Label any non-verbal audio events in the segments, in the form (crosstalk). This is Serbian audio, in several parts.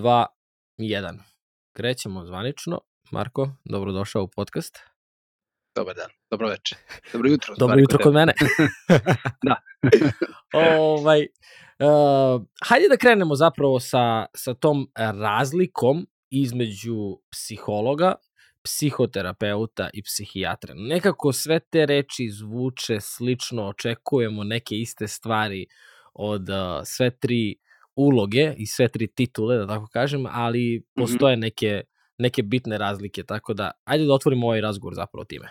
Podcast. 3, 2, 1. Krećemo zvanično. Marko, dobrodošao u podcast. Dobar dan, dobro večer. Dobro jutro. Dobro jutro kod mene. (laughs) Da. (laughs) ovaj, uh, hajde da krenemo zapravo sa, sa tom razlikom između psihologa, psihoterapeuta i psihijatra. Nekako sve te reči zvuče slično, očekujemo neke iste stvari od uh, sve tri uloge i sve tri titule, da tako kažem, ali postoje neke, neke bitne razlike, tako da ajde da otvorimo ovaj razgovor zapravo time.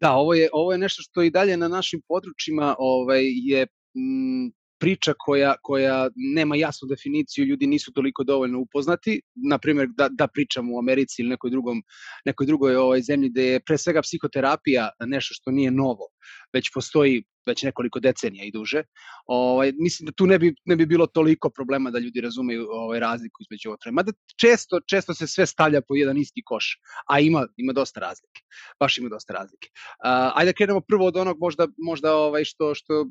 Da, ovo je, ovo je nešto što i dalje na našim područjima ovaj, je m, priča koja, koja nema jasnu definiciju, ljudi nisu toliko dovoljno upoznati. Naprimjer, da, da pričamo u Americi ili nekoj, drugom, nekoj drugoj ovaj, zemlji gde je pre svega psihoterapija nešto što nije novo, već postoji već nekoliko decenija i duže. Ovaj, mislim da tu ne bi, ne bi bilo toliko problema da ljudi razumeju ovaj, razliku između otra. Mada često, često se sve stavlja po jedan isti koš, a ima, ima dosta razlike. Baš ima dosta razlike. Uh, ajde da krenemo prvo od onog možda, možda ovaj, što, što uh,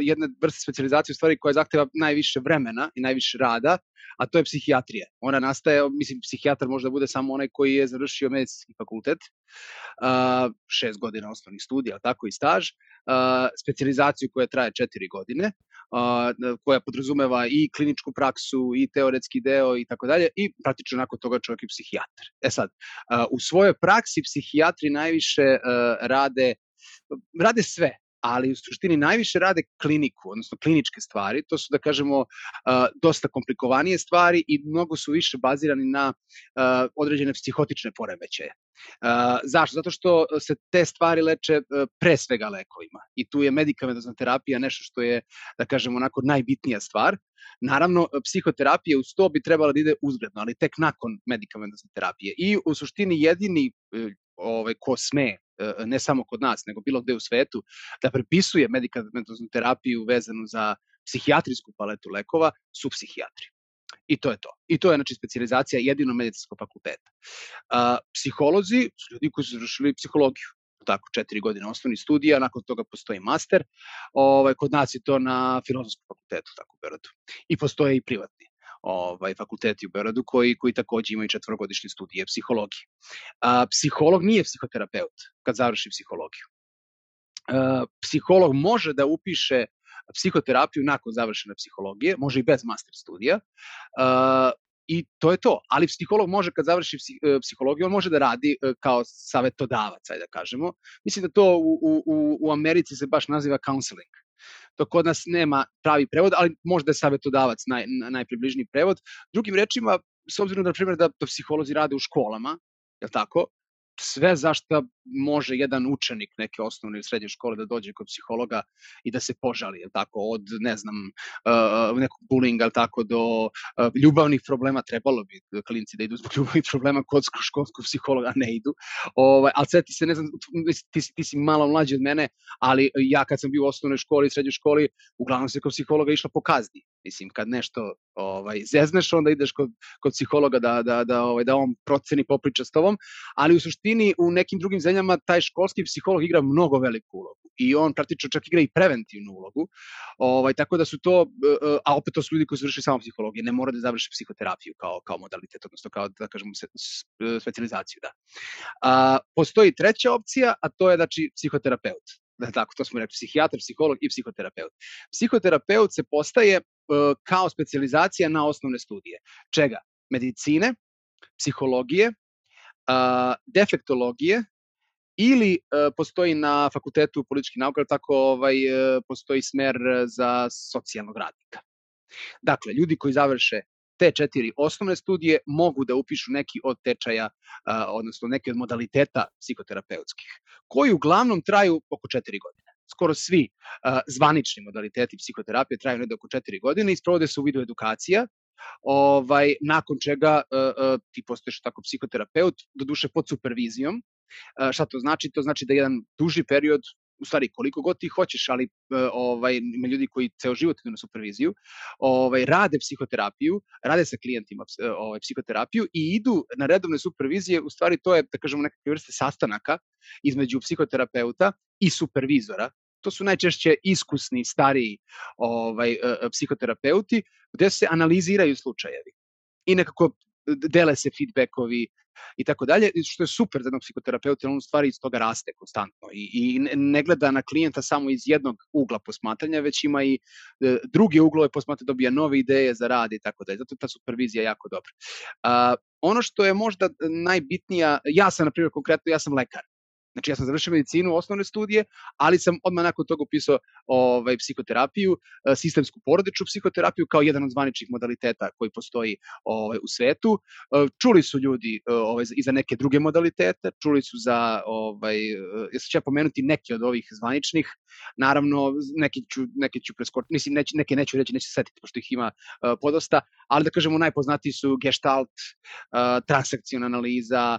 jedna vrsta specializacije u stvari koja zahteva najviše vremena i najviše rada, a to je psihijatrija. Ona nastaje, mislim, psihijatar možda bude samo onaj koji je završio medicinski fakultet, uh, šest godina osnovnih studija, tako i staž, uh, specializaciju koja traje četiri godine, uh, koja podrazumeva i kliničku praksu, i teoretski deo i tako dalje, i praktično nakon toga čovjek je psihijatar. E sad, u svojoj praksi psihijatri najviše rade rade sve, ali u suštini najviše rade kliniku, odnosno kliničke stvari, to su da kažemo uh, dosta komplikovanije stvari i mnogo su više bazirani na uh, određene psihotične poremećaje. Uh, zašto? Zato što se te stvari leče pre svega lekovima i tu je medikamentozna terapija nešto što je, da kažemo, onako najbitnija stvar. Naravno, psihoterapija uz to bi trebala da ide uzgledno, ali tek nakon medikamentozne terapije. I u suštini jedini ovaj, ko sme ne samo kod nas, nego bilo gde u svetu, da prepisuje medikamentoznu terapiju vezanu za psihijatrijsku paletu lekova, su psihijatri. I to je to. I to je znači specializacija jedino medicinskog fakulteta. A, psiholozi su ljudi koji su završili psihologiju tako četiri godine osnovnih studija, nakon toga postoji master. Ovaj, kod nas je to na filozofskom fakultetu, tako u Berodu. I postoje i privatni ovaj, fakulteti u Beogradu koji, koji takođe imaju četvorogodišnje studije psihologije. A, psiholog nije psihoterapeut kad završi psihologiju. A, psiholog može da upiše psihoterapiju nakon završene psihologije, može i bez master studija. A, I to je to. Ali psiholog može, kad završi e, psihologiju, on može da radi e, kao savetodavac, ajde da kažemo. Mislim da to u, u, u Americi se baš naziva counseling to kod nas nema pravi prevod, ali možda je savjetodavac naj, najpribližniji prevod. Drugim rečima, s obzirom da, na primjer, da, da psiholozi rade u školama, je tako, sve zašta može jedan učenik neke osnovne ili srednje škole da dođe kod psihologa i da se požali, je tako, od, ne znam, uh, nekog bullyinga, tako, do uh, ljubavnih problema, trebalo bi klinci da idu zbog (laughs) ljubavnih problema kod školskog psihologa, ne idu. Ovaj, ali sve ti se, ne znam, ti, ti si malo mlađi od mene, ali ja kad sam bio u osnovnoj školi, srednjoj školi, uglavnom se kod psihologa išla po kazni. Mislim, kad nešto ovaj, zezneš, onda ideš kod, kod psihologa da, da, da, ovaj, da on proceni, popriča s tobom, ali u suštini u nekim drugim zemljama taj školski psiholog igra mnogo veliku ulogu i on praktično čak igra i preventivnu ulogu, ovaj, tako da su to, e, a opet to su ljudi koji su vršili samo psihologije, ne mora da završi psihoterapiju kao, kao modalitet, odnosno kao, da kažemo, e, specializaciju, da. A, postoji treća opcija, a to je, znači, psihoterapeut tako, to smo rekli, psihijatar, psiholog i psihoterapeut. Psihoterapeut se postaje uh, kao specializacija na osnovne studije. Čega? Medicine, psihologije, uh, defektologije ili uh, postoji na fakultetu političkih nauka, tako ovaj, uh, postoji smer za socijalnog radnika. Dakle, ljudi koji završe te četiri osnovne studije mogu da upišu neki od tečaja, odnosno neki od modaliteta psihoterapeutskih, koji uglavnom traju oko četiri godine. Skoro svi zvanični modaliteti psihoterapije traju nekde oko četiri godine i sprovode se u vidu edukacija, ovaj, nakon čega ti postoješ tako psihoterapeut, do duše pod supervizijom. šta to znači? To znači da jedan duži period u stvari koliko god ti hoćeš, ali e, ovaj ima ljudi koji ceo život idu na superviziju, ovaj rade psihoterapiju, rade sa klijentima e, ovaj psihoterapiju i idu na redovne supervizije, u stvari to je da kažemo neke vrste sastanaka između psihoterapeuta i supervizora. To su najčešće iskusni, stariji ovaj, psihoterapeuti, gde se analiziraju slučajevi i nekako dele se feedbackovi i tako dalje, što je super za jednog psihoterapeuta, on u stvari iz toga raste konstantno i, i ne gleda na klijenta samo iz jednog ugla posmatranja, već ima i e, druge uglove posmatranja, dobija nove ideje za rad i tako dalje. Zato je ta supervizija jako dobra. A, ono što je možda najbitnija, ja sam, na primjer, konkretno, ja sam lekar. Znači ja sam završio medicinu, osnovne studije, ali sam odmah nakon toga upisao ovaj, psihoterapiju, e, sistemsku porodičnu psihoterapiju kao jedan od zvaničnih modaliteta koji postoji ovaj, u svetu. E, čuli su ljudi e, ovaj, i za neke druge modalitete, čuli su za, ovaj, ja ću ja pomenuti neke od ovih zvaničnih, naravno neke ću, neke ću preskočiti, mislim neke, neke neću reći, neću setiti, pošto ih ima podosta, ali da kažemo najpoznatiji su gestalt, transakcijona analiza,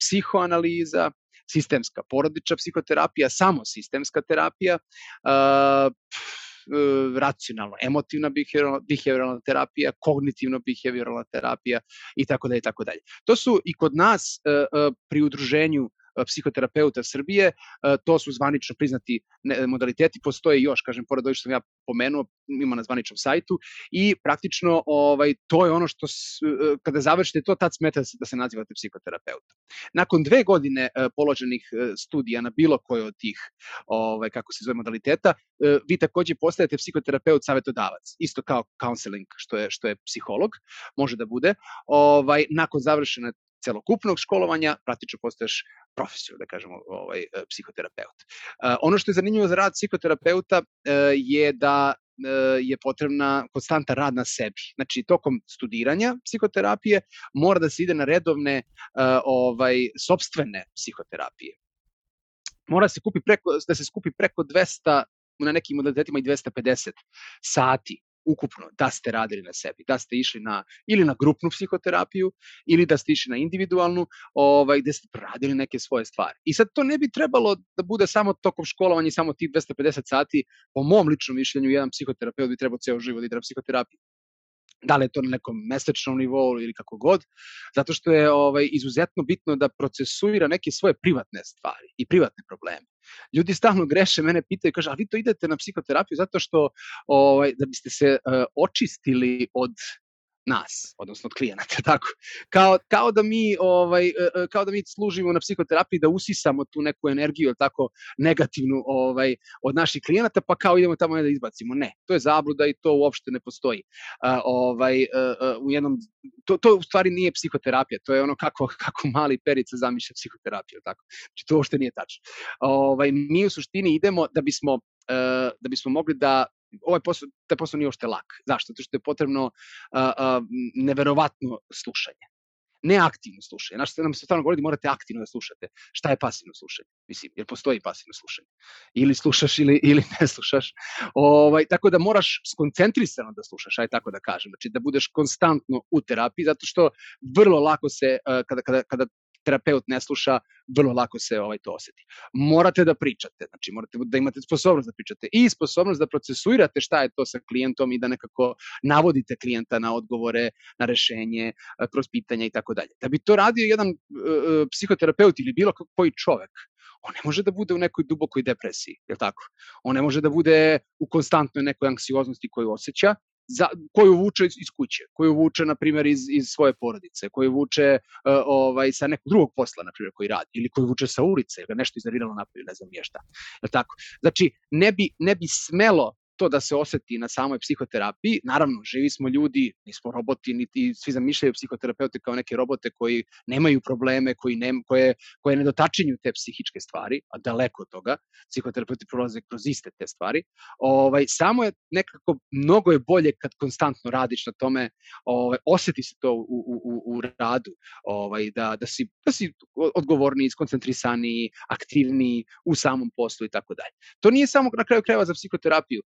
psihoanaliza, sistemska porodična psihoterapija, samo sistemska terapija, uh, racionalno emotivna behavioralna terapija, kognitivno behavioralna terapija i tako dalje i tako dalje. To su i kod nas uh, pri udruženju psihoterapeuta Srbije, to su zvanično priznati modaliteti, postoje još, kažem, pored ovih što sam ja pomenuo, ima na zvaničnom sajtu i praktično ovaj, to je ono što, s, kada završite to, tad smete da se nazivate psihoterapeuta. Nakon dve godine položenih studija na bilo koje od tih, ovaj, kako se zove modaliteta, vi takođe postajete psihoterapeut savetodavac, isto kao counseling, što je, što je psiholog, može da bude. Ovaj, nakon završene celokupnog školovanja, praktično postaješ profesiju, da kažemo, ovaj, e, psihoterapeut. E, ono što je zanimljivo za rad psihoterapeuta e, je da je potrebna konstanta rad na sebi. Znači, tokom studiranja psihoterapije mora da se ide na redovne ovaj, sobstvene psihoterapije. Mora se kupi preko, da se skupi preko 200 na nekim modalitetima i 250 sati ukupno da ste radili na sebi, da ste išli na ili na grupnu psihoterapiju ili da ste išli na individualnu, ovaj gde ste radili neke svoje stvari. I sad to ne bi trebalo da bude samo tokom školovanja samo tih 250 sati, po mom ličnom mišljenju jedan psihoterapeut bi trebao ceo život da ide psihoterapiju da li je to na nekom mesečnom nivou ili kako god, zato što je ovaj, izuzetno bitno da procesuira neke svoje privatne stvari i privatne probleme. Ljudi stalno greše, mene pitaju, kaže, a vi to idete na psihoterapiju zato što ovaj, da biste se uh, očistili od nas, odnosno od klijenata, (laughs) tako. Kao, kao, da mi, ovaj, e, e, kao da mi služimo na psihoterapiji da usisamo tu neku energiju, tako, negativnu ovaj, od naših klijenata, pa kao idemo tamo da izbacimo. Ne, to je zabluda i to uopšte ne postoji. Uh, ovaj, uh, u jednom, to, to u stvari nije psihoterapija, to je ono kako, (laughs) kako mali perica zamišlja psihoterapiju, tako. Znači, to uopšte nije tačno. Ovaj, mi u suštini idemo da bismo da bismo mogli da ovaj posao, taj posao nije uopšte lak. Zašto? Zato što je potrebno uh, uh, neverovatno slušanje. Ne aktivno slušanje. Znaš, nam se stvarno govori da morate aktivno da slušate. Šta je pasivno slušanje? Mislim, jer postoji pasivno slušanje. Ili slušaš ili, ili ne slušaš. Ovaj, tako da moraš skoncentrisano da slušaš, aj tako da kažem. Znači da budeš konstantno u terapiji, zato što vrlo lako se, kada, kada, kada terapeut ne sluša, vrlo lako se ovaj to oseti. Morate da pričate, znači morate da imate sposobnost da pričate i sposobnost da procesuirate šta je to sa klijentom i da nekako navodite klijenta na odgovore, na rešenje, kroz pitanja i tako dalje. Da bi to radio jedan uh, psihoterapeut ili bilo koji čovek, on ne može da bude u nekoj dubokoj depresiji, je tako? On ne može da bude u konstantnoj nekoj anksioznosti koju osjeća, za, koju vuče iz kuće, koju vuče, na primjer, iz, iz svoje porodice, koju vuče uh, ovaj, sa nekog drugog posla, na primjer, koji radi, ili koju vuče sa ulice, ili nešto iznerviralo napolje, ne znam je šta. Tako? Znači, ne bi, ne bi smelo to da se oseti na samoj psihoterapiji. Naravno, živi smo ljudi, nismo roboti, niti svi zamišljaju psihoterapeute kao neke robote koji nemaju probleme, koji ne, koje, koje ne dotačinju te psihičke stvari, a daleko od toga, psihoterapeuti prolaze kroz iste te stvari. Ovaj, samo je nekako, mnogo je bolje kad konstantno radiš na tome, ovaj, oseti se to u, u, u, u radu, ovaj, da, da, si, da si odgovorni, skoncentrisani, aktivni u samom poslu i tako dalje. To nije samo na kraju krajeva za psihoterapiju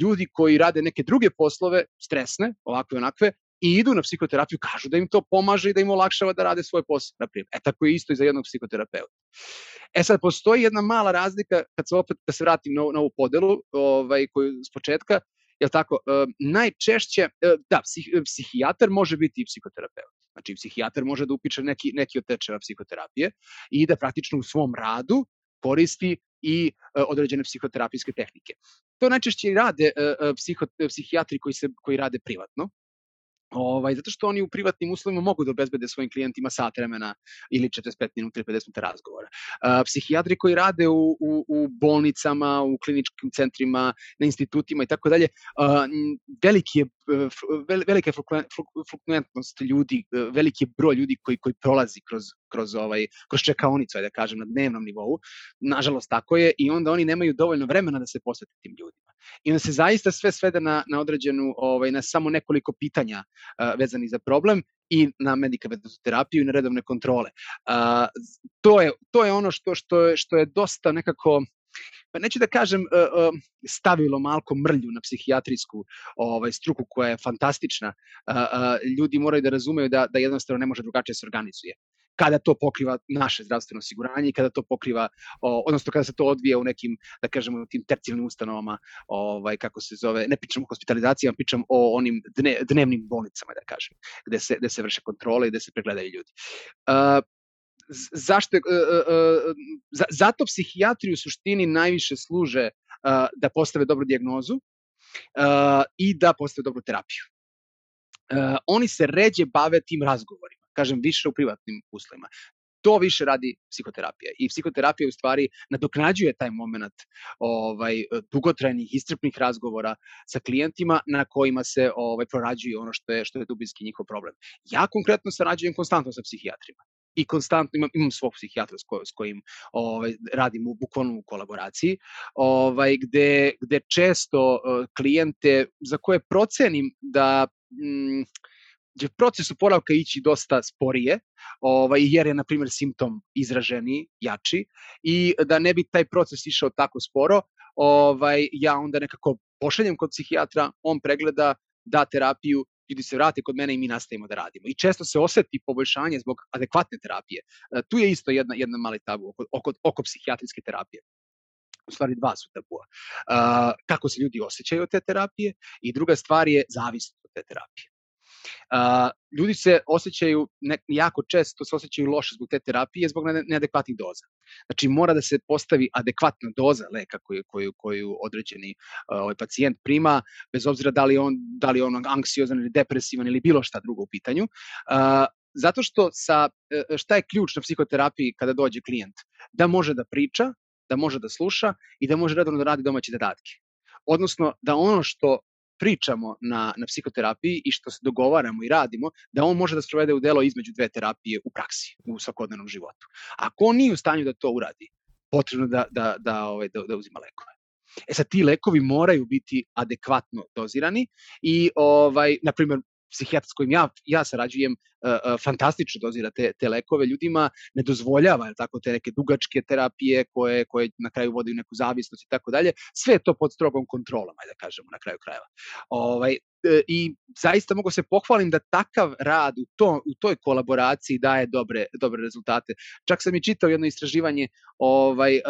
ljudi koji rade neke druge poslove, stresne, ovakve i onakve, i idu na psihoterapiju, kažu da im to pomaže i da im olakšava da rade svoj posao, na primjer. E tako je isto i za jednog psihoterapeuta. E sad, postoji jedna mala razlika, kad se opet, da se vratim na, na ovu podelu, ovaj, koju s početka, je tako, uh, najčešće, uh, da, psih, psihijatar može biti i psihoterapeut. Znači, psihijatar može da upiče neki, neki od tečeva psihoterapije i da praktično u svom radu koristi i određene psihoterapijske tehnike. To najčešće rade psiho, psihijatri koji, se, koji rade privatno, Ovaj, zato što oni u privatnim uslovima mogu da obezbede svojim klijentima sat vremena ili 45 minuta ili 50 minuta razgovora. Uh, psihijatri koji rade u, u, u bolnicama, u kliničkim centrima, na institutima i tako dalje, veliki je velika je fluktuentnost ljudi, veliki je broj ljudi koji koji prolazi kroz kroz ovaj kroz čekaonicu, da kažem na dnevnom nivou. Nažalost tako je i onda oni nemaju dovoljno vremena da se posvete tim ljudima. I onda se zaista sve svede na na određenu ovaj na samo nekoliko pitanja uh, vezanih za problem i na medikamentu terapiju i na redovne kontrole. Uh, to je to je ono što što je što je dosta nekako pa neću da kažem uh, uh, stavilo malko mrlju na psihijatrijsku ovaj struku koja je fantastična. Ljudi moraju da razumeju da da jednostavno ne može drugačije se organizuje kada to pokriva naše zdravstveno osiguranje i kada to pokriva, odnosno kada se to odvija u nekim, da kažemo, tim tercijalnim ustanovama, ovaj, kako se zove, ne pričam o hospitalizacijama, pričam o onim dne, dnevnim bolnicama, da kažem, gde se, gde se vrše kontrole i gde se pregledaju ljudi. Uh, zašto uh, uh, za, zato psihijatri u suštini najviše služe uh, da postave dobru dijagnozu uh, i da postave dobru terapiju. Uh, oni se ređe bave tim razgovorima, kažem više u privatnim uslovima. To više radi psihoterapija i psihoterapija u stvari nadoknađuje taj moment ovaj dugotrajnih iscrpnih razgovora sa klijentima na kojima se ovaj prorađuje ono što je što je dubinski njihov problem. Ja konkretno sarađujem konstantno sa psihijatrima i konstantno imam, imam svog psihijatra s, ko, s kojim ovaj, radim u bukvalno u kolaboraciji, ovaj, gde, gde često uh, klijente za koje procenim da mm, će proces oporavka ići dosta sporije, ovaj, jer je, na primjer, simptom izraženiji, jači, i da ne bi taj proces išao tako sporo, ovaj, ja onda nekako pošaljem kod psihijatra, on pregleda, da terapiju ljudi se vrate kod mene i mi nastavimo da radimo. I često se oseti poboljšanje zbog adekvatne terapije. E, tu je isto jedna, jedna mali tabu oko, oko, oko psihijatrijske terapije u stvari dva su tabua. Uh, kako se ljudi osjećaju od te terapije i druga stvar je zavisnost od te terapije. Uh, ljudi se osjećaju, ne, jako često se osjećaju loše zbog te terapije zbog neadekvatnih doza. Znači mora da se postavi adekvatna doza leka koju, koju, koju određeni uh, ovaj pacijent prima, bez obzira da li on, da li on anksiozan ili depresivan ili bilo šta drugo u pitanju. Uh, zato što sa, e, šta je ključ na psihoterapiji kada dođe klijent? Da može da priča, da može da sluša i da može redovno da radi domaće zadatke. Odnosno, da ono što pričamo na, na psihoterapiji i što se dogovaramo i radimo, da on može da sprovede u delo između dve terapije u praksi, u svakodnevnom životu. Ako on nije u stanju da to uradi, potrebno da, da, da, ovaj, da, da uzima lekove. E sad, ti lekovi moraju biti adekvatno dozirani i, ovaj, na primjer, psihijatar s kojim ja, ja sarađujem uh, uh, fantastično dozira te, te lekove, ljudima ne dozvoljava tako, te neke dugačke terapije koje, koje na kraju vode u neku zavisnost i tako dalje, sve to pod strogom kontrolom, ajde da kažemo, na kraju krajeva. Ovaj, e, I zaista mogu se pohvalim da takav rad u, to, u toj kolaboraciji daje dobre, dobre rezultate. Čak sam i čitao jedno istraživanje ovaj,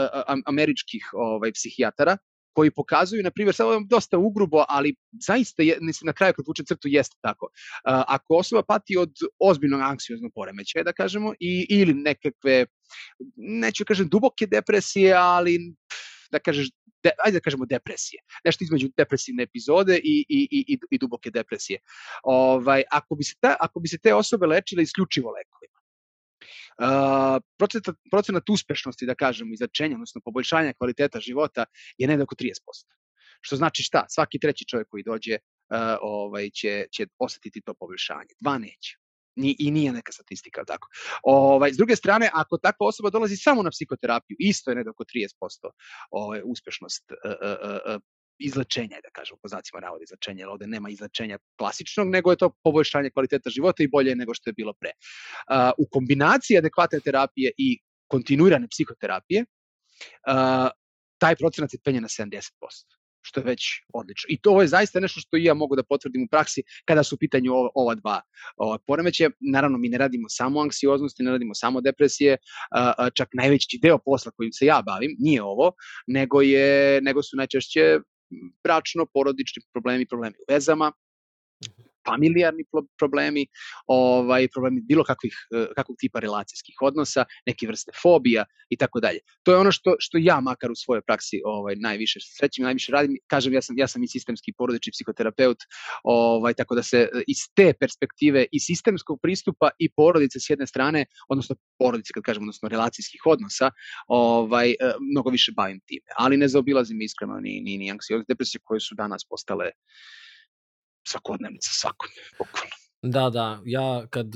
američkih ovaj, psihijatara, koji pokazuju, na primjer, samo dosta ugrubo, ali zaista je, na kraju kad vuče crtu jeste tako. Uh, ako osoba pati od ozbiljnog anksioznog poremećaja, da kažemo, i, ili nekakve, neću kažem duboke depresije, ali da kažeš de, ajde da kažemo depresije. Nešto između depresivne epizode i, i, i, i duboke depresije. Ovaj, ako, bi se ta, ako bi se te osobe lečile isključivo lekovima, procenat, procenat uspešnosti, da kažemo, izračenja, odnosno poboljšanja kvaliteta života je negde oko 30%. Što znači šta? Svaki treći čovjek koji dođe uh, ovaj, će, će osetiti to poboljšanje. Dva neće. Ni, I nije neka statistika, tako. Ovaj, s druge strane, ako takva osoba dolazi samo na psihoterapiju, isto je negde oko 30% ovaj, uspešnost uh, uh, uh, izlečenja, da kažem, po znacima navode izlečenja, jer ovde nema izlečenja klasičnog, nego je to poboljšanje kvaliteta života i bolje nego što je bilo pre. U kombinaciji adekvatne terapije i kontinuirane psihoterapije, taj procenat se penje na 70% što je već odlično. I to je zaista nešto što i ja mogu da potvrdim u praksi kada su u pitanju ova, dva poremeće. Naravno, mi ne radimo samo anksioznosti, ne radimo samo depresije, čak najveći deo posla kojim se ja bavim nije ovo, nego, je, nego su najčešće bračno, porodični problemi, problemi u vezama, familijarni problemi, ovaj, problemi bilo kakvih, e, kakvog tipa relacijskih odnosa, neke vrste fobija i tako dalje. To je ono što, što ja makar u svojoj praksi ovaj, najviše srećim, najviše radim. Kažem, ja sam, ja sam i sistemski porodični psihoterapeut, ovaj, tako da se e, iz te perspektive i sistemskog pristupa i porodice s jedne strane, odnosno porodice, kad kažem, odnosno relacijskih odnosa, ovaj, e, mnogo više bavim time. Ali ne zaobilazim iskreno ni, ni, ni anksiozne depresije koje su danas postale svakodnevnica, svakodnevno, bukvalno. Da, da, ja kad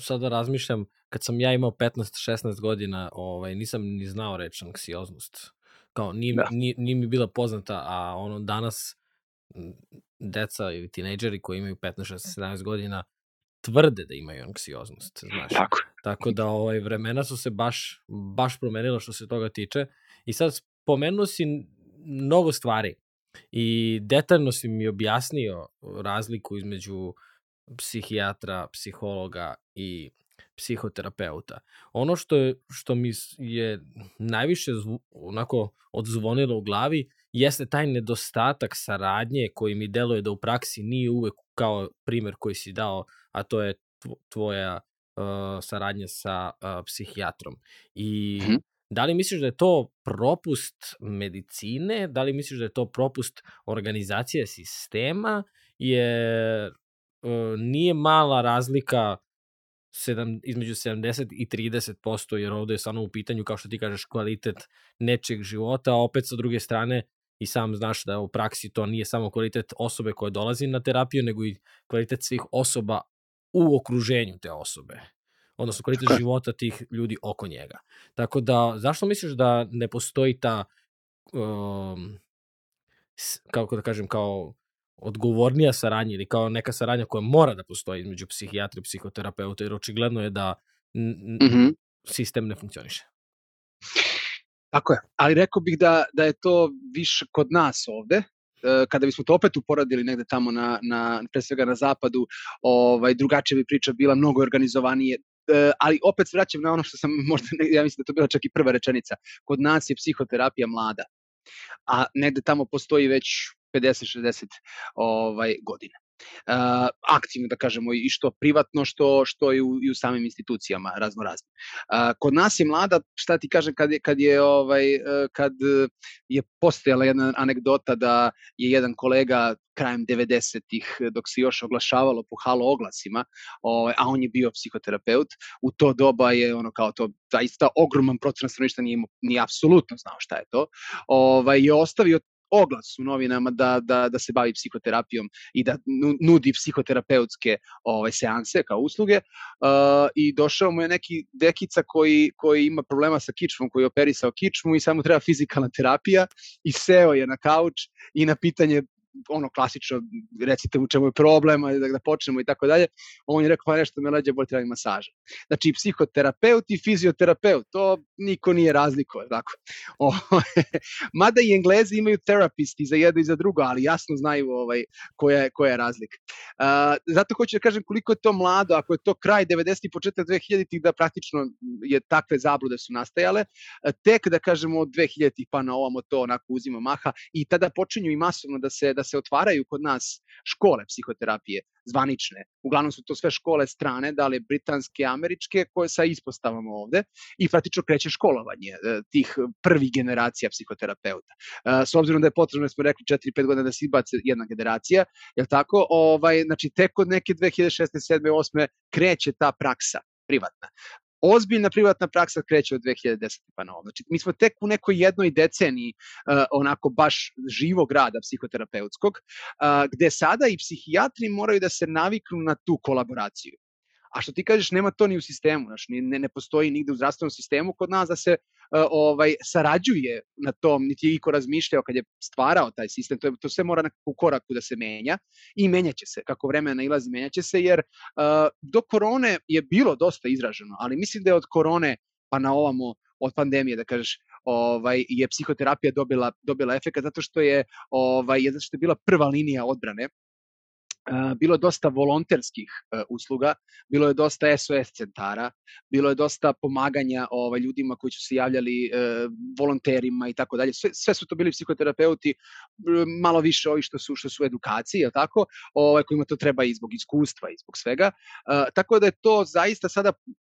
sada razmišljam, kad sam ja imao 15-16 godina, ovaj, nisam ni znao reč anksioznost. Kao, nije, da. nije, nije mi bila poznata, a ono danas deca ili tinejdžeri koji imaju 15, 16, 17 godina tvrde da imaju anksioznost, znaš. Tako. Tako da ovaj, vremena su se baš, baš promenila što se toga tiče. I sad spomenuo si mnogo stvari i detaljno si mi objasnio razliku između psihijatra, psihologa i psihoterapeuta. Ono što, je, što mi je najviše zvu, onako odzvonilo u glavi jeste taj nedostatak saradnje koji mi deluje da u praksi nije uvek kao primer koji si dao, a to je tvoja uh, saradnja sa uh, psihijatrom. I mm -hmm. Da li misliš da je to propust medicine, da li misliš da je to propust organizacije sistema, jer uh, nije mala razlika sedam, između 70 i 30%, jer ovde je samo u pitanju, kao što ti kažeš, kvalitet nečeg života, a opet sa druge strane i sam znaš da u praksi to nije samo kvalitet osobe koja dolazi na terapiju, nego i kvalitet svih osoba u okruženju te osobe. Odnosno kvalitet života tih ljudi oko njega. Tako da, zašto misliš da ne postoji ta, um, kako da kažem, kao odgovornija saradnja ili kao neka saradnja koja mora da postoji između psihijatra i psihoterapeuta, jer očigledno je da mm -hmm. sistem ne funkcioniše. Tako je, ali rekao bih da, da je to više kod nas ovde, e, kada bismo to opet uporadili negde tamo na, na pre svega na zapadu, ovaj, drugačija bi priča bila mnogo organizovanije, ali opet vraćam na ono što sam (laughs) možda, ja mislim da to bila čak i prva rečenica, kod nas je psihoterapija mlada, a negde tamo postoji već 50-60 ovaj, godina uh, aktivno, da kažemo, i što privatno, što, što i u, i u samim institucijama razno raznim. Uh, kod nas je mlada, šta ti kažem, kad je, kad je, ovaj, uh, kad je postojala jedna anegdota da je jedan kolega krajem 90-ih, dok se još oglašavalo po halo oglasima, ovaj, a on je bio psihoterapeut, u to doba je ono kao to, zaista ogroman procenat stanovništva nije, nije apsolutno znao šta je to, ovaj, je ostavio oglas u novinama da, da, da se bavi psihoterapijom i da nudi psihoterapeutske ovaj, seanse kao usluge uh, i došao mu je neki dekica koji, koji ima problema sa kičmom, koji je operisao kičmu i samo treba fizikalna terapija i seo je na kauč i na pitanje ono klasično, recite u čemu je problem, da, da počnemo i tako dalje. On je rekao, pa nešto me leđa boli, treba masaža. Znači, psihoterapeut i fizioterapeut, to niko nije razliko, tako. (laughs) O, mada i englezi imaju terapisti za jedno i za drugo, ali jasno znaju ovaj, koja, je, koja je razlika. Uh, zato hoću da kažem koliko je to mlado, ako je to kraj 90. i početak 2000-ih, da praktično je takve zablude su nastajale, tek da kažemo od 2000-ih pa na ovamo to onako uzima maha i tada počinju i masovno da se, da se otvaraju kod nas škole psihoterapije, zvanične. Uglavnom su to sve škole strane, da li britanske, američke, koje sa ispostavamo ovde i praktično kreće školovanje e, tih prvih generacija psihoterapeuta. E, s obzirom da je potrebno, smo rekli, 4-5 godina da se izbace jedna generacija, je tako? Ovaj, znači, tek od neke 2016. 7. 8. kreće ta praksa privatna ozbiljna privatna praksa kreće od 2010. pa na ovo. Znači, mi smo tek u nekoj jednoj deceniji uh, onako baš živog rada psihoterapeutskog, uh, gde sada i psihijatri moraju da se naviknu na tu kolaboraciju. A što ti kažeš, nema to ni u sistemu, znači ne, ne postoji nigde u zdravstvenom sistemu kod nas da se ovaj sarađuje na tom, niti je iko razmišljao kad je stvarao taj sistem, to, to sve mora na u koraku da se menja i menjaće se, kako vreme nailazi, menjaće se, jer uh, do korone je bilo dosta izraženo, ali mislim da je od korone pa na ovamo od pandemije, da kažeš, ovaj, je psihoterapija dobila, dobila efekt zato što je, ovaj, zato što je bila prva linija odbrane bilo je dosta volonterskih uh, usluga, bilo je dosta SOS centara, bilo je dosta pomaganja ovaj, ljudima koji su se javljali uh, volonterima i tako dalje. Sve, sve su to bili psihoterapeuti, malo više ovi što su, što su edukaciji, je tako, ovaj, kojima to treba i zbog iskustva i zbog svega. Tako da je to zaista sada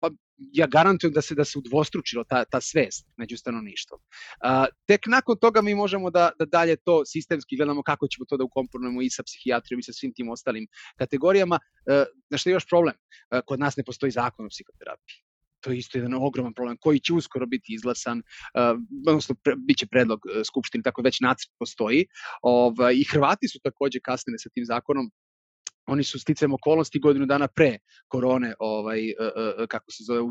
pa ja garantujem da se da se udvostručilo ta, ta svest među stanovništvom. Uh, tek nakon toga mi možemo da, da dalje to sistemski gledamo kako ćemo to da ukomponujemo i sa psihijatrijom i sa svim tim ostalim kategorijama. Uh, znaš što je još problem? Uh, kod nas ne postoji zakon o psihoterapiji to je isto jedan ogroman problem koji će uskoro biti izglasan, uh, odnosno pre, bit će predlog uh, Skupštine, tako već nacrt postoji. Ovaj, I Hrvati su takođe kasnili sa tim zakonom, oni su sticam okolnosti godinu dana pre korone, ovaj, uh, kako se zove,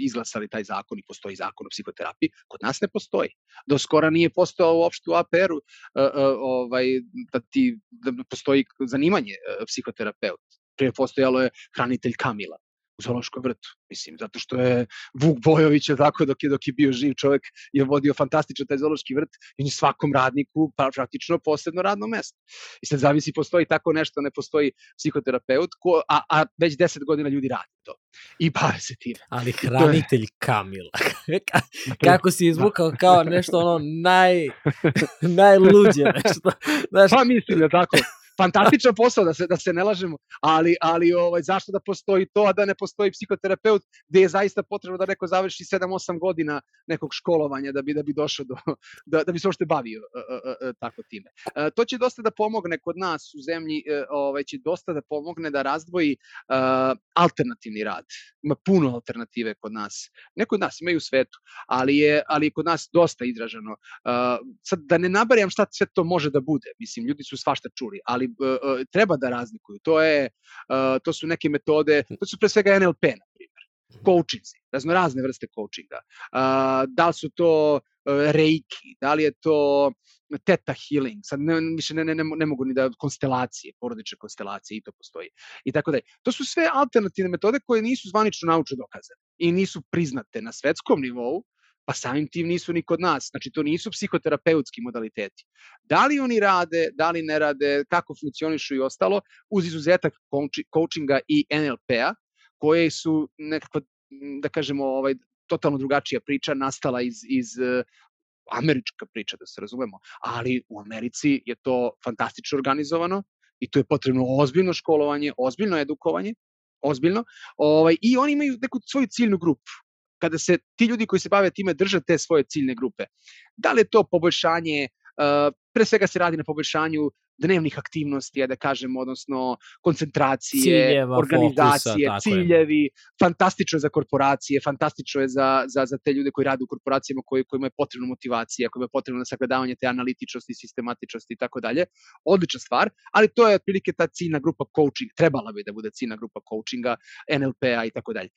izglasali taj zakon i postoji zakon o psihoterapiji. Kod nas ne postoji. Do skora nije postao uopšte u APR-u ovaj, da, ti, da postoji zanimanje psihoterapeut. Prije postojalo je hranitelj Kamila u Zološkom vrtu. Mislim, zato što je Vuk Bojović, je tako, dok je, dok je bio živ čovek, je vodio fantastično taj Zološki vrt i on je svakom radniku pa, praktično posebno radno mesto. I sad zavisi, postoji tako nešto, ne postoji psihoterapeut, ko, a, a već deset godina ljudi radi to. I bave se tim. Ali hranitelj Kamila. (laughs) Kako si izvukao kao nešto ono naj, (laughs) najluđe nešto. Znaš, pa mislim da tako fantastičan posao, da se, da se ne lažemo, ali, ali ovaj, zašto da postoji to, a da ne postoji psihoterapeut, gde je zaista potrebno da neko završi 7-8 godina nekog školovanja da bi, da bi došao do, da, da bi se ošte bavio uh, uh, uh, tako time. Uh, to će dosta da pomogne kod nas u zemlji, uh, ovaj, će dosta da pomogne da razdvoji uh, alternativni rad. Ima puno alternative kod nas. Ne kod nas, ima i u svetu, ali je, ali je kod nas dosta izraženo. Uh, sad, da ne nabarijam šta sve to može da bude, mislim, ljudi su svašta čuli, ali ali uh, treba da razlikuju. To je uh, to su neke metode, to su pre svega NLP na primjer. Mhm. Coachinzi, razno razne vrste coachinga. Uh, da li su to reiki, da li je to teta healing, sad ne, više ne, ne, ne, ne mogu ni da konstelacije, porodične konstelacije i to postoji. I tako dalje. To su sve alternativne metode koje nisu zvanično naučno dokazane i nisu priznate na svetskom nivou, pa samim tim nisu ni kod nas. Znači, to nisu psihoterapeutski modaliteti. Da li oni rade, da li ne rade, kako funkcionišu i ostalo, uz izuzetak coachinga i NLP-a, koje su nekako, da kažemo, ovaj, totalno drugačija priča nastala iz, iz uh, američka priča, da se razumemo, ali u Americi je to fantastično organizovano i to je potrebno ozbiljno školovanje, ozbiljno edukovanje, ozbiljno, ovaj, i oni imaju neku svoju ciljnu grupu kada se ti ljudi koji se bave time drže te svoje ciljne grupe. Da li je to poboljšanje, uh, pre svega se radi na poboljšanju dnevnih aktivnosti, da kažem, odnosno koncentracije, Ciljeva, organizacije, fokusa, ciljevi, je. fantastično je za korporacije, fantastično je za, za, za te ljude koji rade u korporacijama koji, kojima je potrebna motivacija, kojima je potrebno sagledavanje te analitičnosti, sistematičnosti i tako dalje. Odlična stvar, ali to je otprilike ta ciljna grupa coaching, trebala bi da bude ciljna grupa coachinga, NLP-a i tako dalje.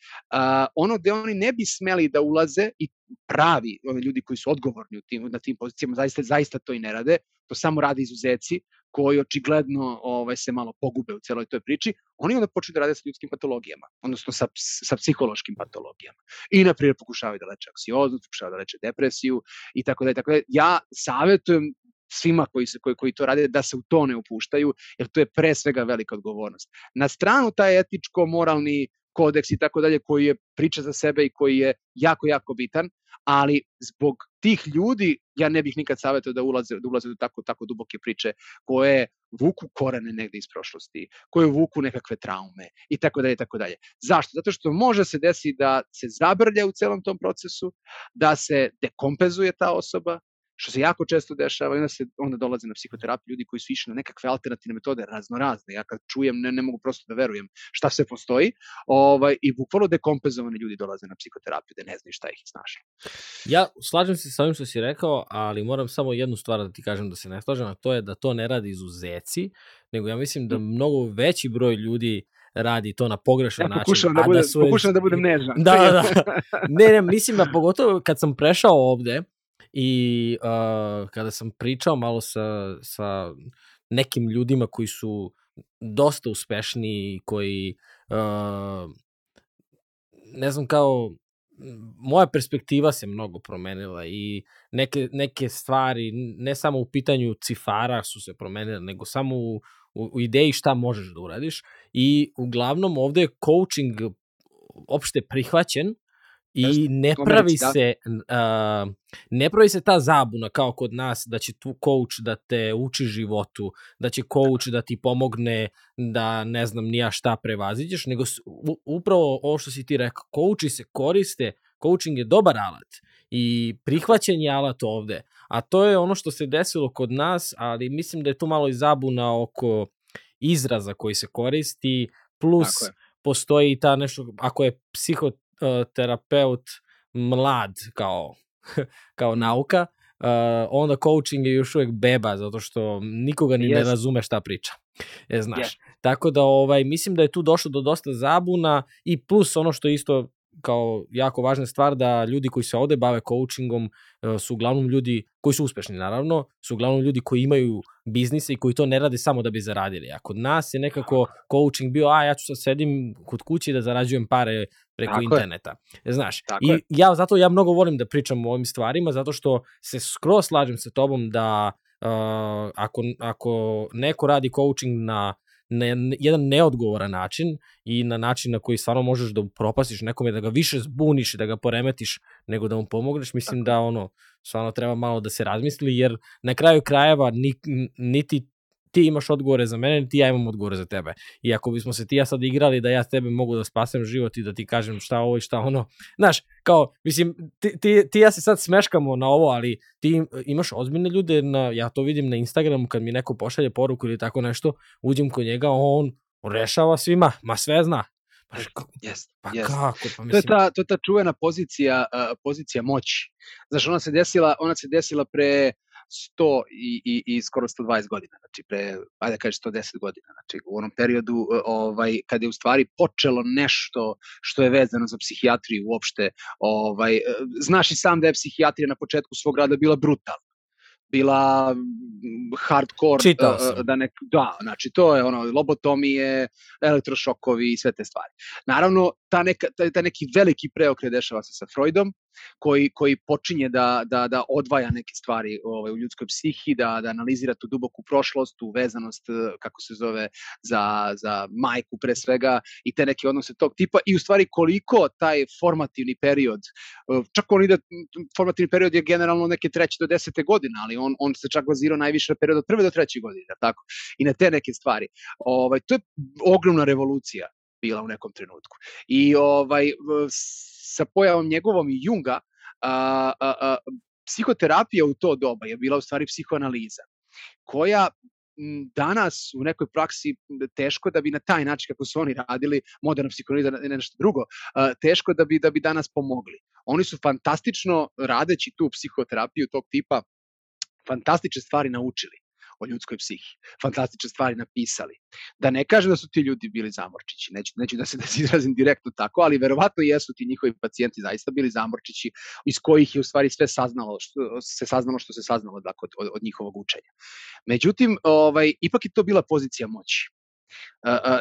Ono gde oni ne bi smeli da ulaze i pravi ljudi koji su odgovorni u tim, na tim pozicijama, zaista, zaista to i ne rade, to samo rade izuzeci, koji očigledno ovaj, se malo pogube u celoj toj priči, oni onda počnu da rade sa ljudskim patologijama, odnosno sa, sa psihološkim patologijama. I, na primjer, pokušavaju da leče aksioznost, pokušavaju da leče depresiju i tako da, tako da. Ja savetujem svima koji, se, koji, koji to rade da se u to ne upuštaju, jer to je pre svega velika odgovornost. Na stranu taj etičko-moralni kodeks i tako dalje koji je priča za sebe i koji je jako, jako bitan, ali zbog tih ljudi ja ne bih nikad savjetao da ulaze, da ulaze u tako, tako duboke priče koje vuku korene negde iz prošlosti, koje vuku nekakve traume i tako dalje i tako dalje. Zašto? Zato što može se desiti da se zabrlja u celom tom procesu, da se dekompenzuje ta osoba, što se jako često dešava i onda se onda dolaze na psihoterapiju ljudi koji su išli na nekakve alternativne metode raznorazne. Ja kad čujem ne, ne mogu prosto da verujem šta sve postoji. Ovaj i bukvalno dekompenzovani ljudi dolaze na psihoterapiju da ne znaju šta ih snaži. Ja slažem se sa ovim što si rekao, ali moram samo jednu stvar da ti kažem da se ne slažem, a to je da to ne radi izuzeci, nego ja mislim da mnogo veći broj ljudi radi to na pogrešan ja, način. Da, budem, da su, pokušam da budem nežan. Da, da, da. Ne, ne, mislim da pogotovo kad sam prešao ovde, i uh, kada sam pričao malo sa, sa nekim ljudima koji su dosta uspešni koji uh, ne znam kao moja perspektiva se mnogo promenila i neke, neke stvari, ne samo u pitanju cifara su se promenile, nego samo u, u, u ideji šta možeš da uradiš. I uglavnom ovde je coaching opšte prihvaćen I ne pravi da. se uh, ne pravi se ta zabuna kao kod nas da će tu coach da te uči životu, da će coach da ti pomogne da ne znam nija šta prevaziđeš, nego upravo ovo što si ti rekao, coachi se koriste, coaching je dobar alat i prihvaćen je alat ovde, a to je ono što se desilo kod nas, ali mislim da je tu malo i zabuna oko izraza koji se koristi, plus postoji ta nešto, ako je psiho, terapeut mlad kao, (laughs) kao nauka, uh, onda coaching je još uvek beba, zato što nikoga ni yes. ne razume šta priča. E, znaš. Yeah. Tako da ovaj, mislim da je tu došlo do dosta zabuna i plus ono što isto kao jako važna stvar da ljudi koji se ovde bave coachingom e, su uglavnom ljudi koji su uspešni naravno, su uglavnom ljudi koji imaju biznise i koji to ne rade samo da bi zaradili. A kod nas je nekako coaching bio, a ja ću sad sedim kod kuće da zarađujem pare preko Tako interneta. Je. Znaš, Tako i je. ja zato ja mnogo volim da pričam o ovim stvarima zato što se skroz slažem sa tobom da uh, ako, ako neko radi coaching na na jedan neodgovoran način i na način na koji stvarno možeš da propasiš nekome, da ga više zbuniš i da ga poremetiš nego da mu pomogneš, mislim Tako. da ono, stvarno treba malo da se razmisli, jer na kraju krajeva ni, niti ti imaš odgovore za mene, ti ja imam odgovore za tebe. I ako bismo se ti ja sad igrali da ja tebe mogu da spasem život i da ti kažem šta ovo i šta ono, znaš, kao, mislim, ti, ti, ti ja se sad smeškamo na ovo, ali ti imaš ozbiljne ljude, na, ja to vidim na Instagramu kad mi neko pošalje poruku ili tako nešto, uđem kod njega, on rešava svima, ma sve zna. Pa, yes, pa yes. kako? Pa mislim... to, je ta, to je ta čuvena pozicija, uh, pozicija moći. Znaš, ona se desila, ona se desila pre 100 i, i, i skoro 120 godina, znači pre, ajde da kažeš 110 godina, znači u onom periodu e, ovaj, kada je u stvari počelo nešto što je vezano za psihijatriju uopšte, ovaj, e, znaš i sam da je psihijatrija na početku svog rada bila brutalna bila hardcore Čitao e, sam. da nek da znači to je ono lobotomije elektrošokovi i sve te stvari naravno ta neka taj, taj neki veliki preokret dešava se sa Freudom koji, koji počinje da, da, da odvaja neke stvari ovaj, u ljudskoj psihi, da, da analizira tu duboku prošlost, tu vezanost, eh, kako se zove, za, za majku pre svega i te neke odnose tog tipa i u stvari koliko taj formativni period, eh, čak on ide, formativni period je generalno neke treće do desete godine, ali on, on se čak bazirao najviše na period od prve do treće godine, tako, i na te neke stvari. Ovaj, to je ogromna revolucija bila u nekom trenutku. I ovaj sa pojavom njegovom i Junga, a, a, a, psihoterapija u to doba je bila u stvari psihoanaliza, koja danas u nekoj praksi teško da bi na taj način kako su oni radili, moderna psihoanaliza ne nešto drugo, teško da bi, da bi danas pomogli. Oni su fantastično radeći tu psihoterapiju tog tipa fantastične stvari naučili o ljudskoj psihi. Fantastične stvari napisali. Da ne kažem da su ti ljudi bili zamorčići, neću, neću da se (laughs) da se izrazim direktno tako, ali verovatno jesu ti njihovi pacijenti zaista bili zamorčići iz kojih je u stvari sve saznalo što se saznalo što se saznalo dakle, od, od, od njihovog učenja. Međutim, ovaj ipak je to bila pozicija moći.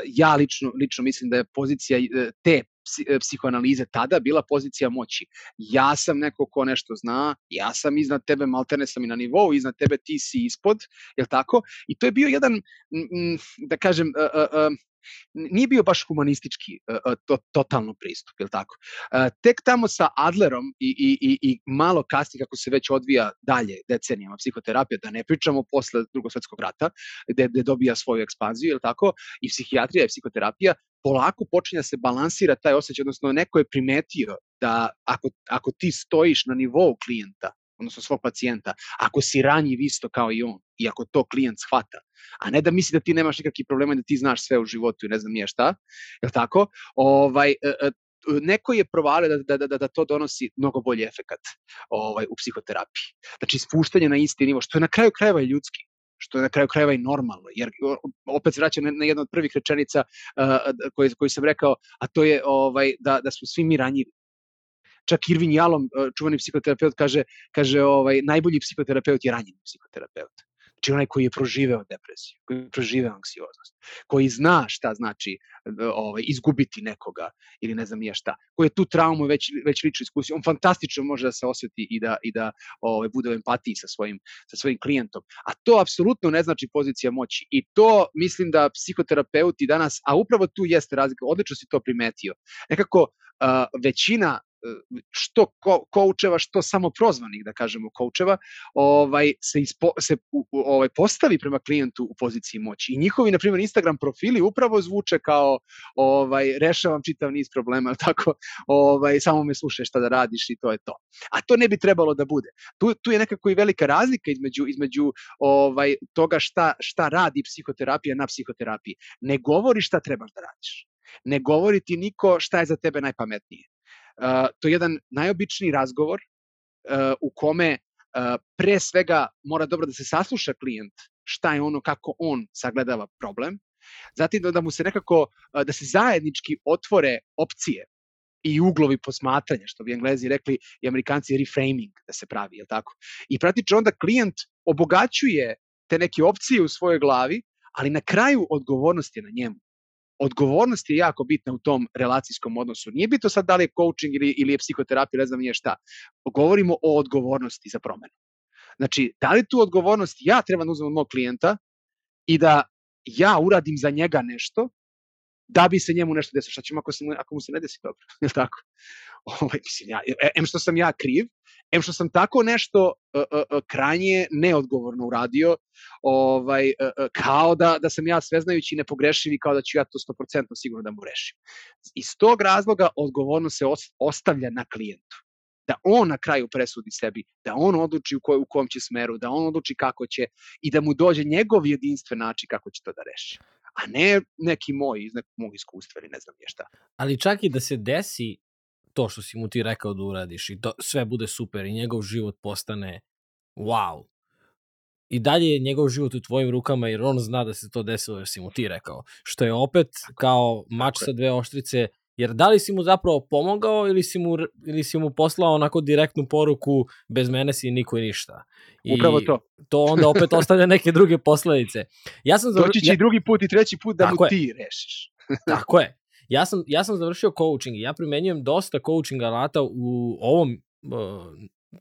Ja lično lično mislim da je pozicija uh, te E, psihoanalize tada bila pozicija moći. Ja sam neko ko nešto zna, ja sam iznad tebe, maltene sam i na nivou, iznad tebe ti si ispod, je tako? I to je bio jedan, da kažem, nije bio baš humanistički to, totalno pristup, je tako? Tek tamo sa Adlerom i, i, i, i malo kasnije kako se već odvija dalje decenijama psihoterapija, da ne pričamo posle drugog svetskog rata, gde, gde dobija svoju ekspanziju, je tako? I psihijatrija i psihoterapija, polako počinje da se balansira taj osjećaj, odnosno neko je primetio da ako, ako ti stojiš na nivou klijenta, odnosno svog pacijenta, ako si ranjiv isto kao i on, i ako to klijent shvata, a ne da misli da ti nemaš nikakvih problema da ti znaš sve u životu i ne znam nije šta, je tako? Ovaj, e, e, neko je provalio da, da, da, da to donosi mnogo bolji efekat ovaj, u psihoterapiji. Znači, spuštanje na isti nivo, što je na kraju krajeva i ljudski što je na kraju krajeva i normalno, jer opet se vraćam na, jednu od prvih rečenica uh, koju, koju sam rekao, a to je ovaj, da, da smo svi mi ranjivi. Čak Irvin Jalom, čuvani psihoterapeut, kaže, kaže ovaj, najbolji psihoterapeut je ranjeni psihoterapeut. Znači onaj koji je proživeo depresiju, koji je proživeo anksioznost, koji zna šta znači ovaj, izgubiti nekoga ili ne znam nije šta, koji je tu traumu već, već lično iskusio, on fantastično može da se osjeti i da, i da ovaj, bude u empatiji sa svojim, sa svojim klijentom. A to apsolutno ne znači pozicija moći. I to mislim da psihoterapeuti danas, a upravo tu jeste razlika, odlično si to primetio, nekako uh, većina što ko, koučeva, što samo prozvanih, da kažemo, koučeva, ovaj, se, ispo, se ovaj, postavi prema klijentu u poziciji moći. I njihovi, na primjer, Instagram profili upravo zvuče kao ovaj, rešavam čitav niz problema, (laughs) tako, ovaj, samo me slušaj šta da radiš i to je to. A to ne bi trebalo da bude. Tu, tu je nekako i velika razlika između, između ovaj, toga šta, šta radi psihoterapija na psihoterapiji. Ne govori šta trebaš da radiš. Ne govori ti niko šta je za tebe najpametnije to je jedan najobičniji razgovor uh, u kome uh, pre svega mora dobro da se sasluša klijent šta je ono, kako on sagledava problem, zatim da, da mu se nekako, da se zajednički otvore opcije i uglovi posmatranja, što bi englezi rekli i amerikanci reframing da se pravi, je tako? I praktično onda klijent obogaćuje te neke opcije u svojoj glavi, ali na kraju odgovornost je na njemu odgovornost je jako bitna u tom relacijskom odnosu. Nije bitno sad da li je coaching ili, ili je psihoterapija, ne znam nije šta. Govorimo o odgovornosti za promenu. Znači, da li tu odgovornost ja treba da uzmem od mog klijenta i da ja uradim za njega nešto, da bi se njemu nešto desilo. Šta ćemo ako, se, ako mu se ne desi dobro? (laughs) Je tako? Ovaj, mislim, ja, em što sam ja kriv, em što sam tako nešto uh, uh, krajnje neodgovorno uradio, ovaj, uh, kao da, da sam ja sveznajući i nepogrešiv i kao da ću ja to 100% sigurno da mu rešim. Iz tog razloga odgovorno se ostavlja na klijentu da on na kraju presudi sebi, da on odluči u, koj, u kom će smeru, da on odluči kako će i da mu dođe njegov jedinstven način kako će to da reši a ne neki moj iz nekog mog iskustva ili ne znam je šta. Ali čak i da se desi to što si mu ti rekao da uradiš i to, sve bude super i njegov život postane wow. I dalje je njegov život u tvojim rukama jer on zna da se to desilo jer si mu ti rekao. Što je opet kao mač sa dve oštrice Jer da li si mu zapravo pomogao ili si mu, ili si mu poslao onako direktnu poruku bez mene si niko i ništa. I Upravo to. to onda opet (laughs) ostavlja neke druge posledice. Ja sam. Doći će ja... i drugi put i treći put da Tako mu je. ti rešiš. (laughs) Tako je. Ja sam, ja sam završio coaching i ja primenjujem dosta coaching alata u ovom,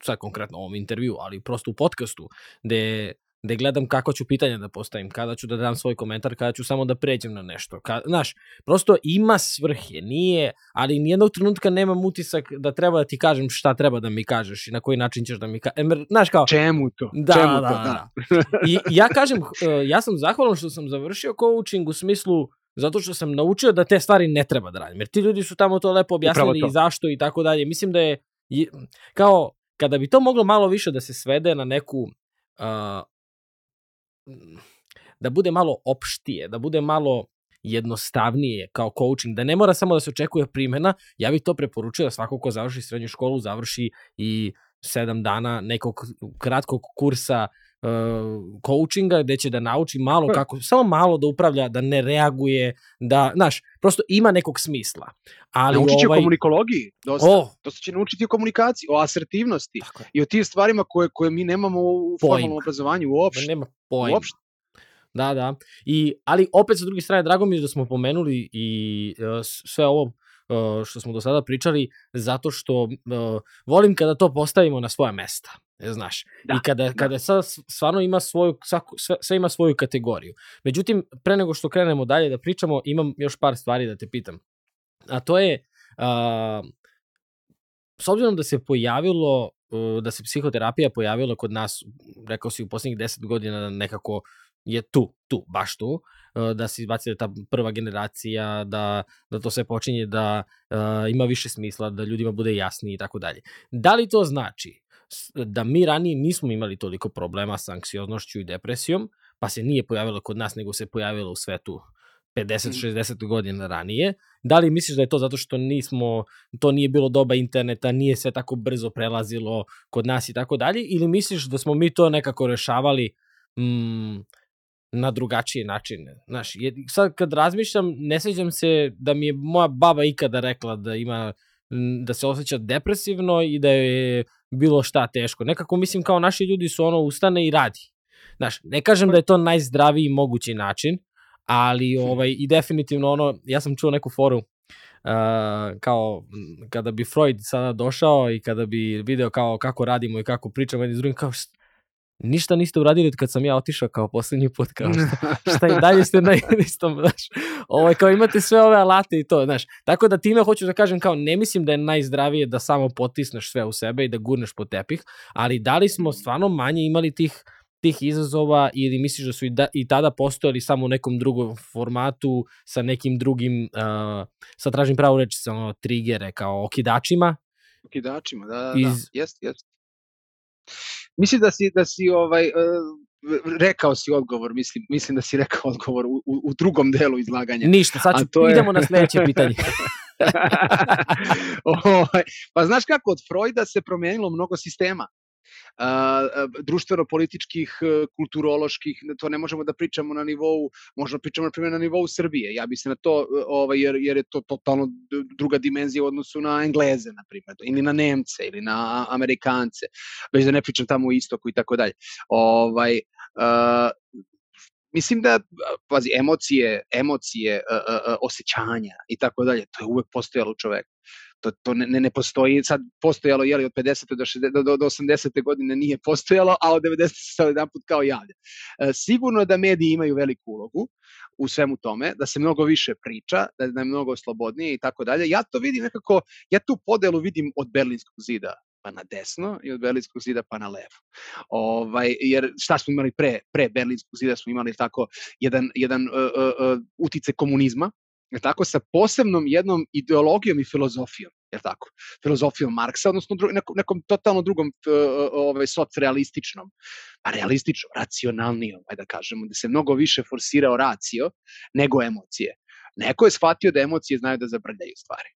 sad konkretno ovom intervju, ali prosto u podcastu, gde gde gledam kako ću pitanja da postavim, kada ću da dam svoj komentar, kada ću samo da pređem na nešto. Ka, znaš, prosto ima svrhe, nije, ali nijednog trenutka nemam utisak da treba da ti kažem šta treba da mi kažeš i na koji način ćeš da mi kažeš. Znaš kao... Čemu to? Da, Čemu da, to? da. da. I ja kažem, e, ja sam zahvalan što sam završio coaching u smislu zato što sam naučio da te stvari ne treba da radim. Jer ti ljudi su tamo to lepo objasnili i zašto i tako dalje. Mislim da je, kao, kada bi to moglo malo više da se svede na neku uh, da bude malo opštije, da bude malo jednostavnije kao coaching, da ne mora samo da se očekuje primjena, ja bih to preporučio da svako ko završi srednju školu završi i sedam dana nekog kratkog kursa coachinga gde će da nauči malo kako, samo malo da upravlja, da ne reaguje, da, znaš, prosto ima nekog smisla. Ali Naučit će ovaj... o komunikologiji, dosta. Oh. Dosta će naučiti o komunikaciji, o asertivnosti i o tim stvarima koje, koje mi nemamo u Pojma. formalnom obrazovanju uopšte. nema pojma. Uopšte. Da, da. I, ali opet sa druge strane, drago mi je da smo pomenuli i uh, sve ovo uh, što smo do sada pričali, zato što uh, volim kada to postavimo na svoja mesta. Znaš, da, i kada, da. kada sad stvarno ima svoju, svako, sve, sve ima svoju kategoriju. Međutim, pre nego što krenemo dalje da pričamo, imam još par stvari da te pitam. A to je, uh, s obzirom da se pojavilo, da se psihoterapija pojavila kod nas, rekao si u poslednjih 10 godina nekako je tu, tu, baš tu, uh, da se izbaci ta prva generacija, da, da to sve počinje da uh, ima više smisla, da ljudima bude jasnije i tako dalje. Da li to znači da mi ranije nismo imali toliko problema sa anksioznošću i depresijom, pa se nije pojavilo kod nas, nego se pojavilo u svetu 50-60 mm. godina ranije. Da li misliš da je to zato što nismo, to nije bilo doba interneta, nije sve tako brzo prelazilo kod nas i tako dalje, ili misliš da smo mi to nekako rešavali mm, na drugačije načine. Znaš, sad kad razmišljam, ne sećam se da mi je moja baba ikada rekla da ima da se osjeća depresivno i da je bilo šta teško. Nekako mislim kao naši ljudi su ono ustane i radi. Znaš, ne kažem da je to najzdraviji mogući način, ali ovaj, i definitivno ono, ja sam čuo neku foru, Uh, kao kada bi Freud sada došao i kada bi video kao kako radimo i kako pričamo jedni s drugim, kao ništa niste uradili kad sam ja otišao kao poslednji put, kao šta, šta i dalje ste na (laughs) istom, znaš, ovaj, kao imate sve ove alate i to, znaš, tako da time hoću da kažem kao ne mislim da je najzdravije da samo potisneš sve u sebe i da gurneš po tepih, ali da li smo stvarno manje imali tih tih izazova ili misliš da su i, da, i tada postojali samo u nekom drugom formatu sa nekim drugim, uh, sa tražim pravu reći, sa ono, trigere kao okidačima? Okidačima, da, da, Iz... da, jest, jest. Mislim da si, da si ovaj, uh, rekao si odgovor, mislim, mislim da si rekao odgovor u, u, drugom delu izlaganja. Ništa, sad ću, to idemo je... na sledeće (laughs) pitanje. ovaj, pa znaš kako, od Freuda se promenilo mnogo sistema društveno-političkih, e, kulturoloških, to ne možemo da pričamo na nivou, možemo da pričamo na primjer na nivou Srbije. Ja bi se na to, e, ovaj, jer, jer je to totalno druga dimenzija u odnosu na Engleze, na primjer, ili na Nemce, ili na Amerikance, već da ne pričam tamo u istoku i tako dalje. Ovaj, uh, mislim da, pazi, emocije, emocije, uh, osjećanja i tako dalje, to je uvek postojalo u čoveku. To, to ne, ne postoji, sad postojalo je li od 50. do, 60, do, do 80. godine nije postojalo, a od 90. se sad jedan put kao javlja. E, sigurno da mediji imaju veliku ulogu u svemu tome, da se mnogo više priča, da, da je mnogo slobodnije i tako dalje. Ja to vidim nekako, ja tu podelu vidim od Berlinskog zida pa na desno i od Berlinskog zida pa na levo. Ovaj, jer šta smo imali pre, pre Berlinskog zida, smo imali tako jedan, jedan uh, uh, utice komunizma, je tako, sa posebnom jednom ideologijom i filozofijom, je tako, filozofijom Marksa, odnosno dru, nekom, nekom totalno drugom uh, ovaj, socrealističnom, pa realističnom, racionalnijom, ajde da kažemo, da se mnogo više forsirao racio nego emocije. Neko je shvatio da emocije znaju da zabrljaju stvari.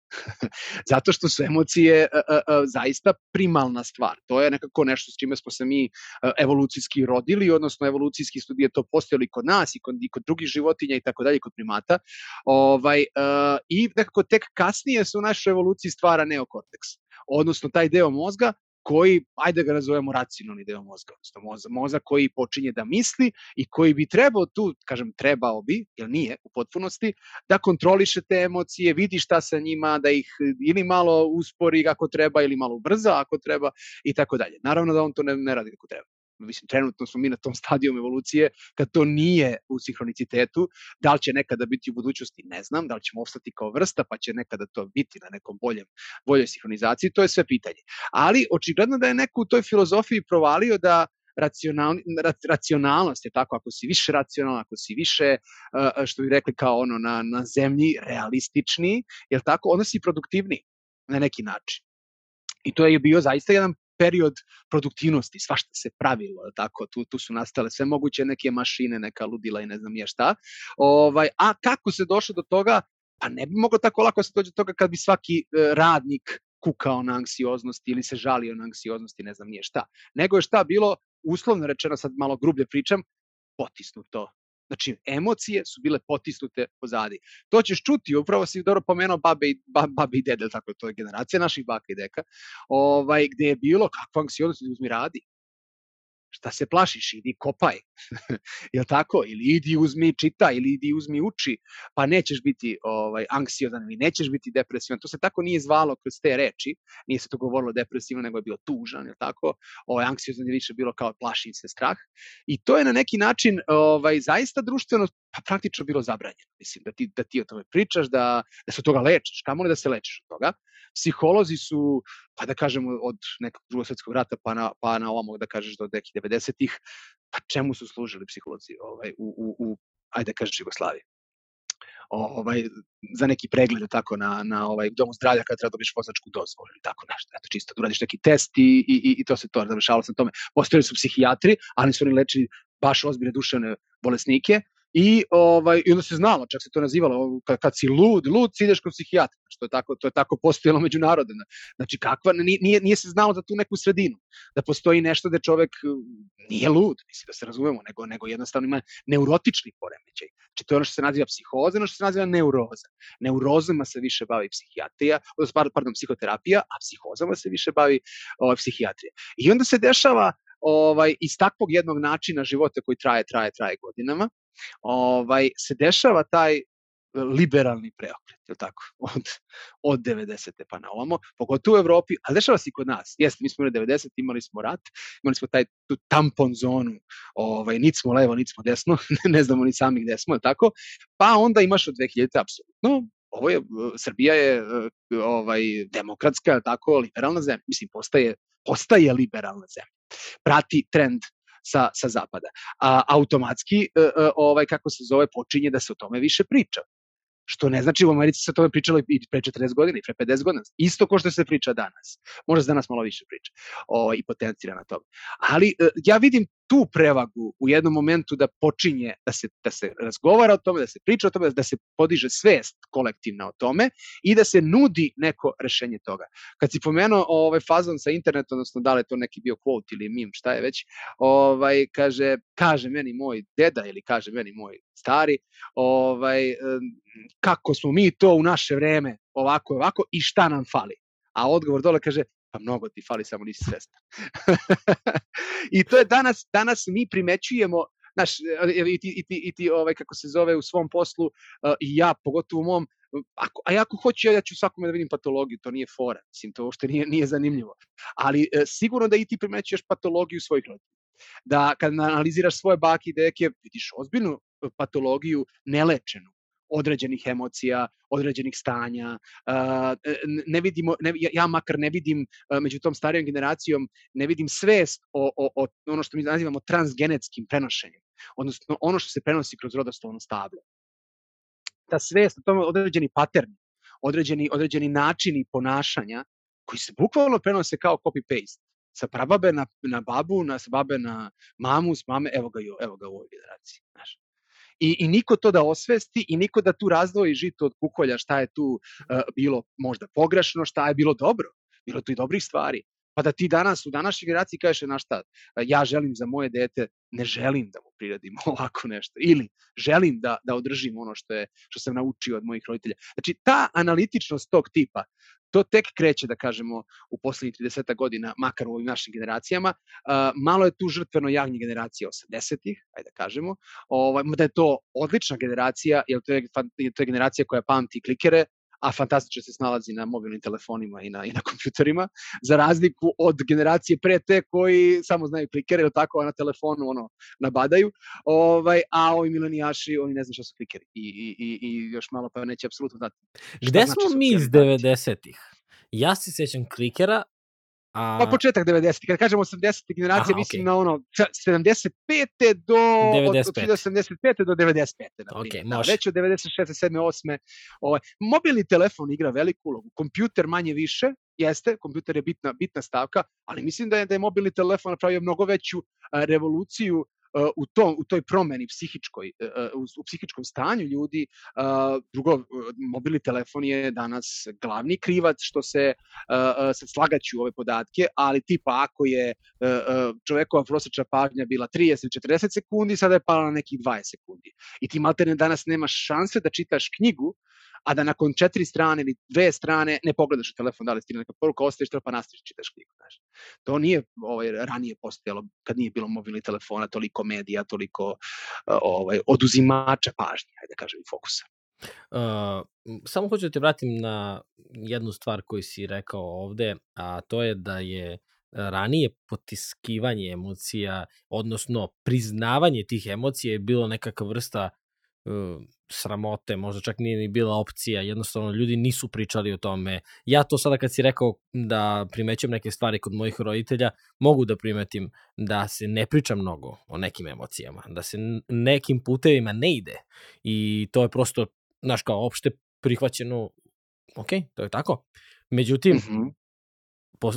(laughs) Zato što su emocije a, a, a, zaista primalna stvar. To je nekako nešto s čime smo se mi a, evolucijski rodili, odnosno evolucijski studije to postojali kod nas i kod, i kod drugih životinja i tako dalje, kod primata. Ovaj, a, I nekako tek kasnije se u našoj evoluciji stvara neokorteks odnosno taj deo mozga koji, ajde da ga nazovemo racionalni deo mozga, odnosno mozak, mozak koji počinje da misli i koji bi trebao tu, kažem trebao bi, jer nije u potpunosti, da kontroliše te emocije, vidi šta sa njima, da ih ili malo uspori kako treba ili malo ubrza ako treba i tako dalje. Naravno da on to ne, ne radi kako treba mislim, trenutno smo mi na tom (laughs) stadijom evolucije, kad to nije u sinhronicitetu, da li će nekada biti u budućnosti, ne znam, da li ćemo ostati kao vrsta, pa će nekada to biti na nekom boljem, boljoj sinhronizaciji, to je sve pitanje. Ali, očigledno da je neko u toj filozofiji provalio da racional, racionalnost je tako, ako si više racionalan, ako si više, što bi rekli kao ono na, na zemlji, realistični, je tako, onda si produktivni na neki način. I to je bio zaista jedan period produktivnosti, svašta se pravilo, tako, tu, tu su nastale sve moguće neke mašine, neka ludila i ne znam je šta. Ovaj, a kako se došlo do toga? Pa ne bi moglo tako lako da se dođe do toga kad bi svaki e, radnik kukao na anksioznost ili se žalio na anksioznost i ne znam nije šta. Nego je šta bilo, uslovno rečeno, sad malo grublje pričam, potisnuto Znači, emocije su bile potisnute pozadi. To ćeš čuti, upravo si dobro pomenuo babe i, babe i dede, tako to je generacija naših baka i deka, ovaj, gde je bilo kakva anksioznost, uzmi radi šta se plašiš, idi kopaj, (laughs) jel tako? Ili idi uzmi čita, ili idi uzmi uči, pa nećeš biti ovaj, anksiozan ili nećeš biti depresivan. To se tako nije zvalo kroz te reči, nije se to govorilo depresivno, nego je bilo tužan, jel tako? Ovaj, anksiozan je više bilo kao plašim se strah. I to je na neki način ovaj, zaista društveno pa praktično bilo zabranjeno. Mislim, da ti, da ti o tome pričaš, da, da se od toga lečiš, kamo li da se lečiš od toga. Psiholozi su, pa da kažemo, od nekog drugog svetskog rata pa na, pa na ovamo, da kažeš, do nekih 90-ih, pa čemu su služili psiholozi ovaj, u, u, u ajde da kažeš, Jugoslaviji? ovaj, za neki pregled tako na, na ovaj domu zdravlja kada treba da dobiješ vozačku dozvolu ili tako nešto. Eto, čisto da uradiš neki test i, i, i to se to, završavalo sam tome. Postojali su psihijatri, ali su oni lečili baš ozbiljne duševne bolesnike I, ovaj, I onda se znalo, čak se to nazivalo, kad, kad si lud, lud si ideš kod psihijatra, što je tako, to je tako postojalo međunarodno. Znači, kakva, nije, nije se znalo za tu neku sredinu, da postoji nešto da čovek nije lud, mislim da se razumemo, nego, nego jednostavno ima neurotični poremećaj. Znači, to je ono što se naziva psihoza, ono što se naziva neuroza. Neurozama se više bavi psihijatrija, pardon, psihoterapija, a psihozama se više bavi ovaj, psihijatrija. I onda se dešava ovaj, iz takvog jednog načina života koji traje, traje, traje godinama, ovaj, se dešava taj liberalni preokret, je tako? (laughs) Od, od 90. pa na ovamo, pogotovo u Evropi, ali dešava se i kod nas. Jeste, mi smo imali 90, imali smo rat, imali smo taj, tu tampon zonu, ovaj, nic smo levo, nic smo desno, (laughs) ne znamo ni sami gde smo, je tako? Pa onda imaš od 2000. apsolutno, ovo je, Srbija je ovaj, demokratska, tako, liberalna zemlja, mislim, postaje, postaje liberalna zemlja. Prati trend sa, sa zapada. A, automatski, ovaj, kako se zove, počinje da se o tome više priča. Što ne znači u Americi se o tome pričalo i pre 40 godina i pre 50 godina. Isto ko što se priča danas. Možda se danas malo više priča o, i potencira na tome. Ali e, ja vidim tu prevagu u jednom momentu da počinje da se, da se razgovara o tome, da se priča o tome, da se podiže svest kolektivna o tome i da se nudi neko rešenje toga. Kad si pomenuo ovaj fazon sa internetom, odnosno da li je to neki bio quote ili mim, šta je već, ovaj, kaže, kaže meni moj deda ili kaže meni moj stari, ovaj, kako smo mi to u naše vreme ovako ovako i šta nam fali. A odgovor dole kaže, pa mnogo ti fali, samo nisi svestan. (laughs) I to je danas, danas mi primećujemo, znaš, i ti, i ti, i ti ovaj, kako se zove, u svom poslu, uh, i ja, pogotovo u mom, ako, a ja ako hoću, ja, ja ću svakome da vidim patologiju, to nije fora, mislim, to uopšte nije, nije zanimljivo. Ali e, sigurno da i ti primećuješ patologiju svojih roditelja. Da kad analiziraš svoje baki i deke, vidiš ozbiljnu patologiju nelečenu određenih emocija, određenih stanja. Ne vidimo, ne, ja makar ne vidim među tom starijom generacijom, ne vidim svest o, o, o ono što mi nazivamo transgenetskim prenošenjem, odnosno ono što se prenosi kroz rodoslovno stablo. Ta svest, o tome određeni paterni, određeni, određeni načini ponašanja koji se bukvalno prenose kao copy-paste sa prababe na, na babu, na, sa babe na mamu, s mame, evo ga, evo ga u ovoj generaciji. Znaš i, i niko to da osvesti i niko da tu razdvoji žito od kukolja, šta je tu uh, bilo možda pogrešno, šta je bilo dobro. Bilo tu i dobrih stvari. Pa da ti danas u današnjoj generaciji kažeš na šta, ja želim za moje dete, ne želim da mu priredim (laughs) ovako nešto. Ili želim da, da održim ono što, je, što sam naučio od mojih roditelja. Znači, ta analitičnost tog tipa, to tek kreće, da kažemo, u poslednjih 30 godina, makar u ovim našim generacijama. malo je tu žrtveno jagnje generacija 80-ih, ajde da kažemo, ovaj, da je to odlična generacija, jer to je, to je generacija koja pamti klikere, a fantastično se snalazi na mobilnim telefonima i na, i na kompjuterima, za razliku od generacije pre te koji samo znaju klikere ili tako, a na telefonu ono, nabadaju, ovaj, a ovi milenijaši, oni ne znaju šta su klikeri i, i, i, i još malo pa neće apsolutno dati. Gde znači smo mi iz 90-ih? Ja se sećam klikera, A... Pa početak 90. Kad kažemo 80. generacija, Aha, mislim okay. na ono 75. do 95. od, od 75. do 95. Na okay, da, već od 96. 7. 8. Ovaj, mobilni telefon igra veliku ulogu. Kompjuter manje više, jeste, kompjuter je bitna, bitna stavka, ali mislim da je, da je mobilni telefon napravio mnogo veću a, revoluciju u, tom, u toj promeni psihičkoj, e, e, u, psihičkom stanju ljudi. Drugo, mobilni telefon je danas glavni krivac što se, sad slagaću ove podatke, ali tipa ako je čovekova prosečna pažnja bila 30 ili 40 sekundi, sada je pala na nekih 20 sekundi. I ti maltene danas nemaš šanse da čitaš knjigu a da nakon četiri strane ili dve strane ne pogledaš u telefon da li stigne neka poruka, ostaviš to pa nastaviš čitaš knjigu. Znaš. To nije ovaj, ranije postojalo kad nije bilo mobilnih telefona, toliko medija, toliko ovaj, oduzimača pažnje, ajde da kažem, fokusa. Uh, samo hoću da te vratim na jednu stvar koju si rekao ovde, a to je da je ranije potiskivanje emocija, odnosno priznavanje tih emocija je bilo nekakva vrsta sramote, možda čak nije ni bila opcija, jednostavno ljudi nisu pričali o tome. Ja to sada kad si rekao da primećam neke stvari kod mojih roditelja, mogu da primetim da se ne priča mnogo o nekim emocijama, da se nekim putevima ne ide i to je prosto, znaš, kao opšte prihvaćeno, ok, to je tako. Međutim, mm -hmm. Po,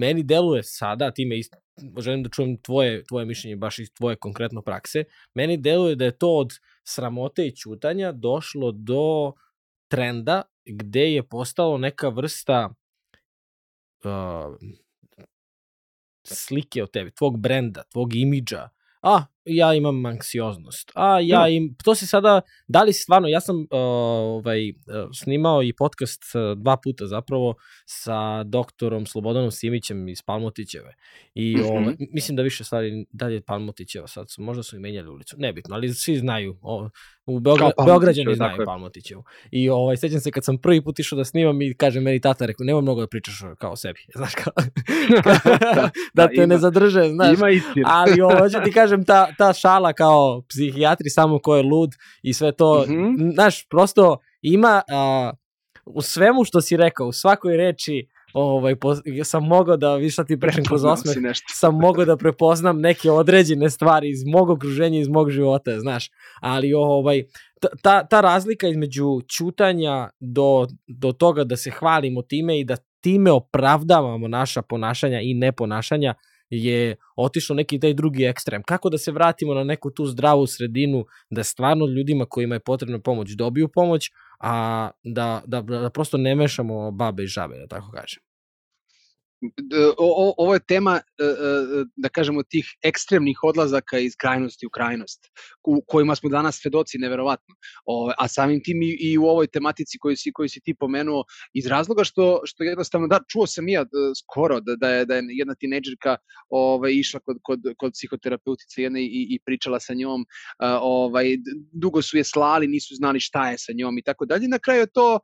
meni deluje sada, ti me ist, želim da čujem tvoje, tvoje mišljenje baš iz tvoje konkretno prakse, meni deluje da je to od sramote i ćutanja došlo do trenda gde je postalo neka vrsta uh, slike o tebi, tvog brenda, tvog imidža. A, ja imam anksioznost. A ja im, to se sada, da li stvarno, ja sam uh, ovaj, uh, snimao i podcast uh, dva puta zapravo sa doktorom Slobodanom Simićem iz Palmotićeve. I Mhm. ovaj, mislim da više stvari, da li je Palmotićeva sad, su, možda su i menjali ulicu, nebitno, ali svi znaju, o, u Beogra, Beograđani znaju je. Palmotićevu. I ovaj, sećam se kad sam prvi put išao da snimam i kaže meni tata, rekao, nemoj mnogo da pričaš kao o sebi, (laughs) znaš kao, da, (laughs) Da, te ne ima- zadrže, znaš, Ima istina. ali ovo, hoću ti kažem, ta, ta šala kao psihijatri samo ko je lud i sve to, Mhm. znaš, prosto ima a, u svemu što si rekao, u svakoj reči, ovaj, po, sam mogao da, viš šta ti pričam kroz osmeh, sam mogao da prepoznam neke određene stvari iz mog okruženja, iz mog života, znaš, ali ovaj, ta- ta, razlika između ćutanja do, do toga da se hvalimo time i da time opravdavamo naša ponašanja i neponašanja je otišao neki taj drugi ekstrem. Kako da se vratimo na neku tu zdravu sredinu, da stvarno ljudima kojima je potrebna pomoć dobiju pomoć, a da, da, da prosto ne mešamo babe i žabe, da tako kažem. O- ovo je tema, e, e, da kažemo, tih ekstremnih odlazaka iz krajnosti u krajnost, u kojima smo danas svedoci neverovatno. O, a samim tim i, i u ovoj tematici koju si, koju si ti pomenuo, iz razloga što, što jednostavno, da, čuo sam ja e, skoro da, da, je, da je jedna tinejdžerka ovaj, išla kod, kod, kod psihoterapeutice jedne i, i pričala sa njom, ovaj, dugo su je slali, nisu znali šta je sa njom i tako dalje. Na kraju je to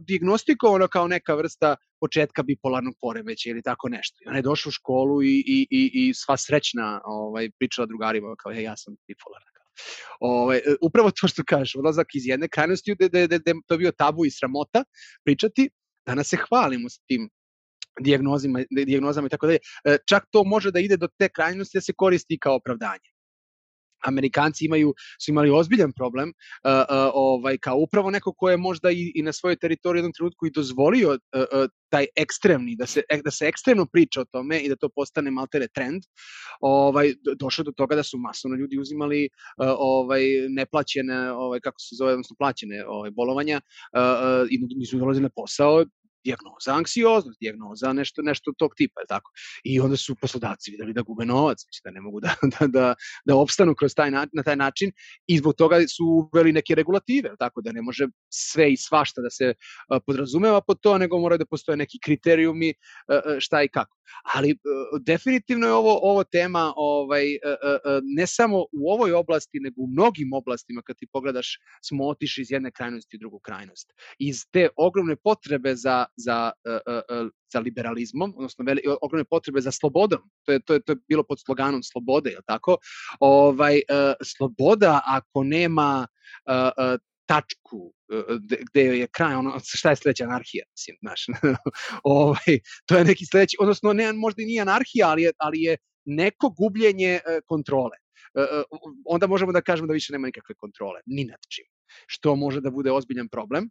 diagnostikovano kao neka vrsta početka bipolarnog poremeća ili tako nešto. I ona je došla u školu i, i, i, i sva srećna ovaj, pričala drugarima kao, e, ja sam bipolarna. kao. Ovaj, upravo to što kažeš, odlazak iz jedne krajnosti gde, gde, gde to bio tabu i sramota pričati, danas se hvalimo s tim dijagnozima, dijagnozama i tako dalje. E, Čak to može da ide do te krajnosti da se koristi kao opravdanje. Amerikanci imaju su imali ozbiljan problem uh, uh, ovaj kao upravo neko ko je možda i, i na svojoj teritoriji u jednom trenutku i dozvolio uh, uh, taj ekstremni da se ek- da se ekstremno priča o tome i da to postane maltene trend ovaj do- došlo do toga da su masovno ljudi uzimali uh, ovaj neplaćene ovaj kako se zove odnosno plaćene ovaj bolovanja uh, uh, i nisu dolazili na posao dijagnoza anksioznost, dijagnoza nešto, nešto tog tipa, tako? I onda su poslodavci videli da gube novac, da ne mogu da, (laughs) da, da, da opstanu kroz taj na, na taj način i zbog toga su uveli neke regulative, tako da ne može sve i svašta da se podrazumeva pod to, nego moraju da postoje neki kriterijumi šta i kako. Ali a, definitivno je ovo ovo tema ovaj a, a, ne samo u ovoj oblasti, nego u mnogim oblastima kad ti pogledaš smo iz jedne krajnosti u drugu krajnost. Iz te ogromne potrebe za za a, a, a, za liberalizmom, odnosno veli, ogromne potrebe za slobodom. To je to je to je bilo pod sloganom slobode, je tako? Ovaj sloboda ako nema tačku gde, je kraj, ono, (laughs) šta je sledeća anarhija, mislim, znaš. (laughs) ovaj, to je neki sledeći, odnosno ne, možda i nije anarhija, ali je, ali je neko gubljenje kontrole. Onda možemo da kažemo da više nema nikakve kontrole, ni nad čim. Što može da bude ozbiljan problem.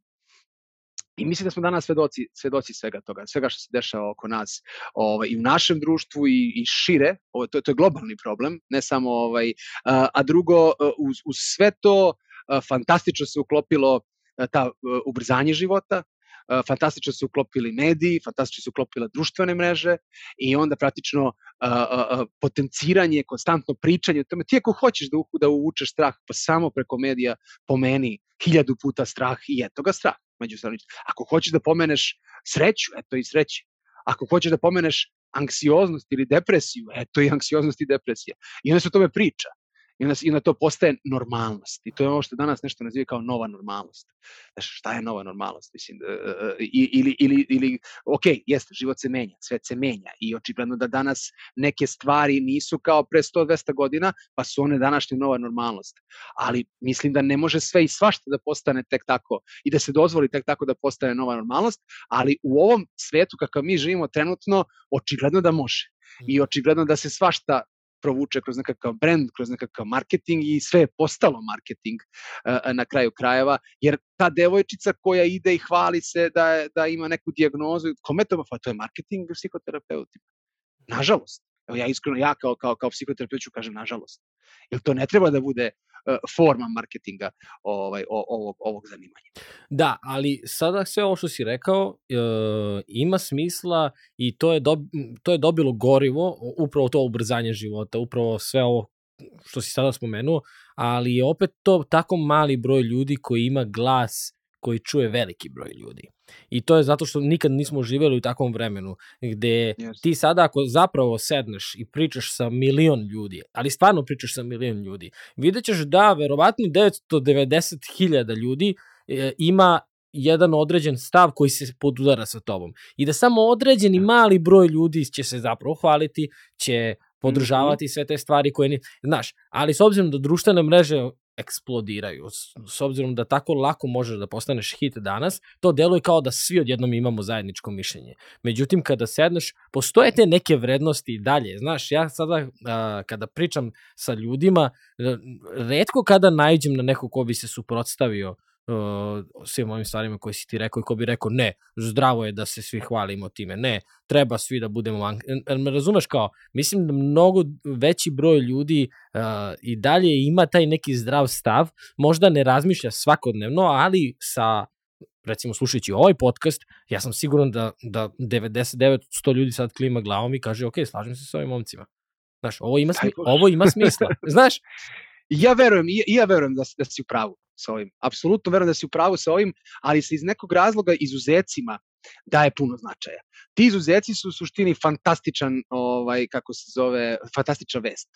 I mislim da smo danas svedoci, svedoci svega toga, svega što se dešava oko nas ovaj, i u našem društvu i, i šire, ovo, to, to je globalni problem, ne samo ovaj, a, a drugo, uz, uz sve to a, fantastično se uklopilo a, ta a, ubrzanje života, fantastično se uklopili mediji, fantastično se uklopile društvene mreže i onda praktično a, a, potenciranje, konstantno pričanje o tome. Ti ako hoćeš da, da uvučeš strah, pa samo preko medija pomeni hiljadu puta strah i eto ga strah međustranično. Ako hoćeš da pomeneš sreću, eto i sreće. Ako hoćeš da pomeneš anksioznost ili depresiju, eto i anksioznost i depresija. I onda se o tome priča. I onda, I onda to postaje normalnost. I to je ono što danas nešto naziva kao nova normalnost. Znaš, šta je nova normalnost? Mislim, uh, ili, ili, ili, ok, jeste, život se menja, svet se menja i očigledno da danas neke stvari nisu kao pre 100-200 godina, pa su one današnja nova normalnost. Ali mislim da ne može sve i svašta da postane tek tako i da se dozvoli tek tako da postane nova normalnost, ali u ovom svetu kakav mi živimo trenutno, očigledno da može. I očigledno da se svašta provuče kroz nekakav brand, kroz nekakav marketing i sve je postalo marketing uh, na kraju krajeva, jer ta devojčica koja ide i hvali se da, da ima neku dijagnozu, kome to, pa to je marketing psihoterapeutima. Nažalost. Evo ja iskreno, ja kao, kao, kao psihoterapeut ću kažem nažalost. Jer to ne treba da bude uh, forma marketinga ovaj, ovog, ovog zanimanja. Da, ali sada sve ovo što si rekao uh, ima smisla i to je, dob, to je dobilo gorivo, upravo to ubrzanje života, upravo sve ovo što si sada spomenuo, ali je opet to tako mali broj ljudi koji ima glas koji čuje veliki broj ljudi. I to je zato što nikad nismo živjeli u takvom vremenu gde yes. ti sada ako zapravo sedneš i pričaš sa milion ljudi, ali stvarno pričaš sa milion ljudi, vidjet ćeš da verovatno 990.000 ljudi e, ima jedan određen stav koji se podudara sa tobom. I da samo određeni mali broj ljudi će se zapravo hvaliti, će podržavati mm -hmm. sve te stvari koje ni... Znaš, ali s obzirom da društvene mreže eksplodiraju. S obzirom da tako lako možeš da postaneš hit danas, to deluje kao da svi odjednom imamo zajedničko mišljenje. Međutim, kada sedneš, postoje te neke vrednosti i dalje. Znaš, ja sada a, kada pričam sa ljudima, redko kada najđem na neko ko bi se suprotstavio uh, svim ovim stvarima koje si ti rekao i ko bi rekao ne, zdravo je da se svi hvalimo time, ne, treba svi da budemo me razumeš kao, mislim da mnogo veći broj ljudi uh, i dalje ima taj neki zdrav stav, možda ne razmišlja svakodnevno, ali sa recimo slušajući ovaj podcast, ja sam siguran da, da 99-100 ljudi sad klima glavom i kaže, ok, slažem se sa ovim momcima. Znaš, ovo ima, smi ovo ima smisla. Znaš? Ja verujem, i ja verujem da, da si u pravu sa ovim. Apsolutno verujem da si u pravu sa ovim, ali se iz nekog razloga izuzecima daje puno značaja. Ti izuzeci su u suštini fantastičan, ovaj, kako se zove, fantastična vest,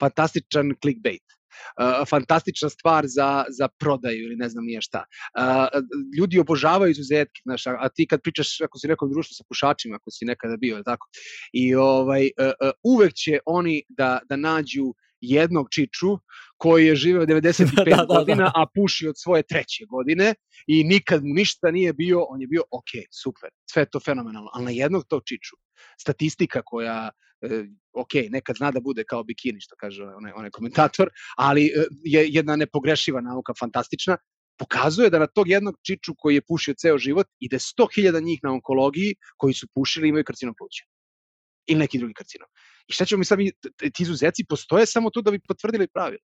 fantastičan clickbait. Uh, fantastična stvar za, za prodaju ili ne znam nije šta. Uh, ljudi obožavaju izuzetke, znaš, a, ti kad pričaš, ako si nekom društvu sa pušačima, ako si nekada bio, tako, i ovaj, uh, uvek će oni da, da nađu jednog čiču koji je živeo (laughs) 95 da, da, godina, da. a puši od svoje treće godine i nikad mu ništa nije bio, on je bio ok, super, sve to fenomenalno, ali na jednog tog čiču, statistika koja, e, ok, nekad zna da bude kao bikini, što kaže onaj, onaj komentator, ali e, je jedna nepogrešiva nauka, fantastična, pokazuje da na tog jednog čiču koji je pušio ceo život ide 100.000 njih na onkologiji koji su pušili i imaju karcinom pluća ili neki drugi karcinom. I šta ćemo mi sad, mi, ti izuzeci postoje samo tu da bi potvrdili pravilo.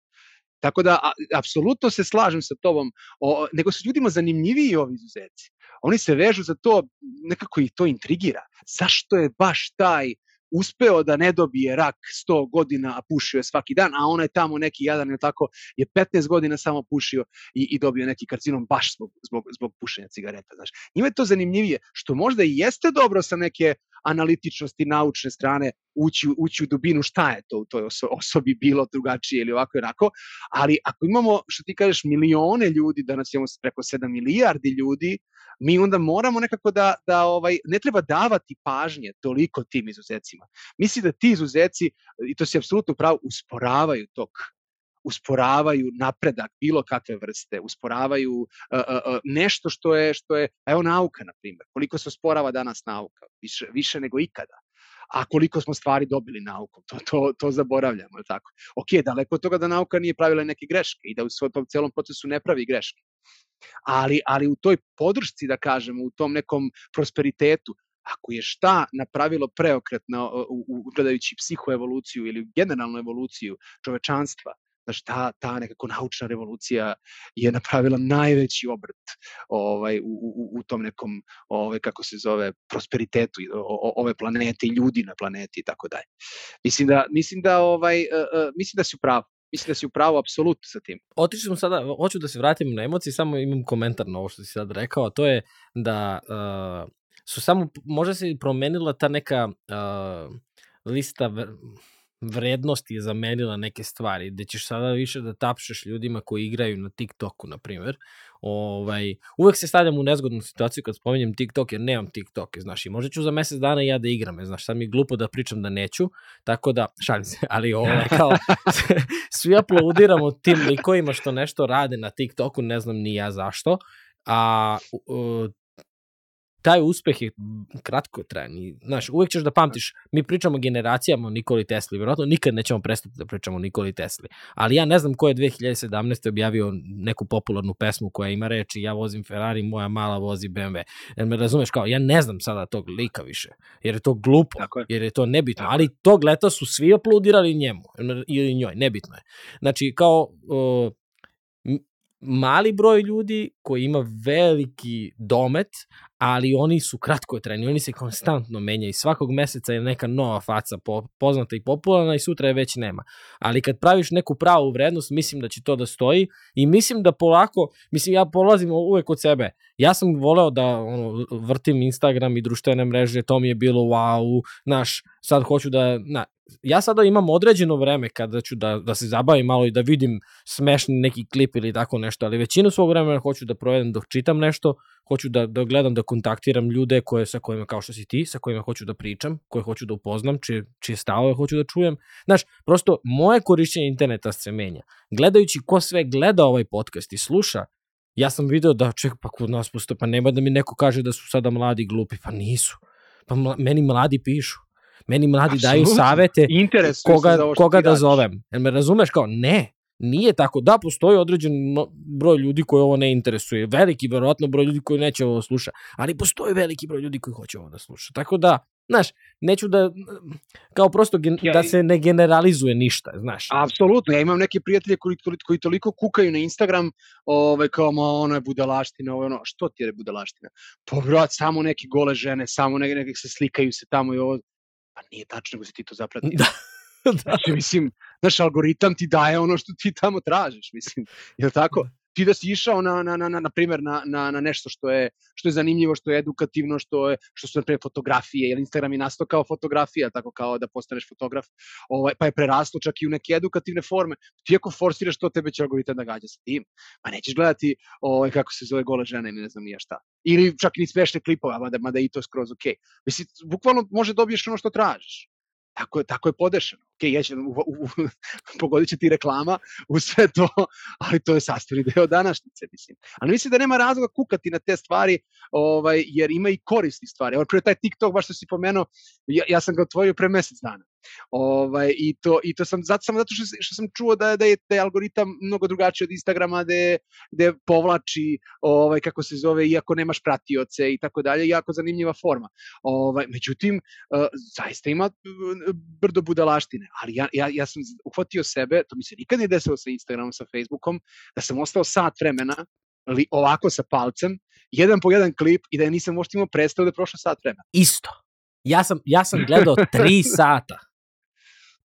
Tako da, a, apsolutno se slažem sa tobom, o, nego su ljudima zanimljiviji ovi izuzeci. Oni se vežu za to, nekako ih to intrigira. Zašto je baš taj uspeo da ne dobije rak 100 godina, a pušio je svaki dan, a ona je tamo neki jadan ili tako, je 15 godina samo pušio i, i dobio neki karcinom baš zbog, zbog, zbog pušenja cigareta. Znaš. Njima je to zanimljivije, što možda i jeste dobro sa neke analitičnosti naučne strane ući, ući u dubinu šta je to u toj osobi bilo drugačije ili ovako i onako, ali ako imamo, što ti kažeš, milione ljudi, danas imamo preko 7 milijardi ljudi, mi onda moramo nekako da, da ovaj, ne treba davati pažnje toliko tim izuzecima. Misli da ti izuzeci, i to se apsolutno pravo, usporavaju tok usporavaju napredak bilo kakve vrste, usporavaju uh, uh, nešto što je što je evo nauka na primjer. Koliko se usporava danas nauka? Više više nego ikada. A koliko smo stvari dobili naukom, to, to, to zaboravljamo, je tako? Ok, daleko od toga da nauka nije pravila neke greške i da u svoj tom celom procesu ne pravi greške. Ali, ali u toj podršci, da kažemo, u tom nekom prosperitetu, ako je šta napravilo preokret na, u, u, gledajući psihoevoluciju ili generalnu evoluciju čovečanstva, Znaš, ta, ta nekako naučna revolucija je napravila najveći obrt ovaj, u, u, u tom nekom, ovaj, kako se zove, prosperitetu o, ove planete i ljudi na planeti i tako dalje. Mislim da, mislim da, ovaj, uh, uh, mislim da si u pravu. Mislim da si u pravu apsolutno sa tim. Otišli smo sada, hoću da se vratim na emocije, samo imam komentar na ovo što si sad rekao, a to je da uh, su samo, možda se promenila ta neka uh, lista vrednost je zamenila neke stvari, gde ćeš sada više da tapšeš ljudima koji igraju na TikToku, na primjer. Ovaj, uvek se stavljam u nezgodnu situaciju kad spominjem TikTok, jer nemam TikTok, znaš, i možda ću za mesec dana ja da igram, znaš, sad mi je glupo da pričam da neću, tako da, šalim se, ali ovaj, (laughs) kao, (laughs) svi aplaudiramo tim likovima što nešto rade na TikToku, ne znam ni ja zašto, a uh, taj uspeh je kratko trajan. Znaš, uvek ćeš da pamtiš, mi pričamo generacijama o Nikoli Tesli, verovatno nikad nećemo prestati da pričamo o Nikoli Tesli. Ali ja ne znam ko je 2017. objavio neku popularnu pesmu koja ima reči ja vozim Ferrari, moja mala vozi BMW. Jer me razumeš kao, ja ne znam sada tog lika više, jer je to glupo, je. jer je to nebitno. Ali tog leta su svi aplaudirali njemu ili njoj, nebitno je. Znači, kao, uh, mali broj ljudi koji ima veliki domet, ali oni su kratkotrajni, oni se konstantno menjaju. Svakog meseca je neka nova faca po, poznata i popularna i sutra je već nema. Ali kad praviš neku pravu vrednost, mislim da će to da stoji i mislim da polako, mislim ja polazim uvek od sebe. Ja sam voleo da ono, vrtim Instagram i društvene mreže, to mi je bilo wow, naš, sad hoću da, na, ja sada imam određeno vreme kada ću da, da se zabavim malo i da vidim smešni neki klip ili tako nešto, ali većinu svog vremena hoću da provedem dok čitam nešto, hoću da, da gledam, da kontaktiram ljude koje, sa kojima, kao što si ti, sa kojima hoću da pričam, koje hoću da upoznam, čije, čije stavove hoću da čujem. Znaš, prosto moje korišćenje interneta se menja. Gledajući ko sve gleda ovaj podcast i sluša, ja sam video da, ček, pa kod nas postoje, pa nema da mi neko kaže da su sada mladi glupi, pa nisu. Pa mla, meni mladi pišu Meni mladi Absolutno. daju savete koga, koga da zovem. Jel me razumeš kao, ne, nije tako. Da, postoji određen broj ljudi koji ovo ne interesuje. Veliki, verovatno, broj ljudi koji neće ovo sluša. Ali postoji veliki broj ljudi koji hoće ovo da sluša. Tako da, znaš, neću da, kao prosto gen, ja, da se ne generalizuje ništa, znaš. Apsolutno, ja imam neke prijatelje koji, koji, koji toliko kukaju na Instagram, ovaj, kao, ma, ono je budalaština, ovo, ono, što ti je budalaština? Pa, brat, samo neke gole žene, samo neke, neke se slikaju se tamo i ovo, Pa nije tačno, nego si ti to zapratio. Da. (laughs) da. Znači, mislim, znaš, algoritam ti daje ono što ti tamo tražiš, mislim. Je li tako? Ti da si išao na, na, na, na, na primjer na, na, na nešto što je, što je zanimljivo, što je edukativno, što, je, što su primjer fotografije, jer Instagram je nastao kao fotografija, tako kao da postaneš fotograf, ovaj, pa je preraslo čak i u neke edukativne forme. Ti ako forsiraš to, tebe će algoritam da gađa sa tim, pa nećeš gledati ovaj, kako se zove gole žene ili ne znam nije šta. Ili čak ni smešne klipove, mada, mada i to skroz ok. Mislim, bukvalno može dobiješ ono što tražiš. Tako je, tako je podešeno. Ok, ja ću, u, u, (laughs) pogodit će ti reklama u sve to, (laughs) ali to je sastavni deo današnjice, mislim. Ali mislim da nema razloga kukati na te stvari, ovaj, jer ima i korisni stvari. Evo, prije taj TikTok, baš što si pomenuo, ja, ja sam ga otvorio pre mesec dana. Ovaj, i, to, I to sam zato, samo zato što, što sam čuo da, da, je, da je algoritam mnogo drugačiji od Instagrama, da je, da je povlači, ovaj, kako se zove, iako nemaš pratioce i tako dalje, jako zanimljiva forma. Ovaj, međutim, uh, zaista ima brdo budalaštine, ali ja, ja, ja sam uhvatio sebe, to mi se nikad nije desilo sa Instagramom, sa Facebookom, da sam ostao sat vremena li, ovako sa palcem, jedan po jedan klip i da nisam možda imao predstavu da je prošlo sat vremena. Isto. Ja sam, ja sam gledao tri (laughs) sata.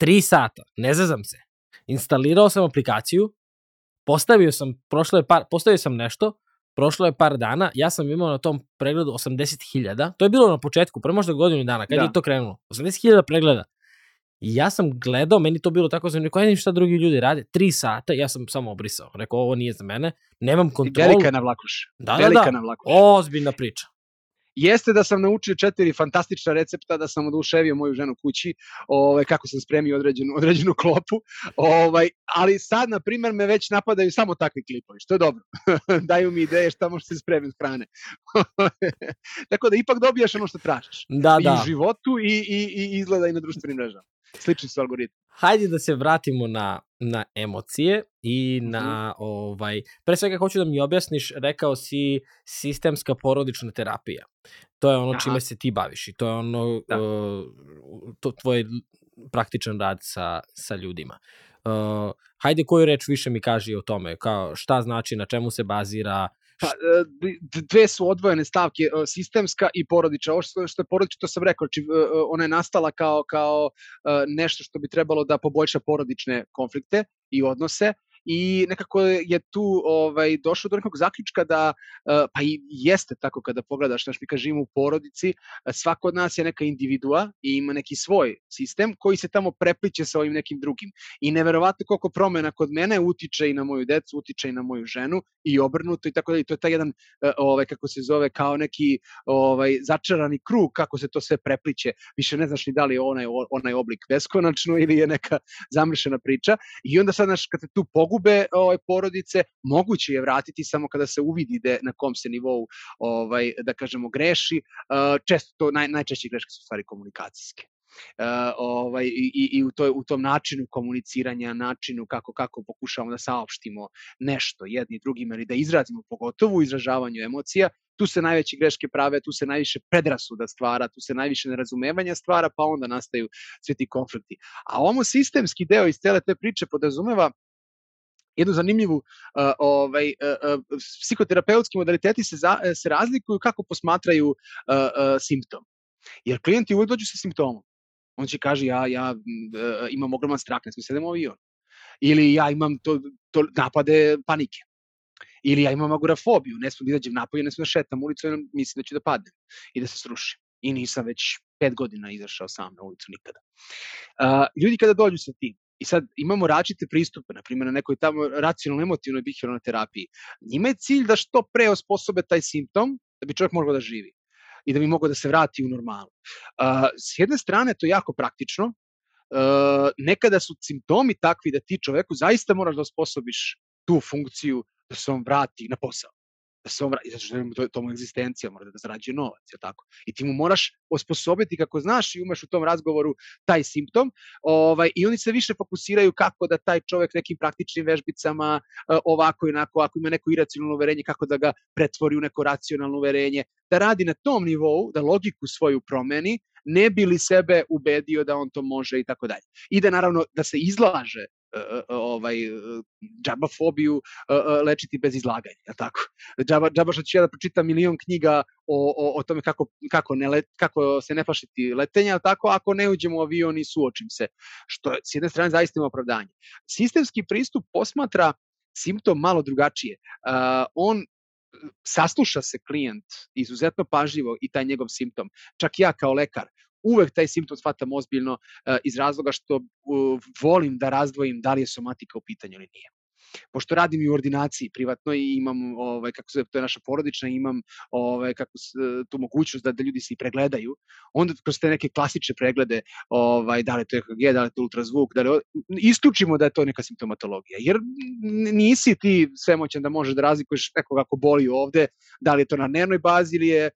Tri sata, ne zazam se. Instalirao sam aplikaciju, postavio sam, prošlo je par, postavio sam nešto, prošlo je par dana, ja sam imao na tom pregledu 80.000, to je bilo na početku, pre možda godinu dana, kad da. je to krenulo, 80.000 pregleda. I ja sam gledao, meni to bilo tako zanimljivo, koja šta drugi ljudi rade, tri sata, ja sam samo obrisao, rekao ovo nije za mene, nemam kontrolu. Velika navlakuš. Da, Velika da, da, navlakuš. ozbiljna priča jeste da sam naučio četiri fantastična recepta, da sam oduševio moju ženu kući, ovaj, kako sam spremio određenu, određenu klopu, ovaj, ali sad, na primer, me već napadaju samo takvi klipovi, što je dobro. (laughs) Daju mi ideje šta može se spremiti hrane. (laughs) Tako da ipak dobijaš ono što tražiš. Da, I da. u životu i, i, i izgleda i na društvenim mrežama. Slični su algoritmi. Hajde da se vratimo na, na emocije i na, mm. ovaj, pre svega hoću da mi objasniš, rekao si sistemska porodična terapija. To je ono Aha. čime se ti baviš i to je ono, da. uh, to, tvoj praktičan rad sa, sa ljudima. Uh, hajde koju reč više mi kaži o tome, kao šta znači, na čemu se bazira, Pa, e, dve su odvojene stavke, e, sistemska i porodična. Ovo što, je porodična, to sam rekao, znači, e, ona je nastala kao, kao nešto što bi trebalo da poboljša porodične konflikte i odnose, i nekako je tu ovaj došlo do nekog zaključka da eh, pa i jeste tako kada pogledaš naš mi kažemo u porodici eh, svako od nas je neka individua i ima neki svoj sistem koji se tamo prepliće sa ovim nekim drugim. I neverovatno koliko promena kod mene utiče i na moju decu utiče i na moju ženu i obrnuto i tako da i to je taj jedan eh, ovaj kako se zove kao neki ovaj začarani krug kako se to sve prepliće. Više ne znaš ni da li je onaj onaj oblik beskonačno ili je neka zamršena priča. I onda sad naš kad te tu pogube ovaj, porodice, moguće je vratiti samo kada se uvidi de, na kom se nivou, ovaj, da kažemo, greši. Često to, naj, najčešće greške su stvari komunikacijske. Uh, ovaj, i, i u, toj, u tom načinu komuniciranja, načinu kako, kako pokušavamo da saopštimo nešto jedni drugima ili da izrazimo pogotovo u izražavanju emocija, tu se najveće greške prave, tu se najviše predrasuda stvara, tu se najviše nerazumevanja stvara, pa onda nastaju svi ti konflikti. A ovo sistemski deo iz cele te priče podrazumeva jednu zanimljivu uh, ovaj, uh, psihoterapeutski modaliteti se, za, se razlikuju kako posmatraju uh, uh, simptom. Jer klijenti uvek dođu sa simptomom. On će kaže ja, ja uh, imam ogroman strah, ne smijem sedem u avion. Ili ja imam to, to napade panike. Ili ja imam agorafobiju, ne smijem da izađem napolje, ne smijem da šetam ulicu, jer mislim da ću da padnem i da se srušim. I nisam već pet godina izašao sam na ulicu nikada. Uh, ljudi kada dođu sa tim, I sad imamo različite pristupe, na primjer na nekoj tamo racionalno-emotivnoj bihiralnoj terapiji. Njima je cilj da što pre osposobe taj simptom da bi čovjek mogao da živi i da bi mogao da se vrati u normalu. Uh, s jedne strane to je jako praktično, uh, nekada su simptomi takvi da ti čoveku zaista moraš da osposobiš tu funkciju da se on vrati na posao da se on vrati, zato što to, to mu egzistencija, mora da zarađuje novac, je tako? I ti mu moraš osposobiti kako znaš i umeš u tom razgovoru taj simptom, ovaj, i oni se više fokusiraju kako da taj čovek nekim praktičnim vežbicama e, ovako i onako, ako ima neko iracionalno uverenje, kako da ga pretvori u neko racionalno uverenje, da radi na tom nivou, da logiku svoju promeni, ne bi li sebe ubedio da on to može i tako dalje. I da naravno da se izlaže ovaj, džabafobiju lečiti bez izlaganja, je tako? Džaba, džaba što ću ja da pročitam milion knjiga o, o, o tome kako, kako, ne let, kako se ne plašiti letenja, tako? Ako ne uđem u avion i suočim se, što s jedne strane zaista ima opravdanje. Sistemski pristup posmatra simptom malo drugačije. Uh, on sasluša se klijent izuzetno pažljivo i taj njegov simptom. Čak ja kao lekar uvek taj simptom shvatam ozbiljno uh, iz razloga što volim da razdvojim da li je somatika u pitanju ili nije. Pošto radim i u ordinaciji privatno i imam ovaj kako se to je naša porodična imam ovaj kako se, tu mogućnost da da ljudi se i pregledaju onda kroz te neke klasične preglede ovaj da li to je EKG da li to ultrazvuk da li isključimo da je to neka simptomatologija jer nisi ti svemoćan da možeš da razlikuješ nekog ako boli ovde da li je to na dnevnoj bazi ili je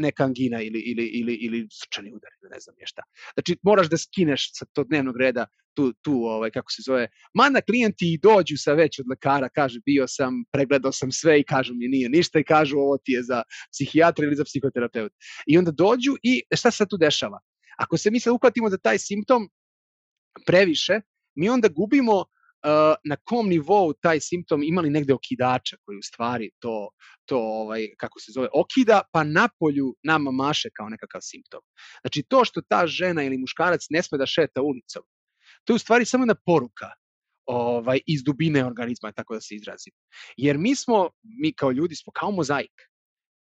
neka angina ili, ili, ili, ili srčani udar ili ne znam je šta. Znači, moraš da skineš sa tog dnevnog reda tu, tu ovaj, kako se zove, mada klijenti i dođu sa već od lekara, kaže bio sam, pregledao sam sve i kažu mi nije ništa i kažu ovo ti je za psihijatra ili za psihoterapeut. I onda dođu i šta se tu dešava? Ako se mi sad uhvatimo za taj simptom previše, mi onda gubimo na kom nivou taj simptom imali negde okidača koji u stvari to, to ovaj, kako se zove, okida, pa napolju nama maše kao nekakav simptom. Znači to što ta žena ili muškarac ne sme da šeta ulicom, to je u stvari samo jedna poruka ovaj, iz dubine organizma, tako da se izrazim. Jer mi smo, mi kao ljudi smo kao mozaik.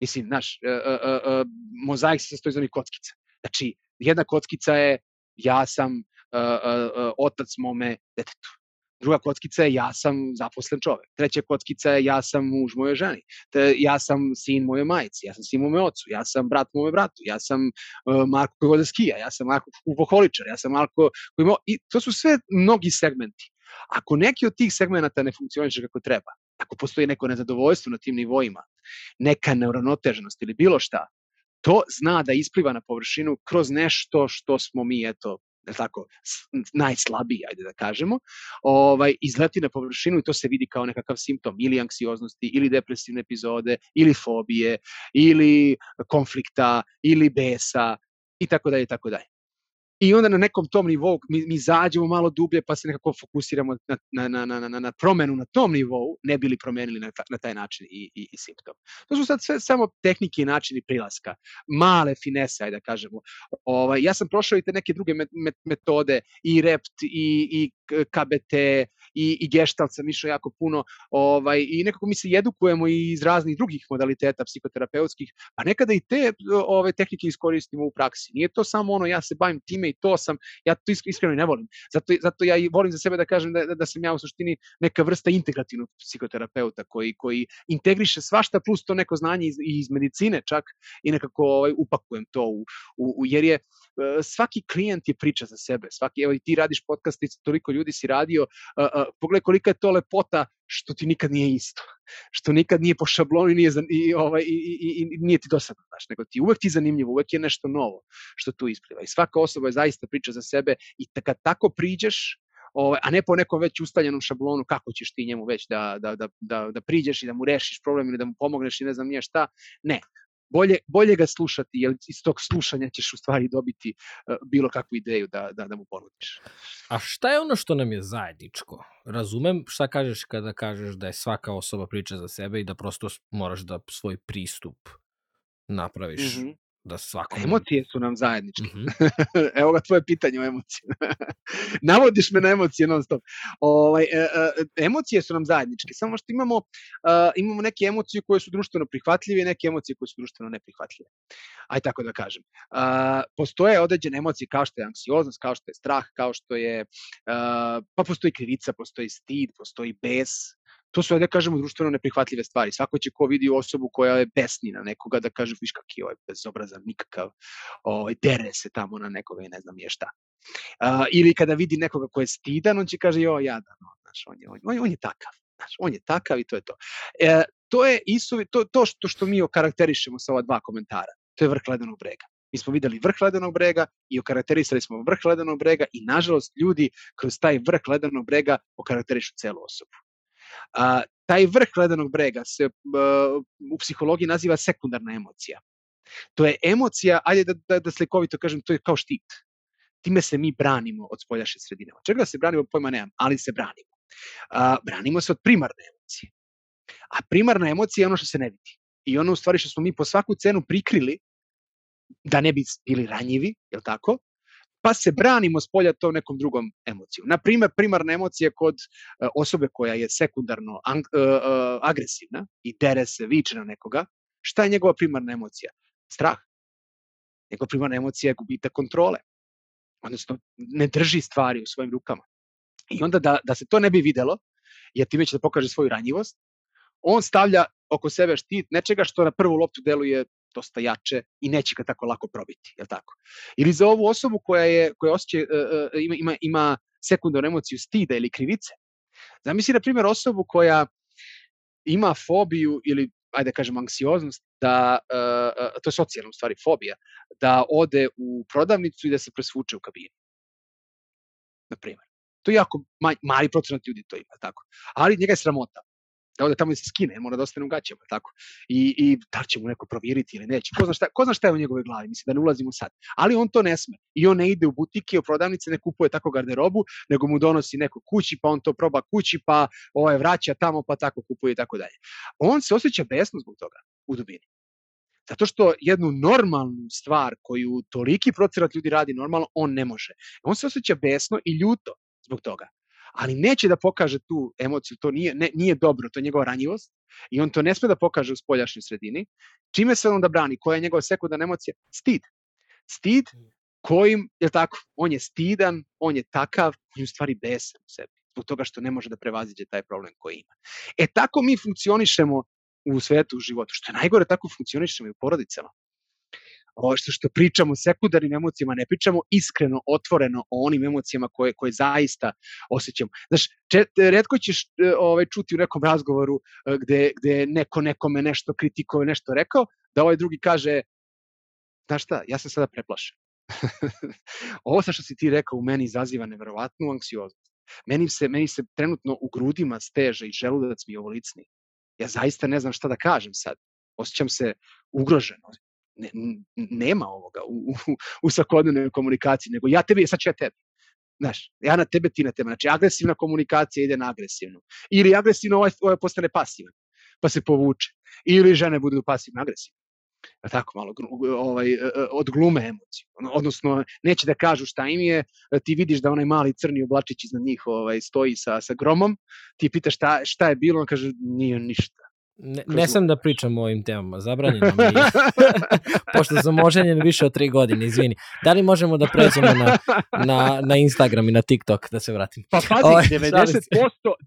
Mislim, naš, uh, uh, uh, mozaik se sastoji iz onih kockica. Znači, jedna kockica je ja sam uh, uh, uh, otac mome detetu Druga kockica je ja sam zaposlen čovek. Treća kockica je ja sam muž moje ženi. Te, ja sam sin moje majici, ja sam sin mome ocu, ja sam brat mome bratu, ja sam uh, Marko koji vode skija, ja sam Marko kupoholičar, ja sam Marko koji mo... I to su sve mnogi segmenti. Ako neki od tih segmenta ne funkcioniše kako treba, ako postoji neko nezadovoljstvo na tim nivoima, neka neuronoteženost ili bilo šta, to zna da ispliva na površinu kroz nešto što smo mi, eto, da tako, najslabiji, ajde da kažemo, ovaj, izleti na površinu i to se vidi kao nekakav simptom ili anksioznosti, ili depresivne epizode, ili fobije, ili konflikta, ili besa, i tako dalje, i tako dalje. I onda na nekom tom nivou mi, mi zađemo malo dublje pa se nekako fokusiramo na, na, na, na, na, na promenu na tom nivou, ne bili promenili na, na taj način i, i, i simptom. To su sad sve samo tehnike i načini prilaska. Male finese, ajde da kažemo. Ovaj, ja sam prošao i te neke druge metode, i REPT, i, i KBT, i, i gestalt sam išao jako puno ovaj, i nekako mi se edukujemo i iz raznih drugih modaliteta psihoterapeutskih, pa nekada i te ove tehnike iskoristimo u praksi. Nije to samo ono ja se bavim time i to sam, ja to iskreno ne volim. Zato, zato ja i volim za sebe da kažem da, da, da sam ja u suštini neka vrsta integrativnog psihoterapeuta koji, koji integriše svašta plus to neko znanje iz, iz medicine čak i nekako ovaj, upakujem to u, u, u jer je E, svaki klijent je priča za sebe. Svaki, evo i ti radiš podcast toliko ljudi si radio, uh, pogledaj kolika je to lepota što ti nikad nije isto. Što nikad nije po šablonu i nije, i, ovaj, i, i, i nije ti dosadno, znaš, nego ti uvek ti zanimljivo, uvek je nešto novo što tu ispliva. I svaka osoba je zaista priča za sebe i kad tako priđeš, ovaj, a ne po nekom već ustaljenom šablonu kako ćeš ti njemu već da, da, da, da, da priđeš i da mu rešiš problem ili da mu pomogneš i ne znam nije šta. Ne, bolje, bolje ga slušati, jer iz tog slušanja ćeš u stvari dobiti uh, bilo kakvu ideju da, da, da mu ponudiš. A šta je ono što nam je zajedničko? Razumem šta kažeš kada kažeš da je svaka osoba priča za sebe i da prosto moraš da svoj pristup napraviš mm -hmm da svakom... Emocije su nam zajedničke. Mm -hmm. (laughs) Evo ga tvoje pitanje o emocije. (laughs) Navodiš me na emocije non stop. Ovaj, e, e, emocije su nam zajedničke, samo što imamo, uh, imamo neke emocije koje su društveno prihvatljive i neke emocije koje su društveno neprihvatljive. Aj tako da kažem. Uh, postoje određene emocije kao što je anksioznost, kao što je strah, kao što je, uh, pa postoji krivica, postoji stid, postoji bes, to su, da kažemo, društveno neprihvatljive stvari. Svako će ko vidi osobu koja je besni na nekoga da kaže, viš kak je ovaj bezobrazan, nikakav, ovaj, dere se tamo na nekoga i ne znam je šta. Uh, ili kada vidi nekoga ko je stidan, on će kaže, jo, jadan, no, znaš, on je, on, on, on je takav, znaš, on je takav i to je to. E, to je isto, to, to što, što mi okarakterišemo sa ova dva komentara, to je vrh ledenog brega. Mi smo videli vrh ledenog brega i okarakterisali smo vrh ledenog brega i nažalost ljudi kroz taj vrh ledenog brega okarakterišu celu osobu. A, taj vrh ledenog brega se u psihologiji naziva sekundarna emocija. To je emocija, ajde da, da, da slikovito kažem, to je kao štit. Time se mi branimo od spoljaše sredine. Od čega se branimo, pojma nemam, ali se branimo. A, branimo se od primarne emocije. A primarna emocija je ono što se ne vidi. I ono u stvari što smo mi po svaku cenu prikrili da ne bi bili ranjivi, je tako? Pa se branimo s polja to nekom drugom emocijom. Na primer, primarna emocija kod uh, osobe koja je sekundarno uh, uh, agresivna i dere se, viče na nekoga, šta je njegova primarna emocija? Strah. Njegova primarna emocija je gubita kontrole. Odnosno, ne drži stvari u svojim rukama. I onda da, da se to ne bi videlo, jer time će da pokaže svoju ranjivost, on stavlja oko sebe štit nečega što na prvu loptu deluje dosta jače i neće ga tako lako probiti, je tako? Ili za ovu osobu koja je koja osjeća uh, ima ima ima sekundarnu emociju stida ili krivice. Zamisli na primjer osobu koja ima fobiju ili ajde da kažem anksioznost da uh, to je socijalna u stvari fobija da ode u prodavnicu i da se presvuče u kabinu. Na primjer. To je jako mali procenat ljudi to ima, tako. Ali njega je sramota da ode tamo i se skine, mora da ostane u gaćama, tako. I, i da li će mu neko provjeriti ili neće. Ko zna, šta, ko zna šta je u njegove glavi, mislim da ne ulazimo sad. Ali on to ne sme. I on ne ide u butike, u prodavnice, ne kupuje tako garderobu, nego mu donosi neko kući, pa on to proba kući, pa ovaj, vraća tamo, pa tako kupuje i tako dalje. On se osjeća besno zbog toga u dubini. Zato što jednu normalnu stvar koju toliki procenat ljudi radi normalno, on ne može. On se osjeća besno i ljuto zbog toga ali neće da pokaže tu emociju, to nije, ne, nije dobro, to je njegova ranjivost i on to ne sme da pokaže u spoljašnjoj sredini. Čime se on da brani? Koja je njegova sekundarna emocija? Stid. Stid kojim, je tako, on je stidan, on je takav, on je u stvari besan u sebi, zbog toga što ne može da prevaziđe taj problem koji ima. E tako mi funkcionišemo u svetu, u životu. Što je najgore, tako funkcionišemo i u porodicama što, što pričamo sekundarnim emocijama, ne pričamo iskreno, otvoreno o onim emocijama koje, koje zaista osjećamo. Znaš, čet, redko ćeš e, ovaj, čuti u nekom razgovoru e, gde, gde neko nekome nešto kritikove, nešto rekao, da ovaj drugi kaže, znaš šta, ja sam sada preplašen. (laughs) Ovo sa što si ti rekao u meni izaziva neverovatnu anksioznost. Meni se, meni se trenutno u grudima steže i želudac mi je ovolicni. Ja zaista ne znam šta da kažem sad. Osjećam se ugroženo ne, nema ovoga u, u, u svakodnevnoj komunikaciji, nego ja tebi, sad ću ja tebi. Znaš, ja na tebe, ti na tebe. Znači, agresivna komunikacija ide na agresivnu. Ili agresivno ovaj, ovaj postane pasivan, pa se povuče. Ili žene budu pasivno agresivne. A tako malo ovaj, e, e, od glume emociju. Odnosno, neće da kažu šta im je, ti vidiš da onaj mali crni oblačić iznad njih ovaj, stoji sa, sa gromom, ti pitaš šta, šta je bilo, on kaže nije ništa. Ne, ne sam da pričam o ovim temama, zabranjeno mi je. (laughs) Pošto sam oženjen više od tri godine, izvini. Da li možemo da pređemo na, na, na Instagram i na TikTok, da se vratim? Pa pazi, Ove, 90%,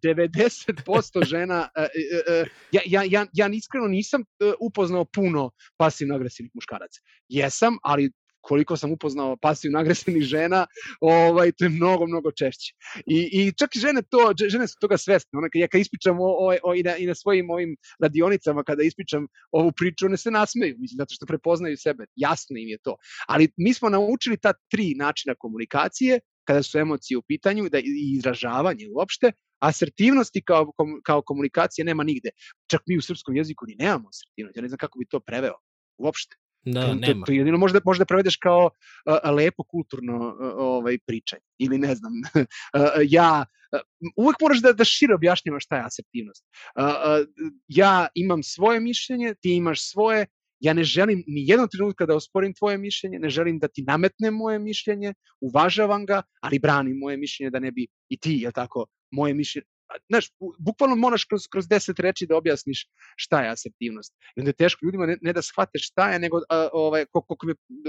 90% žena, uh, uh, uh, ja, ja, ja, ja iskreno nisam upoznao puno pasivno-agresivnih muškaraca. Jesam, ali koliko sam upoznao pasivno agresivnih žena, ovaj, to je mnogo, mnogo češće. I, i čak i žene, to, žene su toga svesne. Ona, ja kad ispričam o, o, o, i, na, i na svojim ovim radionicama, kada ispričam ovu priču, one se nasmeju, mislim, zato što prepoznaju sebe. Jasno im je to. Ali mi smo naučili ta tri načina komunikacije, kada su emocije u pitanju da, i izražavanje uopšte, asertivnosti kao, kao komunikacije nema nigde. Čak mi u srpskom jeziku ni nemamo asertivnosti. Ja ne znam kako bi to preveo Uopšte. Da, to, nema. To, to jedino možda, možda prevedeš kao a, lepo kulturno a, ovaj, pričanje. Ili ne znam, (laughs) a, ja, a, uvek moraš da, da šire objašnjavaš šta je asertivnost. A, a, ja imam svoje mišljenje, ti imaš svoje, ja ne želim ni jednog trenutka da osporim tvoje mišljenje, ne želim da ti nametnem moje mišljenje, uvažavam ga, ali branim moje mišljenje da ne bi i ti, je tako, moje mišljenje, znaš, bukvalno moraš kroz, kroz deset reči da objasniš šta je asertivnost. I onda je teško ljudima ne, ne da shvate šta je, nego a, ovaj, koliko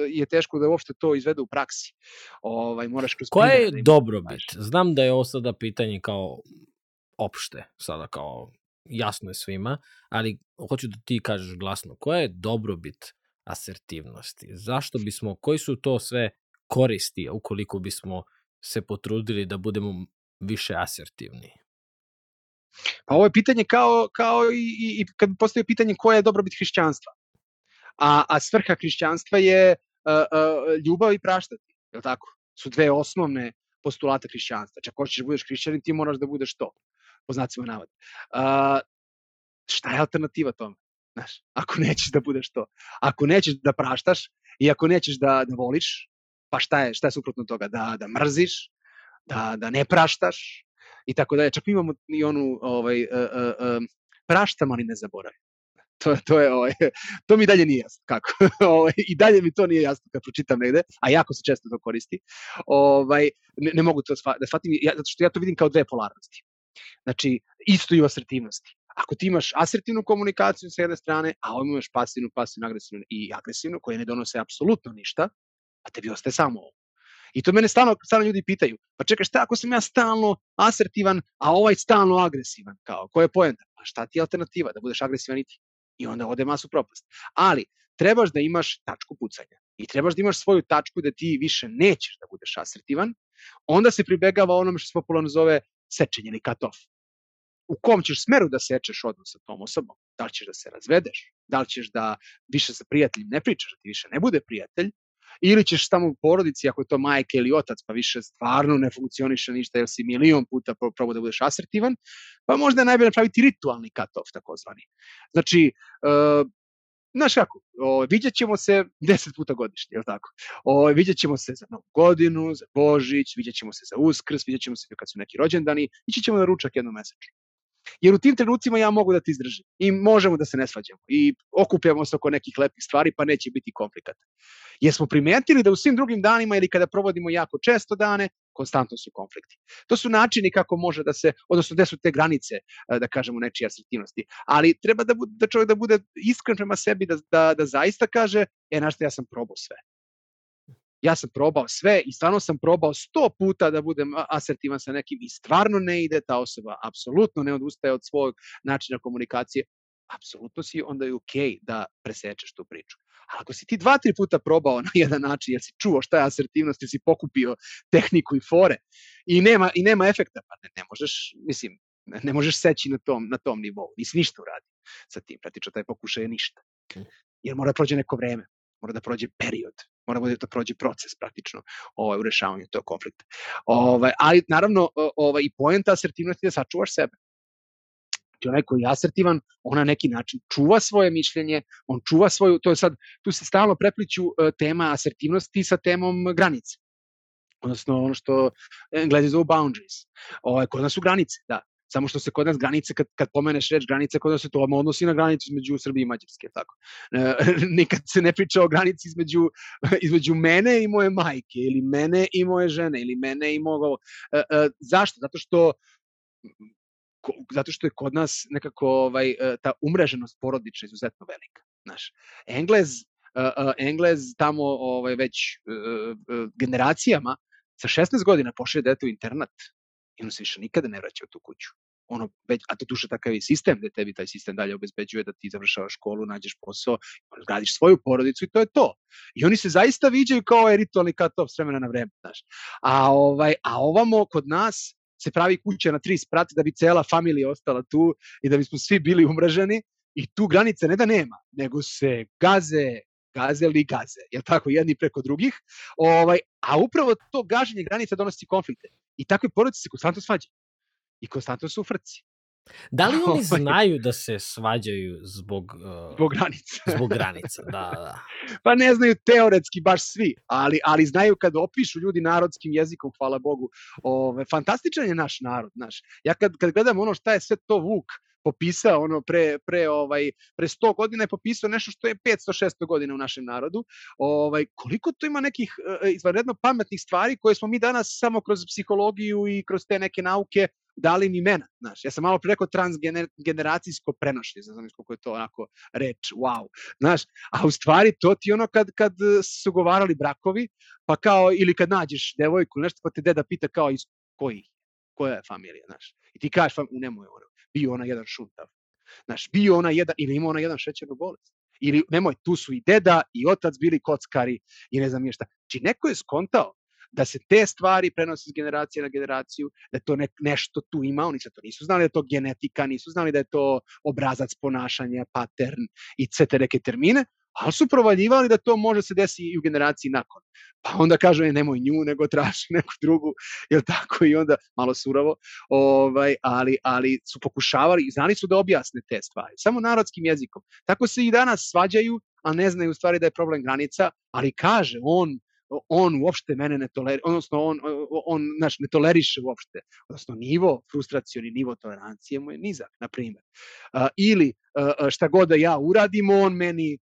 je teško da uopšte to izvede u praksi. Ovaj, moraš kroz Koja je da dobrobit? Znam da je ovo sada pitanje kao opšte, sada kao jasno je svima, ali hoću da ti kažeš glasno, koja je dobrobit asertivnosti? Zašto bismo, koji su to sve koristi ukoliko bismo se potrudili da budemo više asertivni? Pa ovo je pitanje kao, kao i, i, i kad postoje pitanje koja je dobrobit hrišćanstva. A, a svrha hrišćanstva je uh, uh, ljubav i praštati, je li tako? Su dve osnovne postulate hrišćanstva. Čak hoćeš da budeš hrišćanin, ti moraš da budeš to, po znacima navod. Uh, šta je alternativa tome? Znaš, ako nećeš da budeš to, ako nećeš da praštaš i ako nećeš da, da voliš, pa šta je, šta je suprotno toga? Da, da mrziš, da, da ne praštaš, i tako dalje. Čak imamo i onu ovaj, uh, uh, praštam, ali ne zaboravim. (laughs) To, to, je, ovaj, to mi dalje nije jasno kako. (laughs) ovaj, I dalje mi to nije jasno kad pročitam negde, a jako se često to koristi. Ovaj, ne, ne mogu to da shvatim, ja, zato što ja to vidim kao dve polarnosti. Znači, isto i u asertivnosti. Ako ti imaš asertivnu komunikaciju sa jedne strane, a ovdje imaš pasivnu, pasivnu, agresivnu i agresivnu, koje ne donose apsolutno ništa, a tebi ostaje samo ovo. I to mene stalno, stalno ljudi pitaju, pa čekaj šta ako sam ja stalno asertivan, a ovaj stalno agresivan, kao, koja je poenta? Pa šta ti je alternativa, da budeš agresivan i ti? I onda ode masu propast. Ali, trebaš da imaš tačku pucanja i trebaš da imaš svoju tačku da ti više nećeš da budeš asertivan, onda se pribegava onome što se popularno zove sečenje ili cut off. U kom ćeš smeru da sečeš odnos sa tom osobom? Da li ćeš da se razvedeš? Da li ćeš da više sa prijateljem ne pričaš, da ti više ne bude prijatelj? Ili ćeš tamo u porodici, ako je to majka ili otac, pa više stvarno ne funkcioniše ništa, jer si milion puta probao da budeš asertivan, pa možda je najbolje napraviti ritualni cut-off, takozvani. Znači, uh, znaš kako, o, vidjet ćemo se deset puta godišnje, je li tako? O, vidjet ćemo se za Novu godinu, za Božić, vidjet ćemo se za Uskrs, vidjet ćemo se kad su neki rođendani, ići ćemo na ručak jednom mesečno. Jer u tim trenucima ja mogu da ti izdržim i možemo da se ne svađamo i okupljamo se oko nekih lepih stvari pa neće biti komplikata. Jer smo primetili da u svim drugim danima ili kada provodimo jako često dane, konstantno su konflikti. To su načini kako može da se, odnosno gde su te granice, e, da kažemo, nečije asertivnosti. Ali treba da, da čovjek da bude iskren prema sebi, da, da, da zaista kaže, e, znaš ja sam probao sve ja sam probao sve i stvarno sam probao sto puta da budem asertivan sa nekim i stvarno ne ide ta osoba, apsolutno ne odustaje od svog načina komunikacije, apsolutno si onda je okej okay da presečeš tu priču. Ali ako si ti dva, tri puta probao na jedan način, jer si čuo šta je asertivnost, jer si pokupio tehniku i fore i nema, i nema efekta, pa ne, ne možeš, mislim, ne možeš seći na tom, na tom nivou, nisi ništa uradio sa tim, praktično taj pokušaj je ništa. Jer mora da prođe neko vreme, mora da prođe period, mora da, prođe proces praktično ovaj, u rešavanju tog konflikta. Ovaj, ali naravno ovaj, i poenta asertivnosti je da sačuvaš sebe. Znači onaj koji je asertivan, on na neki način čuva svoje mišljenje, on čuva svoju, to je sad, tu se stalno prepliću uh, tema asertivnosti sa temom granice odnosno ono što englezi zovu boundaries. Ovaj, kod nas su granice, da. Samo što se kod nas granice, kad, kad pomeneš reč granice, kod nas se to odnosi na granicu između Srbije i Mađarske, tako. E, (laughs) nikad se ne priča o granici između, (laughs) između mene i moje majke, ili mene i moje žene, ili mene i mogo... E, e, zašto? Zato što zato što je kod nas nekako ovaj, e, ta umreženost porodična izuzetno velika. Znaš, Englez, uh, Englez tamo ovaj, već uh, uh, generacijama sa 16 godina pošle dete u internat i on se više nikada ne vraća u tu kuću. Ono, a to duše takav je sistem, gde tebi taj sistem dalje obezbeđuje da ti završavaš školu, nađeš posao, gradiš svoju porodicu i to je to. I oni se zaista viđaju kao ovaj ritualni cut-off s vremena na vreme, znaš. A, ovaj, a ovamo kod nas se pravi kuća na tri sprata da bi cela familija ostala tu i da bismo svi bili umraženi i tu granice ne da nema, nego se gaze, gazeli gaze, jel tako, jedni preko drugih, ovaj, a upravo to gaženje granica donosi konflikte. I takve porodice se konstantno svađaju. I konstantno su u frci. Da li (laughs) oni znaju da se svađaju zbog... Uh, zbog granica. (laughs) zbog granica, da, da. Pa ne znaju teoretski baš svi, ali, ali znaju kad opišu ljudi narodskim jezikom, hvala Bogu. Ove, fantastičan je naš narod, naš. Ja kad, kad gledam ono šta je sve to Vuk popisao ono pre pre ovaj pre 100 godina je popisao nešto što je 500 600 godina u našem narodu. Ovaj koliko to ima nekih uh, izvanredno pametnih stvari koje smo mi danas samo kroz psihologiju i kroz te neke nauke dali im imena, znaš. Ja sam malo pre rekao transgeneracijsko prenošenje, znam koliko je to onako reč, wow, znaš, a u stvari to ti ono kad, kad su govarali brakovi, pa kao, ili kad nađeš devojku, nešto, pa te deda pita kao iz kojih, koja je familija, znaš. I ti kažeš, fam, nemoj ono, bio ona jedan šuntav. Znaš, bio ona jedan, ili ima ona jedan šećernu bolest. Ili, nemoj, tu su i deda i otac bili kockari i ne znam nije šta. Či znači, neko je skontao da se te stvari prenose s generacije na generaciju, da to ne, nešto tu ima, oni se to nisu znali da je to genetika, nisu znali da je to obrazac ponašanja, pattern i sve te neke termine, ali su provaljivali da to može se desi i u generaciji nakon. Pa onda kažu, ne, nemoj nju, nego traži neku drugu, jel tako, i onda malo surovo, ovaj, ali, ali su pokušavali, i znali su da objasne te stvari, samo narodskim jezikom. Tako se i danas svađaju, a ne znaju u stvari da je problem granica, ali kaže, on on uopšte mene ne tolerira, odnosno on, on naš, ne toleriše uopšte, odnosno nivo frustracioni, nivo tolerancije mu je nizak, na primjer. Uh, ili uh, šta god da ja uradim, on meni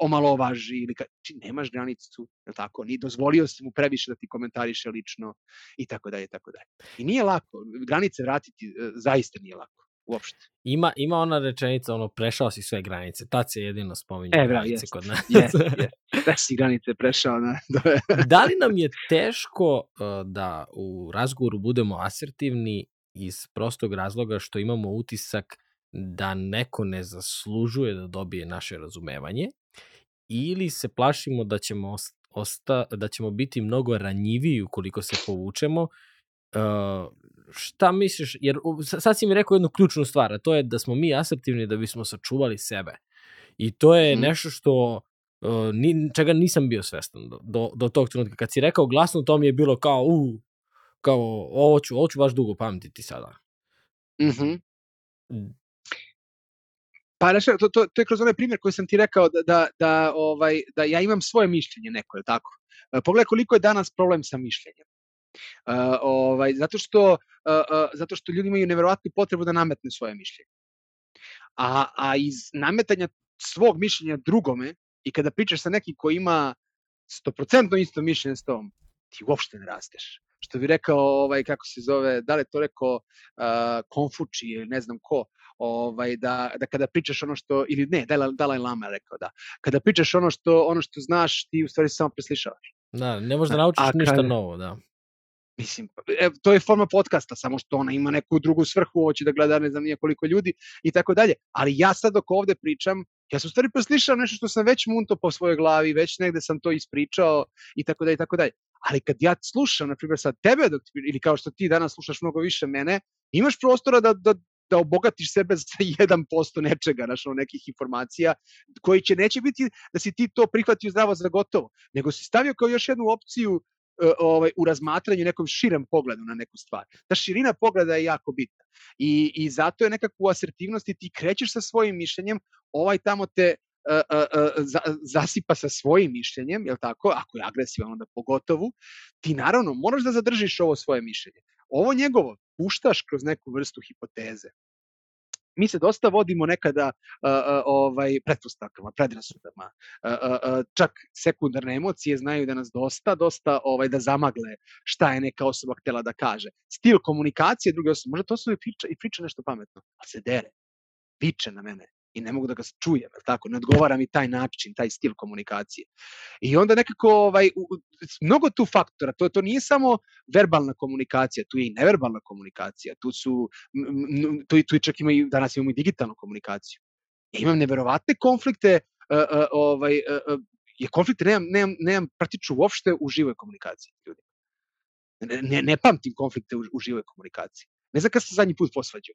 omalovaži ili kad, či nemaš granicu, je tako? Ni dozvolio si mu previše da ti komentariše lično i tako dalje, tako dalje. I nije lako, granice vratiti e, zaista nije lako uopšte. Ima, ima ona rečenica, ono, prešao si sve granice, tad se jedino spominje e, granice jest, kod nas. Je, je. Sve si granice prešao. Na, (laughs) da li nam je teško uh, da u razgovoru budemo asertivni iz prostog razloga što imamo utisak da neko ne zaslužuje da dobije naše razumevanje ili se plašimo da ćemo osta, da ćemo biti mnogo ranjiviji ukoliko se povučemo. Uh, šta misliš, jer sad si mi rekao jednu ključnu stvar, a to je da smo mi asertivni da bismo sačuvali sebe. I to je mm. nešto što uh, ni, čega nisam bio svestan do, do, do tog trenutka. Kad si rekao glasno, to mi je bilo kao, u, kao, ovo ću, ovo ću baš dugo pamtiti sada. Mhm. Mm Pa znaš, to, to, to je kroz onaj primjer koji sam ti rekao da, da, da, ovaj, da ja imam svoje mišljenje neko, je tako? E, pogledaj koliko je danas problem sa mišljenjem. Uh, ovaj, zato, što, uh, uh, zato što ljudi imaju neverovatnu potrebu da nametne svoje mišljenje. A, a iz nametanja svog mišljenja drugome i kada pričaš sa nekim ko ima 100% isto mišljenje s tom, ti uopšte ne rasteš. Što bi rekao, ovaj, kako se zove, da li to rekao uh, Konfuči ili ne znam ko, ovaj, da, da kada pričaš ono što, ili ne, Dalai, Dalai Lama je rekao da, kada pričaš ono što, ono što znaš, ti u stvari samo preslišavaš. Da, ne možeš da naučiš A, ništa kada, novo, da. Mislim, e, to je forma podcasta, samo što ona ima neku drugu svrhu, hoće da gleda ne znam nije koliko ljudi i tako dalje. Ali ja sad dok ovde pričam, ja sam u stvari preslišao nešto što sam već munto po svojoj glavi, već negde sam to ispričao i tako dalje i tako dalje. Ali kad ja slušam, na primjer, sad tebe, dok, ili kao što ti danas slušaš mnogo više mene, imaš prostora da, da, da obogatiš sebe za (laughs) 1% nečega, našo nekih informacija, koji će neće biti da si ti to prihvatio zdravo za gotovo, nego si stavio kao još jednu opciju e, ovaj, u razmatranju nekom širem pogledu na neku stvar. Ta širina pogleda je jako bitna. I, i zato je nekako u asertivnosti ti krećeš sa svojim mišljenjem, ovaj tamo te zasipa sa svojim mišljenjem, je tako? Ako je agresivan, onda pogotovo, ti naravno moraš da zadržiš ovo svoje mišljenje. Ovo njegovo puštaš kroz neku vrstu hipoteze. Mi se dosta vodimo nekada uh, uh, ovaj pretpostavkama, predrasudama. Uh, čak sekundarne emocije znaju da nas dosta, dosta ovaj da zamagle šta je neka osoba htela da kaže. Stil komunikacije druge osobe, možda to i priča, i priča nešto pametno, a se dere. Viče na mene, i ne mogu da ga čujem, tako, ne odgovara mi taj način, taj stil komunikacije. I onda nekako, ovaj, mnogo tu faktora, to, to nije samo verbalna komunikacija, tu je i neverbalna komunikacija, tu su, tu, tu čak ima i, danas imamo i digitalnu komunikaciju. Ja imam neverovatne konflikte, uh, uh, ovaj, uh, je konflikte nemam, nemam, nemam praktično uopšte u živoj komunikaciji ljudi. Ne, ne, ne pamtim konflikte u, u živoj komunikaciji. Ne znam kada se zadnji put posvađao.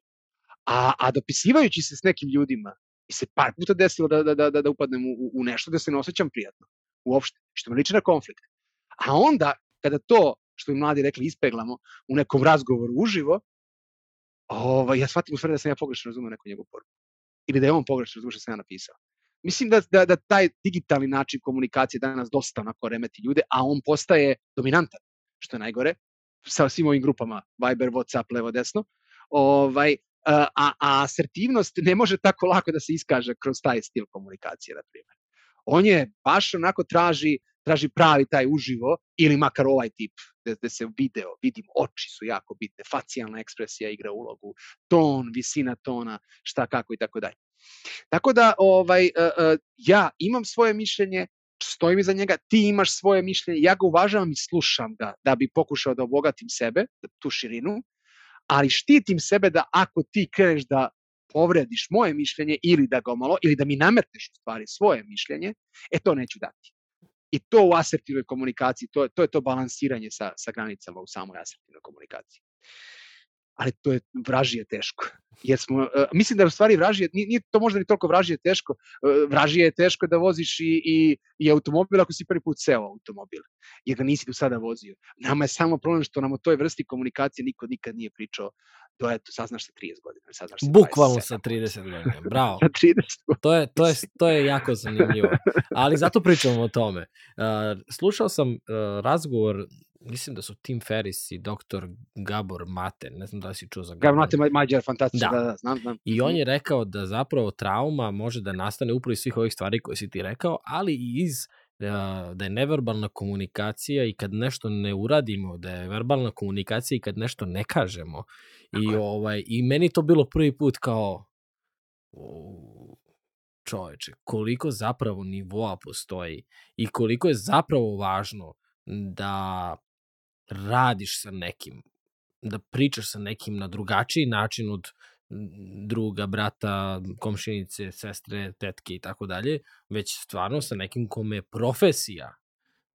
A, a dopisivajući se s nekim ljudima, I se par puta desilo da, da, da, da upadnem u, u nešto da se ne osjećam prijatno. Uopšte. Što me liči na konflikt. A onda, kada to, što bi mladi rekli, ispeglamo u nekom razgovoru uživo, ovaj, ja shvatim u stvari da sam ja pogrešno razumeo neku njegovu poruku. Ili da je on pogrešno razumeo što sam ja napisao. Mislim da, da, da taj digitalni način komunikacije danas dosta onako remeti ljude, a on postaje dominantan, što je najgore, sa svim ovim grupama, Viber, Whatsapp, levo, desno. Ovaj, a, a asertivnost ne može tako lako da se iskaže kroz taj stil komunikacije, na primjer. On je baš onako traži, traži pravi taj uživo ili makar ovaj tip da, da se video, vidim, oči su jako bitne, facijalna ekspresija igra ulogu, ton, visina tona, šta, kako i tako dalje. Tako da ovaj, uh, uh, ja imam svoje mišljenje, stojim iza njega, ti imaš svoje mišljenje, ja ga uvažavam i slušam ga da bi pokušao da obogatim sebe, tu širinu, ali štitim sebe da ako ti kreneš da povrediš moje mišljenje ili da ga malo, ili da mi nametneš u stvari svoje mišljenje, e to neću dati. I to u asertivnoj komunikaciji, to, to je to balansiranje sa, sa granicama u samoj asertivnoj komunikaciji. Ali to je vražije teško. Jer smo, uh, mislim da u stvari vražije, nije, nije to možda ni toliko vražije teško, uh, vražije je teško da voziš i, i, i automobil ako si prvi put seo automobil, jer ga nisi do sada vozio. Nama je samo problem što nam o toj vrsti komunikacije niko nikad nije pričao to je, to saznaš sa 30 godina. Saznaš sa Bukvalno sa 30 godina, (laughs) bravo. sa 30 godina. To je, to, je, to je jako zanimljivo. Ali zato pričamo o tome. Uh, slušao sam uh, razgovor, mislim da su Tim Ferris i doktor Gabor Mate, ne znam da li si čuo za Gabor. Gabor Mate Mađar, fantastično, da. da, da, znam, znam. I on je rekao da zapravo trauma može da nastane upravo iz svih ovih stvari koje si ti rekao, ali i iz da je neverbalna komunikacija i kad nešto ne uradimo, da je verbalna komunikacija i kad nešto ne kažemo. I, ovaj, I meni to bilo prvi put kao čoveče, koliko zapravo nivoa postoji i koliko je zapravo važno da radiš sa nekim, da pričaš sa nekim na drugačiji način od druga, brata, komšinice, sestre, tetke i tako dalje, već stvarno sa nekim kome je profesija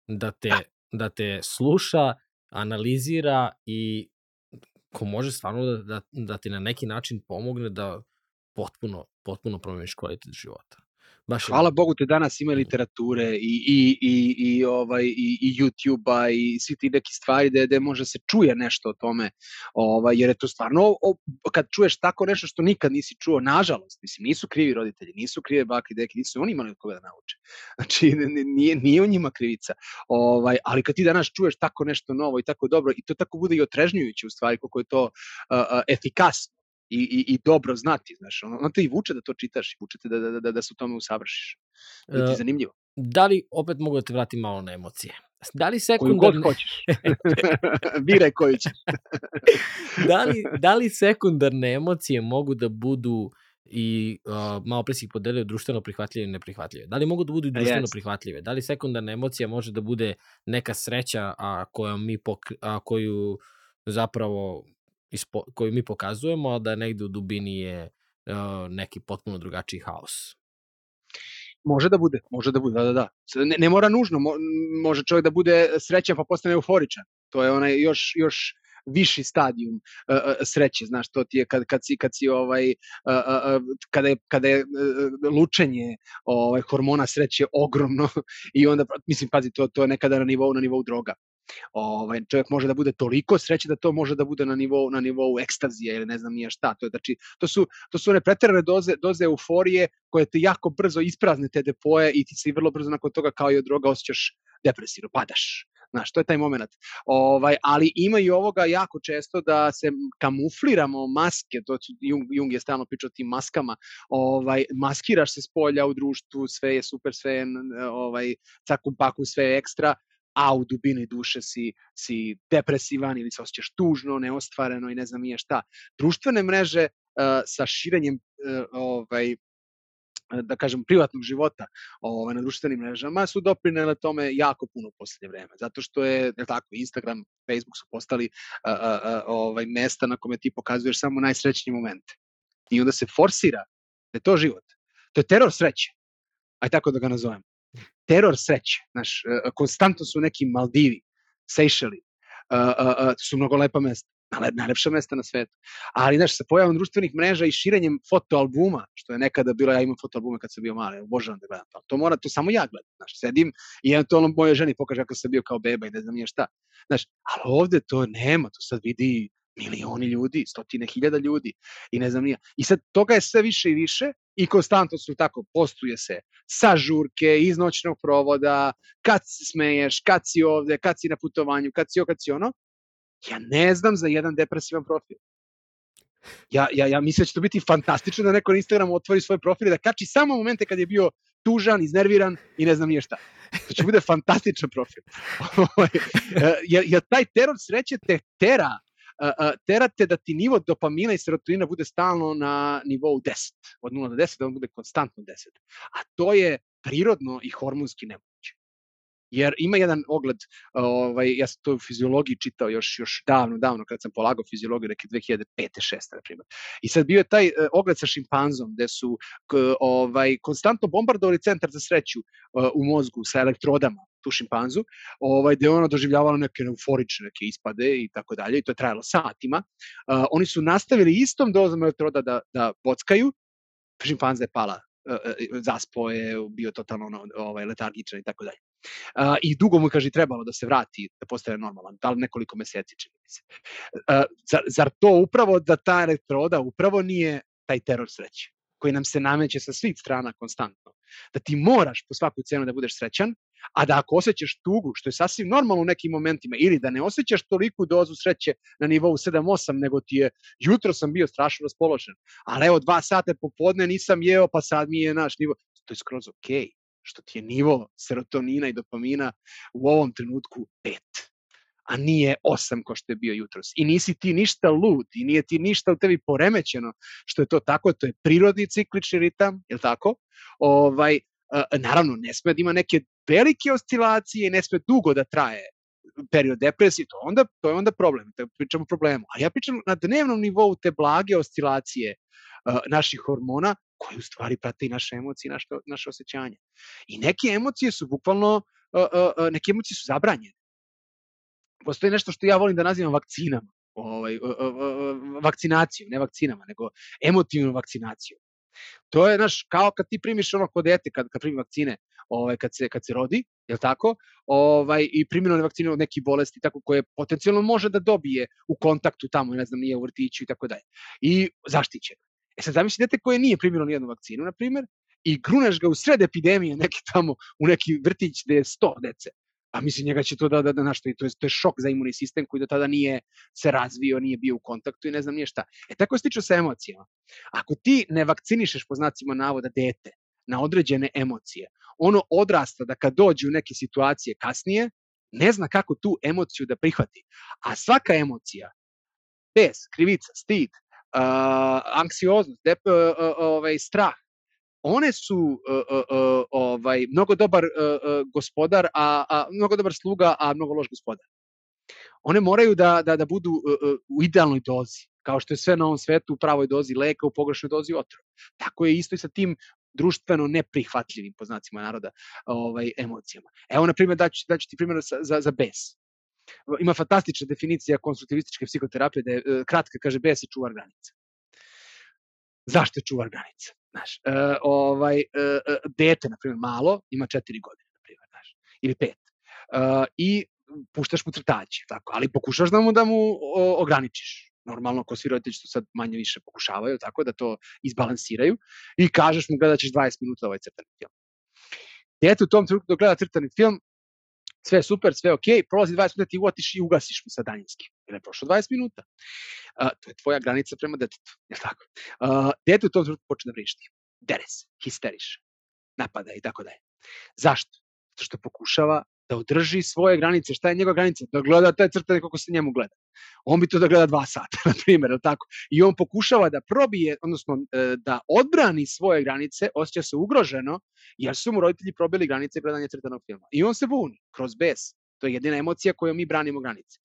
da te, da. da te sluša, analizira i ko može stvarno da, da, da ti na neki način pomogne da potpuno, potpuno promeniš kvalitet života. Baš Hvala Bogu te danas ima literature i, i, i, i, ovaj, i, i YouTube-a i svi ti neki stvari gde, gde može se čuje nešto o tome, ovaj, jer je to stvarno, o, kad čuješ tako nešto što nikad nisi čuo, nažalost, mislim, nisu krivi roditelji, nisu krive baki i deki, nisu oni imali od koga da nauče. Znači, nije, nije u njima krivica. Ovaj, ali kad ti danas čuješ tako nešto novo i tako dobro, i to tako bude i otrežnjujuće u stvari, koliko je to uh, efikasno, i, i, i dobro znati, znaš, ono, ono te i vuče da to čitaš i vuče te da, da, da, da se u tome usavršiš. Da ti je e, zanimljivo. Da li, opet mogu da te vratim malo na emocije, da li sekundarne... Koju god hoćeš. (laughs) (laughs) Biraj koju ćeš. (laughs) da, li, da li sekundarne emocije mogu da budu i uh, malo pre si ih podelio društveno prihvatljive i neprihvatljive. Da li mogu da budu i društveno yes. prihvatljive? Da li sekundarna emocija može da bude neka sreća a, koju mi pok, a, koju zapravo ispo, koju mi pokazujemo, a da negde u dubini je uh, neki potpuno drugačiji haos. Može da bude, može da bude, da, da, da. Ne, ne mora nužno, mo, može čovjek da bude srećan pa postane euforičan. To je onaj još, još viši stadijum uh, sreće, znaš, to ti je kad, kad si, kad si ovaj, uh, uh, kada je, kada je lučenje ovaj, hormona sreće ogromno (laughs) i onda, mislim, pazi, to, to je nekada na nivou, na nivou droga. Ovaj, čovjek može da bude toliko srećan da to može da bude na nivou, na nivou ekstazije ili ne znam nije šta. To, je, znači, to, su, to su one preterane doze, doze euforije koje te jako brzo isprazne te depoje i ti se vrlo brzo nakon toga kao i od droga osjećaš depresivno, padaš. Znaš, to je taj moment. Ovaj, ali ima i ovoga jako često da se kamufliramo maske, to Jung, Jung je stalno pričao tim maskama, ovaj, maskiraš se s polja u društvu, sve je super, sve je ovaj, cakum paku, sve je ekstra, a u dubini duše si, si depresivan ili se osjećaš tužno, neostvareno i ne znam nije šta. Društvene mreže uh, sa širenjem uh, ovaj, da kažem, privatnog života ovaj, na društvenim mrežama su doprinele tome jako puno u poslednje vreme. Zato što je, je tako, Instagram, Facebook su postali a, a, ovaj, mesta na kome ti pokazuješ samo najsrećnije momente. I onda se forsira da je to život. To je teror sreće. Aj tako da ga nazovem teror sreće. Znaš, e, konstantno su neki Maldivi, Sejšeli, uh, uh, su mnogo lepa mesta, najlepša mesta na svetu. Ali, znaš, sa pojavom društvenih mreža i širenjem fotoalbuma, što je nekada bilo, ja imam fotoalbume kad sam bio mali, obožavam da gledam to. To mora, to samo ja gledam, znaš, sedim i to ono moje ženi pokaže kako sam bio kao beba i ne znam nije šta. Znaš, ali ovde to nema, to sad vidi milioni ljudi, stotine hiljada ljudi i ne znam nija. I sad toga je sve više i više i konstantno su tako, postuje se sa žurke, iz noćnog provoda, kad se smeješ, kad si ovde, kad si na putovanju, kad si o, kad si ono. Ja ne znam za jedan depresivan profil. Ja, ja, ja mislim da će to biti fantastično da neko na Instagramu otvori svoj profil i da kači samo momente kad je bio tužan, iznerviran i ne znam nije šta. To će bude fantastičan profil. (laughs) Ovaj, jer, jer taj teror sreće te tera terate da ti nivo dopamina i serotonina bude stalno na nivou 10, od 0 do 10, da on bude konstantno 10. A to je prirodno i hormonski nemoguće. Jer ima jedan ogled, ovaj, ja sam to u fiziologiji čitao još, još davno, davno, kad sam polagao fiziologiju, neke 2005. 6. na primjer. I sad bio je taj uh, ogled sa šimpanzom, gde su ovaj, konstantno bombardovali centar za sreću uh, u mozgu sa elektrodama tu šimpanzu, ovaj, gde je ono doživljavalo neke euforične neke ispade i tako dalje, i to je trajalo satima. Uh, oni su nastavili istom dozom elektroda da, da bockaju, šimpanza je pala, uh, zaspo je, bio totalno ono, ovaj, letargičan i tako dalje. Uh, I dugo mu, kaže, trebalo da se vrati, da postane normalan, da li nekoliko meseci, čini mi se. Uh, zar, zar to upravo da ta elektroda upravo nije taj teror sreće? koji nam se nameće sa svih strana konstantno. Da ti moraš po svaku cenu da budeš srećan, a da ako osjećaš tugu, što je sasvim normalno u nekim momentima, ili da ne osjećaš toliku dozu sreće na nivou 7-8, nego ti je, jutro sam bio strašno raspoložen, ali evo dva sata popodne nisam jeo, pa sad mi je naš nivo, to je skroz okej, okay, što ti je nivo serotonina i dopamina u ovom trenutku 5 a nije 8 ko što je bio jutros. I nisi ti ništa lud i nije ti ništa u tebi poremećeno što je to tako, to je prirodni ciklični ritam, je li tako? Ovaj, naravno, ne sme da ima neke velike oscilacije i ne sme dugo da traje period depresije, to, onda, to je onda problem, da pričamo o problemu. Ali ja pričam na dnevnom nivou te blage oscilacije uh, naših hormona, koji u stvari prate i naše emocije i naše, naše osjećanje. I neke emocije su bukvalno, uh, uh, neke emocije su zabranjene postoji nešto što ja volim da nazivam vakcinama, ovaj, vakcinaciju, ne vakcinama, nego emotivnu vakcinaciju. To je, znaš, kao kad ti primiš ono kod dete, kad, kad primi vakcine, ovaj, kad, se, kad se rodi, je tako? Ovaj, I primjeno vakcine od nekih bolesti, tako koje potencijalno može da dobije u kontaktu tamo, ne znam, nije u vrtiću i tako dalje. I zaštićeno. E sad zamisli dete koje nije primjeno nijednu vakcinu, na primjer, i gruneš ga u sred epidemije neki tamo u neki vrtić gde je 100 dece a mislim njega će to da, da, da našto, to je, to je šok za imunni sistem koji do tada nije se razvio, nije bio u kontaktu i ne znam nije šta. E tako je stiče sa emocijama. Ako ti ne vakcinišeš po znacima navoda dete na određene emocije, ono odrasta da kad dođe u neke situacije kasnije, ne zna kako tu emociju da prihvati. A svaka emocija, bes, krivica, stid, uh, anksioznost, dep, uh, uh, ovaj, strah, one su uh, uh, ovaj mnogo dobar uh, gospodar, a, a mnogo dobar sluga, a mnogo loš gospodar. One moraju da, da, da budu u idealnoj dozi, kao što je sve na ovom svetu u pravoj dozi leka, u pogrešnoj dozi otrova. Tako je isto i sa tim društveno neprihvatljivim, po znacima naroda, ovaj, emocijama. Evo, na primjer, daću, daću ti primjer za, za, za bes. Ima fantastična definicija konstruktivističke psihoterapije da je kratka, kaže, bes je čuvar granica. Zašto je čuvar granica? Znaš, uh, ovaj, uh, dete, na primjer, malo, ima četiri godine, na primjer, znaš, ili pet. Uh, I puštaš mu crtaće, tako, ali pokušaš da mu, da mu o, ograničiš. Normalno, ko svi roditelji što sad manje više pokušavaju, tako da to izbalansiraju i kažeš mu gledat ćeš 20 minuta ovaj crtani film. Dete u tom trenutku dok gleda crtani film, sve super, sve ok, prolazi 20 minuta, ti uotiš i ugasiš mu sa daljinski. Je prošlo 20 minuta. Uh, to je tvoja granica prema detetu, je tako? Uh, dete u tom trenutku počne da vrišti, dere se, histeriše, napada i tako dalje. Zašto? Zato što pokušava da održi svoje granice. Šta je njegova granica? Da gleda taj crtane kako se njemu gleda. On bi to da gleda dva sata, (laughs) na primjer, tako? I on pokušava da probije, odnosno e, da odbrani svoje granice, osjeća se ugroženo, jer su mu roditelji probili granice gledanja crtanog filma. I on se buni, kroz bes. To je jedina emocija kojom mi branimo granice.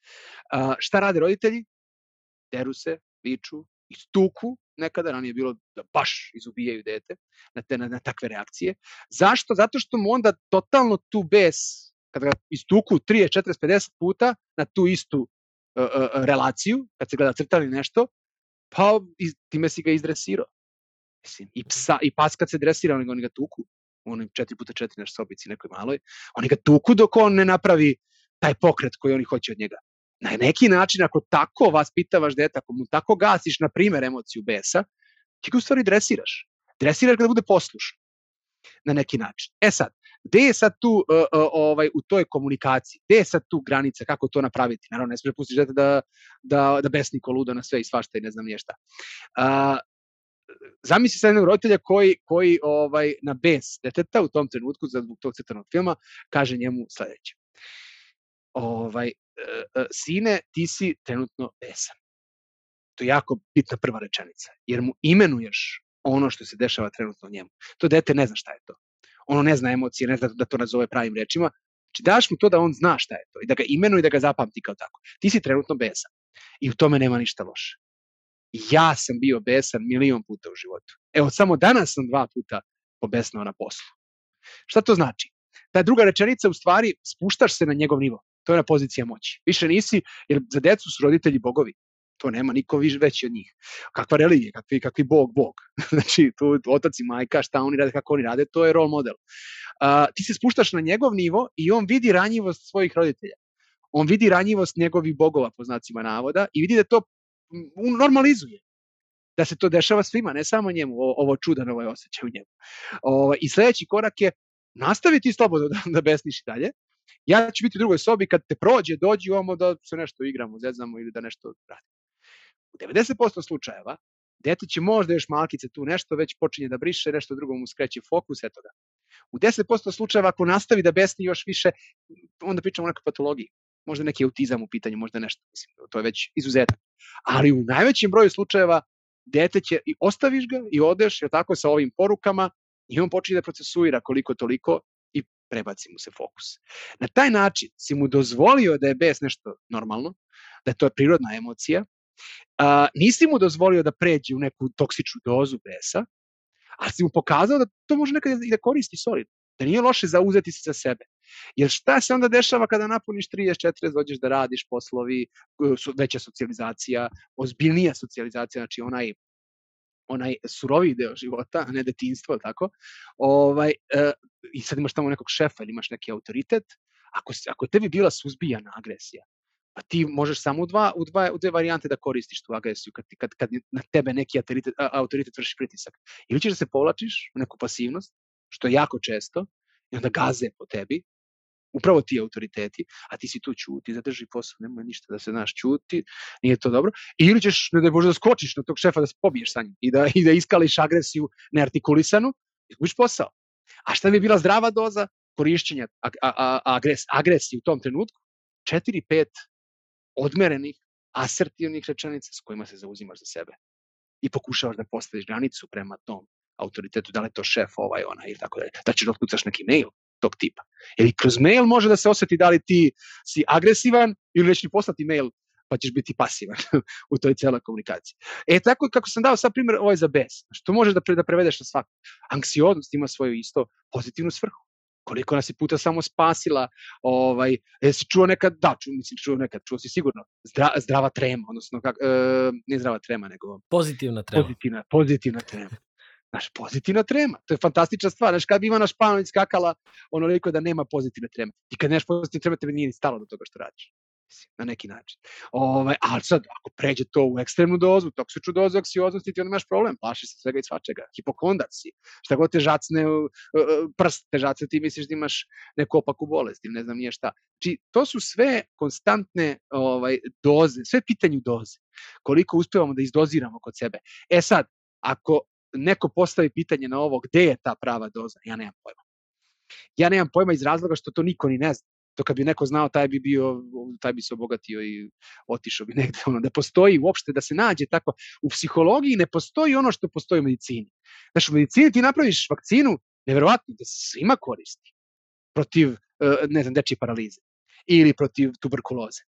Uh, šta rade roditelji? Deru se, viču, istuku, nekada ranije bilo da baš izubijaju dete na, te, na, na takve reakcije. Zašto? Zato što mu onda totalno tu bes kada ga istuku 30, 40, 50 puta na tu istu uh, uh, relaciju, kad se gleda crtali nešto, pa iz, time si ga izdresirao. Mislim, i, psa, i pas kad se dresira, oni ga tuku, onim 4 puta 4 na sobici nekoj maloj, oni ga tuku dok on ne napravi taj pokret koji oni hoće od njega. Na neki način, ako tako vaspitavaš deta, ako mu tako gasiš, na primer, emociju besa, ti ga u stvari dresiraš. Dresiraš ga da bude poslušan na neki način. E sad, gde je sad tu uh, uh, ovaj, u toj komunikaciji? Gde je sad tu granica? Kako to napraviti? Naravno, ne smiješ pustiš dete da, da, da besni luda na sve i svašta i ne znam nije šta. Uh, zamisli se jednog roditelja koji, koji ovaj, na bes deteta u tom trenutku, za tog crtanog filma, kaže njemu sledeće. Ovaj, uh, sine, ti si trenutno besan. To je jako bitna prva rečenica, jer mu imenuješ ono što se dešava trenutno njemu. To dete ne zna šta je to. Ono ne zna emocije, ne zna da to nazove pravim rečima. Znači daš mu to da on zna šta je to i da ga imenuje i da ga zapamti kao tako. Ti si trenutno besan i u tome nema ništa loše. Ja sam bio besan milion puta u životu. Evo, samo danas sam dva puta pobesnao na poslu. Šta to znači? Ta druga rečenica u stvari spuštaš se na njegov nivo. To je na pozicija moći. Više nisi, jer za decu su roditelji bogovi. To nema niko više veći od njih. Kakva religija, kakvi, kakvi bog, bog. (laughs) znači, tu otac i majka, šta oni rade, kako oni rade, to je role model. Uh, ti se spuštaš na njegov nivo i on vidi ranjivost svojih roditelja. On vidi ranjivost njegovih bogova, po znacima navoda, i vidi da to normalizuje da se to dešava svima, ne samo njemu, ovo čudan ovaj osjećaj u njemu. O, I sledeći korak je nastaviti slobodno da, da besniš dalje. Ja ću biti u drugoj sobi, kad te prođe, dođi ovamo da se nešto igramo, zezamo ili da nešto radimo. U 90% slučajeva, dete će možda još malkice tu nešto, već počinje da briše, nešto drugo mu skreće fokus, eto ga. U 10% slučajeva, ako nastavi da besni još više, onda pričamo o nekoj patologiji. Možda neki autizam u pitanju, možda nešto, mislim, to je već izuzetak. Ali u najvećem broju slučajeva dete će i ostaviš ga i odeš, je tako, sa ovim porukama i on počinje da procesuira koliko toliko i prebaci mu se fokus. Na taj način si mu dozvolio da je bes nešto normalno, da je to prirodna emocija, a, nisi mu dozvolio da pređe u neku toksičnu dozu besa, ali si mu pokazao da to može nekada i da koristi solidno, da nije loše zauzeti se za sebe. Jer šta se onda dešava kada napuniš 30-40, dođeš da radiš poslovi, veća socijalizacija, ozbiljnija socijalizacija, znači onaj onaj suroviji deo života, a ne detinstvo, tako? Ovaj, e, I sad imaš tamo nekog šefa ili imaš neki autoritet, ako, ako tebi bila suzbijana agresija, pa ti možeš samo u, dva, u, dva, u dve varijante da koristiš tu agresiju kad, kad, kad na tebe neki autoritet, autoritet vrši pritisak. Ili ćeš da se povlačiš u neku pasivnost, što je jako često, i onda gaze po tebi, upravo ti autoriteti, a ti si tu čuti, zadrži posao, nemoj ništa da se naš čuti, nije to dobro. Ili ćeš, ne da možda skočiš na tog šefa da se pobiješ sa njim i da, i da iskališ agresiju neartikulisanu, izgubiš posao. A šta bi bila zdrava doza korišćenja agres, agresije u tom trenutku? 4-5 odmerenih, asertivnih rečenica s kojima se zauzimaš za sebe i pokušavaš da postaviš granicu prema tom autoritetu, da li je to šef ovaj, ona ili tako dalje, da ćeš da otkucaš neki mail tog tipa. Ili kroz mail može da se oseti da li ti si agresivan ili neće ti poslati mail pa ćeš biti pasivan (laughs) u toj celoj komunikaciji. E, tako kako sam dao sad primjer, ovo je za bes. Znači, to možeš da, pre, da prevedeš na svaku. Anksioznost ima svoju isto pozitivnu svrhu. Koliko nas je puta samo spasila, ovaj, jesi čuo nekad, da, čuo, mislim, čuo nekad, čuo si sigurno, zdra, zdrava trema, odnosno, kak, e, ne zdrava trema, nego... Pozitivna trema. Pozitivna, pozitivna trema. Znaš, pozitivna trema. To je fantastična stvar. Znaš, kad bi Ivana Španović skakala onoliko da nema pozitivne treme. I kad nemaš pozitivne treme, tebe nije ni stalo do toga što radiš. Na neki način. Ovaj, ali sad, ako pređe to u ekstremnu dozu, toksičnu dozu aksioznosti, ti onda imaš problem. Plaši se svega i svačega. Hipokondat si. Šta god te žacne, prst te žace, ti misliš da imaš neku opaku bolest ili ne znam nije šta. Znači, to su sve konstantne ovaj, doze, sve pitanju doze. Koliko uspevamo da izdoziramo kod sebe. E sad, ako neko postavi pitanje na ovo, gde je ta prava doza, ja nemam pojma. Ja nemam pojma iz razloga što to niko ni ne zna. To kad bi neko znao, taj bi bio, taj bi se obogatio i otišao bi (laughs) negde, ono, da postoji uopšte, da se nađe tako. U psihologiji ne postoji ono što postoji u medicini. Znaš, u medicini ti napraviš vakcinu, neverovatno, da se svima koristi protiv, e, ne znam, dečije paralize ili protiv tuberkuloze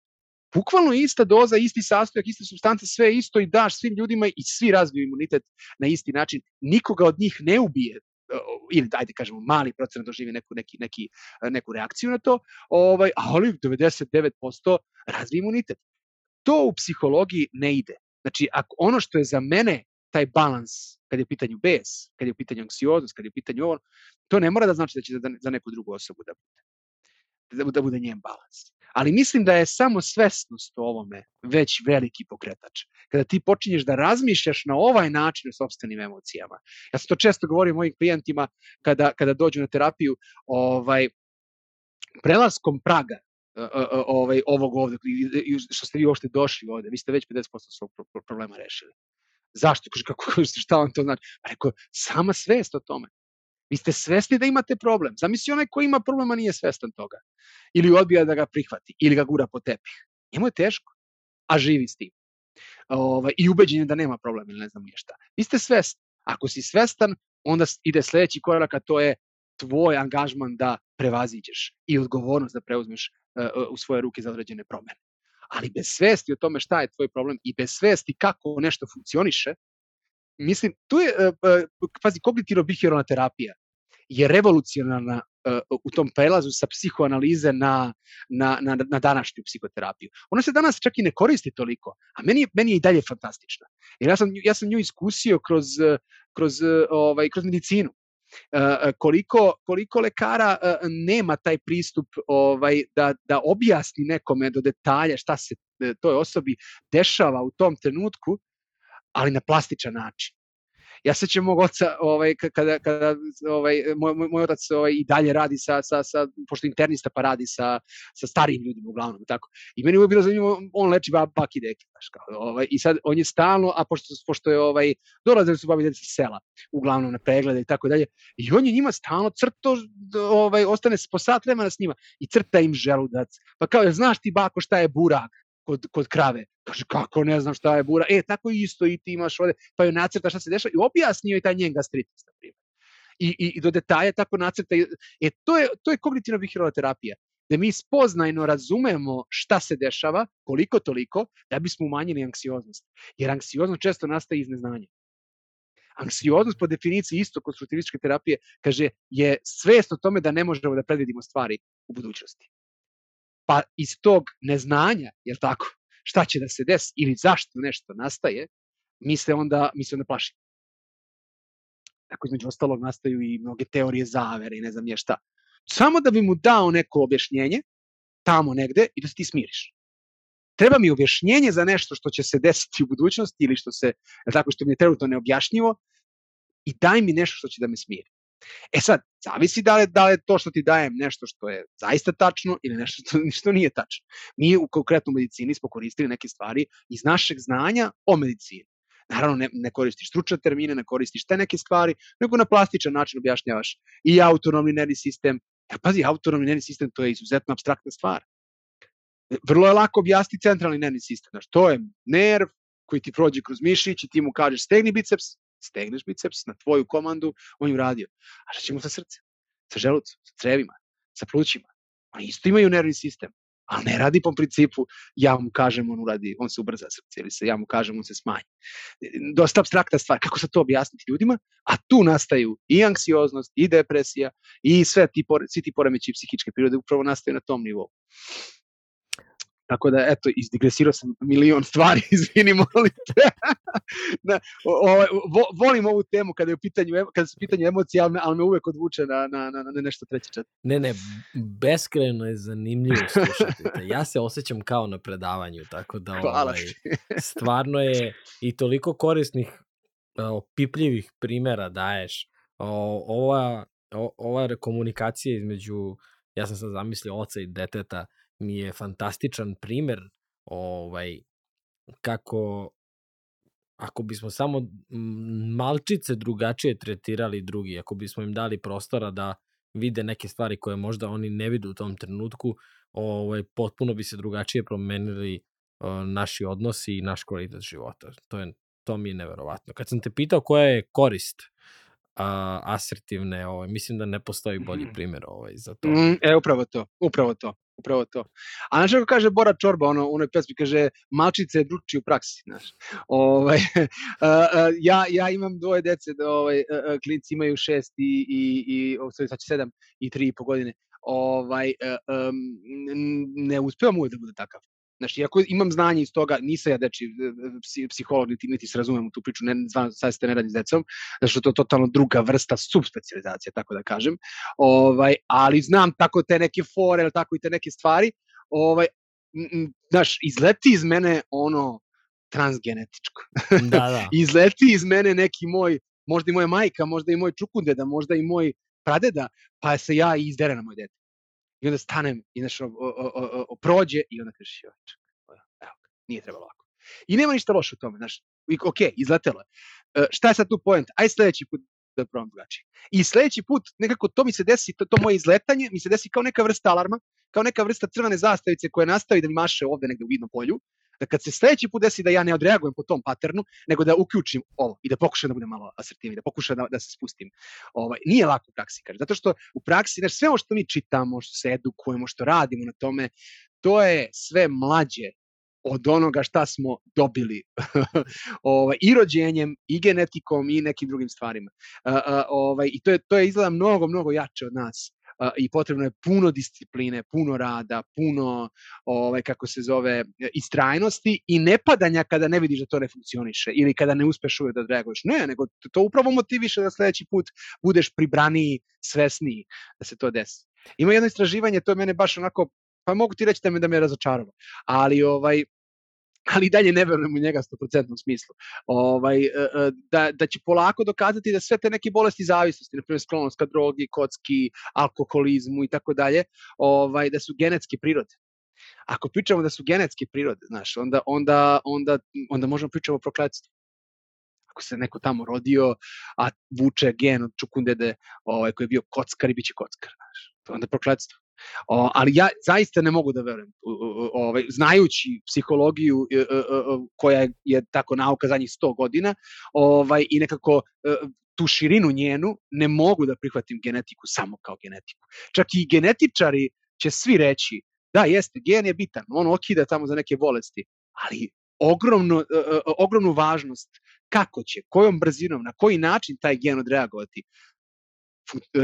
bukvalno ista doza, isti sastojak, iste substance, sve isto i daš svim ljudima i svi razviju imunitet na isti način. Nikoga od njih ne ubije ili ajde kažemo mali procenat doživi neku, neki, neki, neku reakciju na to, ovaj, ali 99% razvije imunitet. To u psihologiji ne ide. Znači, ako ono što je za mene taj balans, kad je u pitanju bes, kad je u pitanju anksioznost, kad je u pitanju ovo, to ne mora da znači da će za, za neku drugu osobu da bude. Da, da bude njen balans. Ali mislim da je samo svesnost o ovome već veliki pokretač. Kada ti počinješ da razmišljaš na ovaj način o sobstvenim emocijama. Ja sam to često govorio mojim klijentima kada, kada dođu na terapiju, ovaj, prelaskom praga ovaj, ovog ovde, što ste vi uopšte došli ovde, vi ste već 50% svog problema rešili. Zašto? Kaže, kako, šta vam to znači? Pa rekao, sama svest o tome. Vi ste svesni da imate problem. Zamisli onaj ko ima problema nije svestan toga. Ili odbija da ga prihvati, ili ga gura po tepih. Njemu je teško, a živi s tim. Ovaj, I ubeđen je da nema problema ili ne znam je šta. Vi ste svesni. Ako si svestan, onda ide sledeći korak, a to je tvoj angažman da prevaziđeš i odgovornost da preuzmeš uh, u svoje ruke za određene promene. Ali bez svesti o tome šta je tvoj problem i bez svesti kako nešto funkcioniše, mislim, tu je, uh, pazi, kognitivno-behavioralna terapija je revolucionarna uh, u tom prelazu sa psihoanalize na, na, na, na današnju psihoterapiju. Ona se danas čak i ne koristi toliko, a meni, meni je i dalje fantastična. Jer ja sam, ja sam nju iskusio kroz, kroz, ovaj, kroz medicinu. Uh, koliko, koliko lekara uh, nema taj pristup ovaj da, da objasni nekome do detalja šta se toj osobi dešava u tom trenutku, ali na plastičan način ja sećam mog oca, ovaj, kada, kada ovaj, moj, moj otac ovaj, i dalje radi sa, sa, sa, pošto internista pa radi sa, sa starijim ljudima uglavnom, tako. I meni je bilo zanimljivo, on leči bab, bak i deke, znaš, kao, ovaj, i sad on je stalno, a pošto, pošto je, ovaj, dolazili su babi sa sela, uglavnom na preglede i tako dalje, i on je njima stalno crto, ovaj, ostane po sat vremena s njima i crta im želudac. Pa kao, znaš ti bako šta je burak? Kod, kod krave. Kaže, kako ne znam šta je bura. E, tako isto i ti imaš ovde, pa joj nacrta šta se dešava i objasni joj taj njen gastritis, na primjer. I, i, i do detalja tako nacrta. E, to je, to je kognitivna behavioralna terapija da mi spoznajno razumemo šta se dešava, koliko toliko, da bismo umanjili anksioznost. Jer anksioznost često nastaje iz neznanja. Anksioznost po definiciji isto konstruktivističke terapije kaže je svest o tome da ne možemo da predvidimo stvari u budućnosti pa iz tog neznanja, jel tako, šta će da se desi ili zašto nešto nastaje, mi se onda, mi se onda plašimo. Tako između ostalog nastaju i mnoge teorije zavere i ne znam je šta. Samo da bi mu dao neko objašnjenje, tamo negde, i da se ti smiriš. Treba mi objašnjenje za nešto što će se desiti u budućnosti ili što se, tako što mi je trenutno neobjašnjivo i daj mi nešto što će da me smiri. E sad, zavisi da li, da li je to što ti dajem nešto što je zaista tačno ili nešto što, (laughs) što nije tačno. Mi u konkretnoj medicini smo koristili neke stvari iz našeg znanja o medicini. Naravno, ne, ne koristiš stručne termine, ne koristiš te neke stvari, nego na plastičan način objašnjavaš i autonomni nervni sistem. Ja, pazi, autonomni nervni sistem to je izuzetno abstraktna stvar. Vrlo je lako objasniti centralni nervni sistem. Znaš, to je nerv koji ti prođe kroz mišić i ti mu kažeš stegni biceps, stegneš biceps na tvoju komandu, on je uradio. A šta ćemo sa srcem? Sa želucom, sa crevima, sa plućima? Oni isto imaju nervni sistem, ali ne radi po principu ja mu kažem on uradi, on se ubrza srce ili se ja mu kažem on se smanji. Dosta abstrakta stvar, kako se to objasniti ljudima, a tu nastaju i anksioznost, i depresija, i sve ti, svi ti poremeći psihičke prirode upravo nastaju na tom nivou. Tako da, eto, izdigresirao sam milion stvari, (laughs) izvini, molim te. da, o, o, volim ovu temu kada je u pitanju, kada su u pitanju emocije, ali me, ali me uvek odvuče na, na, na, na nešto treće čet. Ne, ne, beskreno je zanimljivo slušati. Ja se osjećam kao na predavanju, tako da ovaj, stvarno je i toliko korisnih opipljivih primera daješ. O, ova, o, ova komunikacija između, ja sam sad zamislio oca i deteta, mi je fantastičan primer ovaj, kako ako bismo samo malčice drugačije tretirali drugi, ako bismo im dali prostora da vide neke stvari koje možda oni ne vide u tom trenutku, ovaj, potpuno bi se drugačije promenili uh, naši odnosi i naš kvalitet života. To, je, to mi je neverovatno. Kad sam te pitao koja je korist uh, asertivne, ovaj, mislim da ne postoji bolji mhm. primer ovaj, za to. Mm, e, upravo to, upravo to upravo to. A znaš kako kaže Bora Čorba, ono, u onoj pesmi kaže, malčice je druči u praksi, znaš. Ovaj, uh, (laughs) uh, ja, ja imam dvoje dece, da ovaj, uh, klinci imaju šest i, i, i sad će sedam i tri i po godine. Ovaj, um, ne uspevam uvek da bude takav. Znači, iako imam znanje iz toga, nisam ja deči psiholog, niti, niti se razumem u tu priču, ne, sad ste ne radi s decom, što to je totalno druga vrsta subspecializacije, tako da kažem. Ovaj, ali znam tako te neke fore, ili tako i te neke stvari. Ovaj, znaš, izleti iz mene ono transgenetičko. Da, da. (laughs) izleti iz mene neki moj, možda i moja majka, možda i moj čukundeda, možda i moj pradeda, pa se ja izdere na moj dete. I onda stanem i znaš, o, o, o, o, prođe i onda kažeš, joj, čekaj, evo, nije trebalo ovako. I nema ništa loše u tome, znaš, i, ok, izletelo je. Uh, šta je sad tu point? Aj sledeći put da probam drugačije. I sledeći put nekako to mi se desi, to, to moje izletanje mi se desi kao neka vrsta alarma, kao neka vrsta crvene zastavice koja nastavi da mi maše ovde negde u vidnom polju, da kad se sledeći put desi da ja ne odreagujem po tom paternu, nego da uključim ovo i da pokušam da budem malo asertivniji, da pokušam da, da se spustim. Ovaj, nije lako u praksi, kaže, zato što u praksi, znaš, sve ovo što mi čitamo, što se edukujemo, što radimo na tome, to je sve mlađe od onoga šta smo dobili (laughs) ovaj, i rođenjem, i genetikom, i nekim drugim stvarima. Uh, uh, ovaj, I to je, to je izgleda mnogo, mnogo jače od nas i potrebno je puno discipline, puno rada, puno ovaj kako se zove istrajnosti i nepadanja kada ne vidiš da to ne funkcioniše ili kada ne uspeš uvek da reaguješ. Ne, nego to upravo motiviše da sledeći put budeš pribraniji, svesniji da se to desi. Ima jedno istraživanje, to je mene baš onako pa mogu ti reći da me da me razočaralo. Ali ovaj ali dalje ne verujem u njega 100% smislu. Ovaj, e, e, da, da će polako dokazati da sve te neke bolesti zavisnosti, na primjer sklonost ka drogi, kocki, alkoholizmu i tako dalje, ovaj, da su genetske prirode. Ako pričamo da su genetske prirode, znaš, onda, onda, onda, onda možemo pričati o prokletstvu ako se neko tamo rodio, a vuče gen od čukundede ovaj, koji je bio kockar i bit će kockar. Znaš. Onda prokletstvo. O, ali ja zaista ne mogu da verujem, ovaj, znajući psihologiju e, e, e, koja je tako nauka zadnjih 100 godina ovaj, i nekako tu širinu njenu, ne mogu da prihvatim genetiku samo kao genetiku. Čak i genetičari će svi reći, da jeste, gen je bitan, on okida tamo za neke bolesti, ali ogromno, ogromnu važnost kako će, kojom brzinom, na koji način taj gen odreagovati,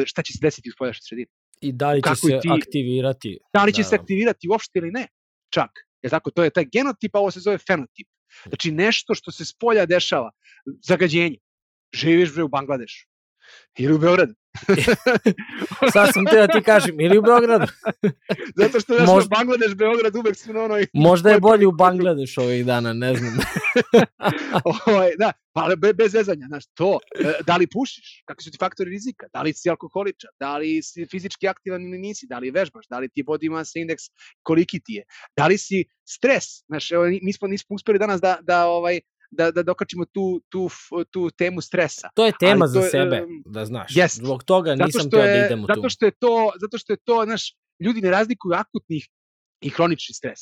šta će se desiti u spoljašnjoj sredini. I da li će se ti, aktivirati. Da li će da. se aktivirati uopšte ili ne, čak. Je tako, to je taj genotip, a ovo se zove fenotip. Znači nešto što se s polja dešava, zagađenje. Živiš bre u Bangladešu ili u Beogradu. (laughs) Sad sam te da ti kažem, ili u Beogradu. (laughs) Zato što znaš, možda, Bangladeš, Beograd uvek su na onoj... Možda je bolji u Bangladeš ovih dana, ne znam. (laughs) ovaj, da, pa bez vezanja, znaš, to. E, da li pušiš? Kakvi su ti faktori rizika? Da li si alkoholičar? Da li si fizički aktivan ili nisi? Da li vežbaš? Da li ti je body mass index koliki ti je? Da li si stres? Znaš, evo, nismo, nismo uspeli danas da, da ovaj, da, da dokačimo tu, tu, tu temu stresa. To je tema to, za sebe, da znaš. Yes. Zbog toga nisam teo da idem u tu. Zato što je to, zato što je to, znaš, ljudi ne razlikuju akutnih i hronični stres.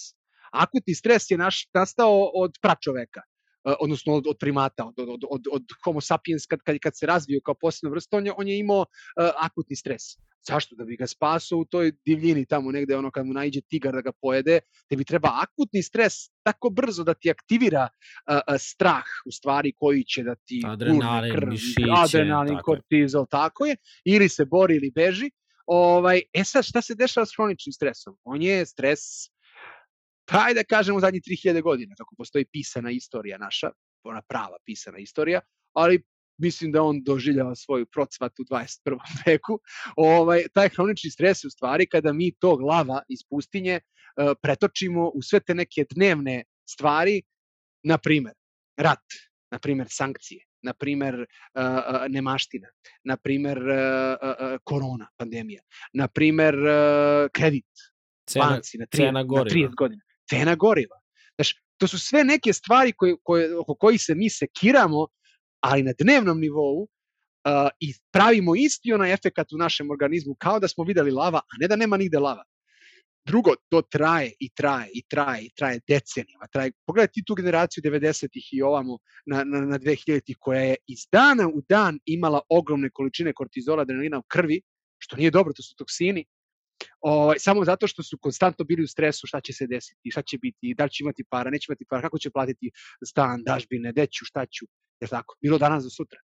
Akutni stres je naš nastao od pračoveka. Eh, odnosno od, od primata, od, od, od, od homo sapiens kad, kad, kad se razvio kao posebna vrsta, on je, on je imao uh, akutni stres. Zašto? Da bi ga spasao u toj divljini tamo negde, ono kad mu najđe tigar da ga pojede, tebi treba akutni stres tako brzo da ti aktivira uh, uh, strah u stvari koji će da ti adrenalin, krv, mišiće, adrenalin, tako kortizol, je. tako je, ili se bori ili beži. Ovaj, e sad, šta se dešava s hroničnim stresom? On je stres pa ajde da kažemo zadnjih 3000 godina, kako postoji pisana istorija naša, ona prava pisana istorija, ali mislim da on doživljava svoju procvat u 21. (laughs) veku. Ovaj, taj hronični stres je u stvari kada mi tog lava iz pustinje uh, pretočimo u sve te neke dnevne stvari, na primer, rat, na primer, sankcije, na primer, uh, uh, nemaština, na primer, korona, pandemija, na primer, kredit, cena, banci na 30, na 30 godina cena goriva. Znaš, to su sve neke stvari koje, koje, oko kojih se mi sekiramo, ali na dnevnom nivou uh, i pravimo isti onaj efekat u našem organizmu kao da smo videli lava, a ne da nema nigde lava. Drugo, to traje i traje i traje i traje decenijama. Traje. Pogledaj ti tu generaciju 90-ih i ovamo na, na, na 2000-ih koja je iz dana u dan imala ogromne količine kortizola, adrenalina u krvi, što nije dobro, to su toksini, ovaj, samo zato što su konstantno bili u stresu šta će se desiti, šta će biti, da li će imati para, neće imati para, kako će platiti stan, dažbine, deću, šta ću, jer tako, bilo danas do sutra.